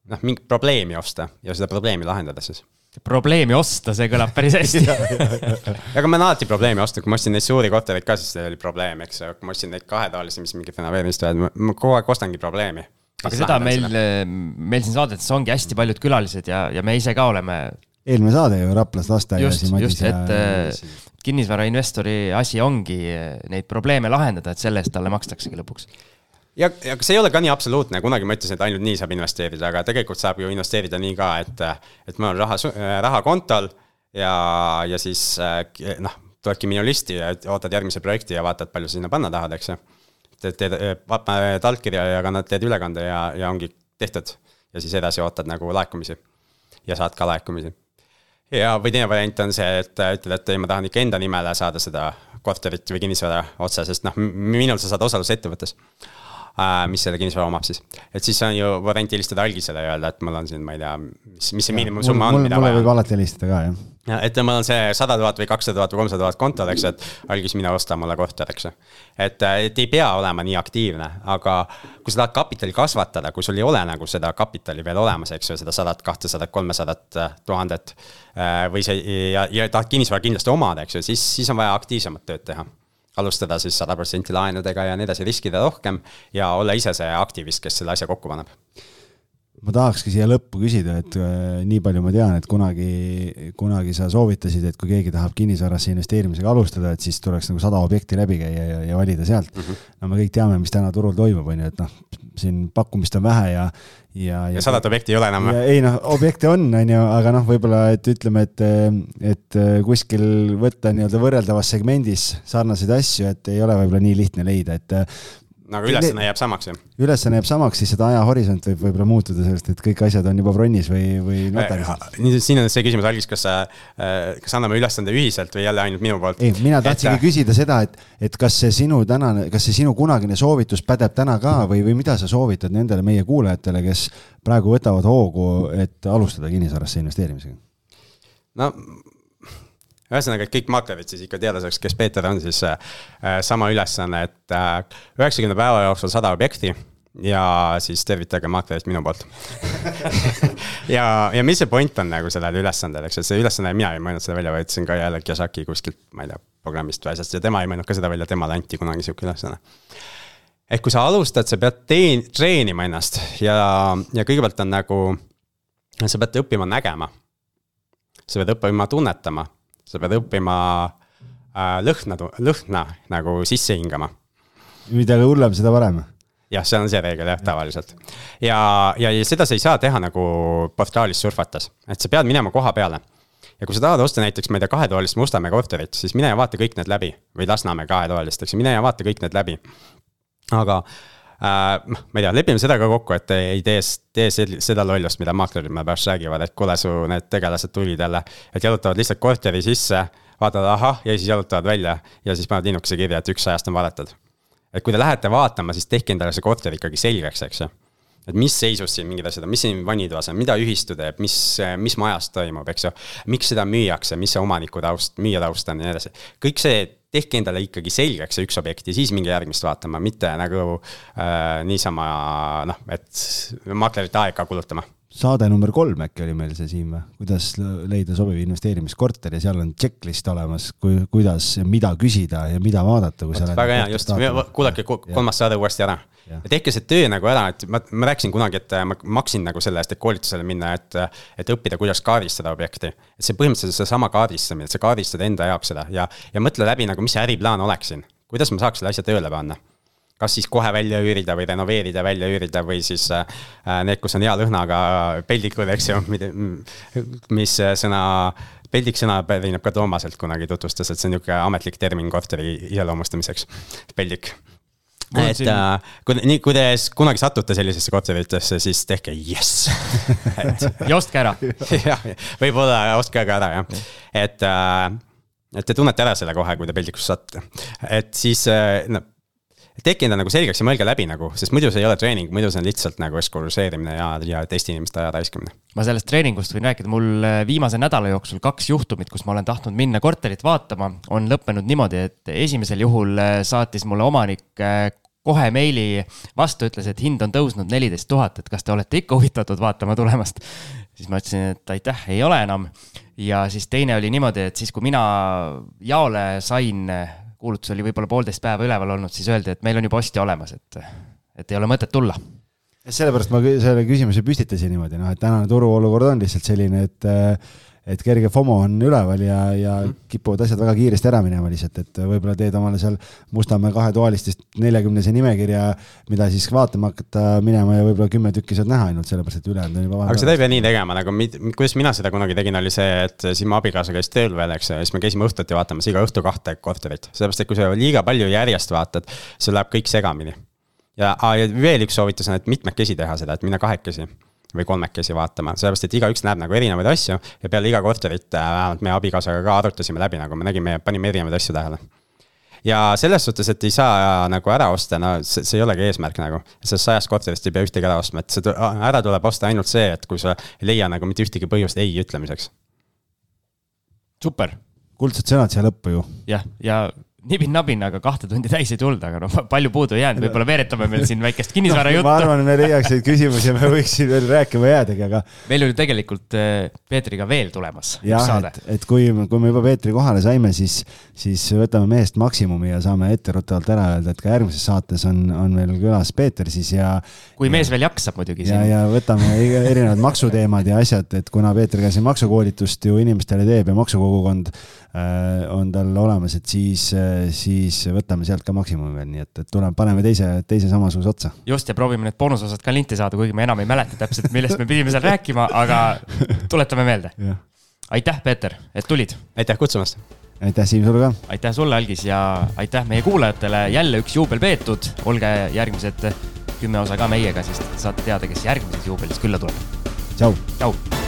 noh, mingit probleemi osta ja seda probleemi lahendada siis. Probleemi osta, see kõlab päris hästi. aga ma olen alati probleemi ostnud, kui ma ostsin neid suuri kortereid ka, siis see oli probleem, eks ju, kui ma ostsin neid kahetoalisi, mis mingit renoveerimist vaja, ma kogu aeg ostangi probleemi. aga seda meil, meil siin saadetes ongi hästi paljud külalised ja, ja me ise ka oleme eelmine saade ju Raplas lasteaias. just, just, et ja... kinnisvarainvestori asi ongi neid probleeme lahendada, et selle eest talle makstaksegi lõpuks ja, ja see ei ole ka nii absoluutne, kunagi ma ütlesin, et ainult nii saab investeerida, aga tegelikult saab ju investeerida nii ka, et, et mul on raha, raha kontol ja, ja siis noh, tuledki minimalisti ja ootad järgmise projekti ja vaatad, palju sa sinna panna tahad, eks ju. teed, teed, paned allkirja ja kannad, teed ülekande ja, ja ongi tehtud. ja siis edasi ootad nagu laekumisi ja saad ka laekumisi. ja, või teine variant on see, et ütled, et ei, ma tahan ikka enda nimele saada seda korterit või kinnisvara otse, sest noh, minul sa saad osaluse ettevõttes äh,, mis selle kinnisvara omab siis. et siis on ju variant helistada algisele ja öelda, et mul on siin, ma ei tea, mis, mis see miinimumsumma on, mida vaja. mulle võib alati helistada ka, jah. ja et mul on see sada tuhat või kakssada tuhat või kolmsada tuhat kontol, eks et algis, mine osta mulle korter, eks et, et ei pea olema nii aktiivne, aga kui sa tahad kapitali kasvatada, kui sul ei ole nagu seda kapitali veel olemas, eks ju, seda sadat, kahtesadat, kolmesadat äh, tuhandet. Äh, või see ja, ja tahad kinnisvara kindlasti omada, eks ju, siis, siis on vaja aktiivsemat tööd teha alustada siis sada protsenti laenudega ja nii edasi, riskida rohkem ja olla ise see aktivist, kes selle asja kokku paneb ma tahakski siia lõppu küsida, et äh, nii palju ma tean, et kunagi, kunagi sa soovitasid, et kui keegi tahab kinnisvarasse investeerimisega alustada, et siis tuleks nagu sada objekti läbi käia ja, ja valida sealt mm. -hmm. no me kõik teame, mis täna turul toimub, on ju, et noh, siin pakkumist on vähe ja, ja, ja. sadat objekti ei ole enam või? ei noh, objekte on, on ju, aga noh, võib-olla, et ütleme, et, et kuskil võtta nii-öelda võrreldavas segmendis sarnaseid asju, et ei ole võib-olla nii lihtne leida, et no aga ülesanne jääb samaks, jah? ülesanne jääb samaks, siis seda ajahorisont võib võib-olla muutuda sellest, et kõik asjad on juba bronnis või, või notaris. siin on see küsimus, Algis, kas sa, äh, kas anname ülesande ühiselt või jälle ainult minu poolt? ei, mina tahtsingi et... küsida seda, et, et kas see sinu tänane, kas see sinu kunagine soovitus pädeb täna ka või, või mida sa soovitad nendele meie kuulajatele, kes praegu võtavad hoogu, et alustada kinnisvarasse investeerimisega? no ühesõnaga, et kõik maklerid siis ikka teada saaks, kes Peeter on, siis äh, sama ülesanne, et äh, üheksakümne äh, päeva jooksul sada objekti ja siis tervitage maklerit minu poolt ja, ja mis see point on nagu sellel ülesandel, eks, et see ülesanne, mina ei mõelnud seda välja, võtsin ka jälle Kiyosaki kuskilt, ma ei tea, programmist või asjast ja tema ei mõelnud ka seda välja, temale anti kunagi sihuke ülesanne. ehk kui sa alustad, sa pead teen-, treenima ennast ja, ja kõigepealt on nagu, sa pead õppima nägema. sa pead õppima tunnetama sa pead õppima äh, lõhna, lõhna nagu sisse hingama. mida hullem, seda parem jah, see on see reegel jah, tavaliselt. ja, ja, ja seda sa ei saa teha nagu portaalis surfates, et sa pead minema koha peale. ja kui sa tahad osta näiteks, ma ei tea, kahetoalist Mustamäe korterit, siis mine ja vaata kõik need läbi või Lasnamäe kahetoalist, eks ju, mine ja vaata kõik need läbi. aga. Noh, ma ei tea, lepime seda ka kokku, et ei tee, tee seda lollust, mida maaklerid meile pärast räägivad, et kuule, su need tegelased tulid jälle. et jalutavad lihtsalt korteri sisse, vaatavad ahah ja siis jalutavad välja ja siis panevad linnukese kirja, et üks sajast on valetatud. et kui te lähete vaatama, siis tehke endale see korter ikkagi selgeks, eks ju et mis seisus siin mingid asjad on, mis siin vannitoas on, mida ühistu teeb, mis, mis majas toimub, eks ju. miks seda müüakse, mis see omaniku taust, müüja taust on ja nii edasi. kõik see tehke endale ikkagi selgeks see üks objekt ja siis minge järgmist vaatama, mitte nagu äh, niisama noh, et maklerite aega kulutama saade number kolm äkki oli meil see Siim või, kuidas leida sobiv investeerimiskorter ja seal on checklist olemas, kui, kuidas mida küsida ja mida vaadata, kui sa. väga hea, just, kuulake kolmas saade uuesti ära. tehke see töö nagu ära, et ma, ma rääkisin kunagi, et ma maksin nagu selle eest, et koolitusele minna, et, et õppida, kuidas kaardistada objekti. et see põhimõtteliselt seesama kaardistamine, et sa kaardistad enda jaoks seda ja, ja mõtle läbi nagu, mis see äriplaan oleks siin. kuidas ma saaks selle asja tööle panna kas siis kohe välja üürida või renoveerida, välja üürida või siis äh, need, kus on hea lõhnaga peldikud, eks ju, mis sõna peldik sõna pärineb ka Toomaselt kunagi tutvustas, et see on niisugune ametlik termin korteri iseloomustamiseks, peldik. et siin... äh, kui, nii, kui te kunagi satute sellisesse korteritesse, siis tehke jess ja ostke ära. jah, võib-olla ostke ka ära jah, et äh, et te tunnete ära selle kohe, kui te peldikusse satute, et siis äh, no tehke enda nagu selgeks ja mõelge läbi nagu, sest muidu see ei ole treening, muidu see on lihtsalt nagu eskurseerimine ja, ja teiste inimeste aja raiskamine. ma sellest treeningust võin rääkida, mul äh, viimase nädala jooksul kaks juhtumit, kus ma olen tahtnud minna korterit vaatama, on lõppenud niimoodi, et esimesel juhul äh, saatis mulle omanik äh, kohe meili vastu, ütles, et hind on tõusnud neliteist tuhat, et kas te olete ikka huvitatud vaatama tulemast. siis ma ütlesin, et aitäh, ei ole enam. ja siis teine oli niimoodi, et siis, kui mina jaole sain kuulutus oli võib-olla poolteist päeva üleval olnud, siis öeldi, et meil on juba ostja olemas, et, et ei ole mõtet tulla. sellepärast ma selle küsimuse püstitasin niimoodi, noh, et tänane turuolukord on lihtsalt selline, et et kerge FOMO on üleval ja, ja kipuvad asjad väga kiiresti ära minema lihtsalt, et võib-olla teed omale seal Mustamäe kahetoalistest neljakümnese nimekirja, mida siis vaatama hakata minema ja võib-olla kümme tükki saad näha ainult sellepärast, et ülejäänud on juba aga seda ei pea nii tegema, nagu mid, kuidas mina seda kunagi tegin, oli see, et siis mu abikaasa käis tööl veel, eks ju, ja siis me käisime õhtuti vaatamas iga õhtu kahte korterit. sellepärast, et kui sa liiga palju järjest vaatad, sul läheb kõik segamini. ja, ja veel üks soovitus on, et mitmekesi teha seda, et minna kahekesi või kolmekesi vaatama, sellepärast et igaüks näeb nagu erinevaid asju ja peale iga korterit äh, vähemalt meie abikaasaga ka arutasime läbi, nagu me nägime, panime erinevaid asju tähele ja selles suhtes, et ei saa nagu ära osta, no see, see ei olegi eesmärk nagu. sellest sajast korterist ei pea ühtegi ära ostma, et see ära tuleb osta ainult see, et kui sa ei leia nagu mitte ühtegi põhjust ei ütlemiseks. super. kuldsed sõnad siia lõppu ju. jah, ja nibin-nabin, aga kahte tundi täis ei tulnud, aga noh, palju puudu ei jäänud, võib-olla veeretame meil siin väikest kinnisvara juttu no,. ma arvan, me leiaks neid küsimusi ja me võiksime veel rääkima jäädagi, aga. meil oli tegelikult äh, Peetriga veel tulemas. jah, et, et kui, kui me juba Peetri kohale saime, siis, siis võtame mehest maksimumi ja saame etteruttavalt ära öelda, et ka järgmises saates on, on meil külas Peeter siis ja. kui mees veel jaksab muidugi. ja, ja võtame erinevad maksuteemad ja asjad, et kuna Peeter ka siin maksukoolitust ju inimestele teeb ja maksukogukond on tal olemas, et siis äh, siis võtame sealt ka maksimumi veel, nii et, et tuleme, paneme teise, teise samasuguse otsa. just ja proovime need boonusosad ka linti saada, kuigi ma enam ei mäleta täpselt, millest me pidime seal rääkima, aga tuletame meelde. aitäh, Peeter, et tulid. aitäh kutsumast. aitäh, Siim, sulle ka. aitäh sulle, Algis ja aitäh meie kuulajatele, jälle üks juubel peetud, olge järgmised kümme osa ka meiega, siis saate teada, kes järgmises juubelis külla tuleb. tšau. tšau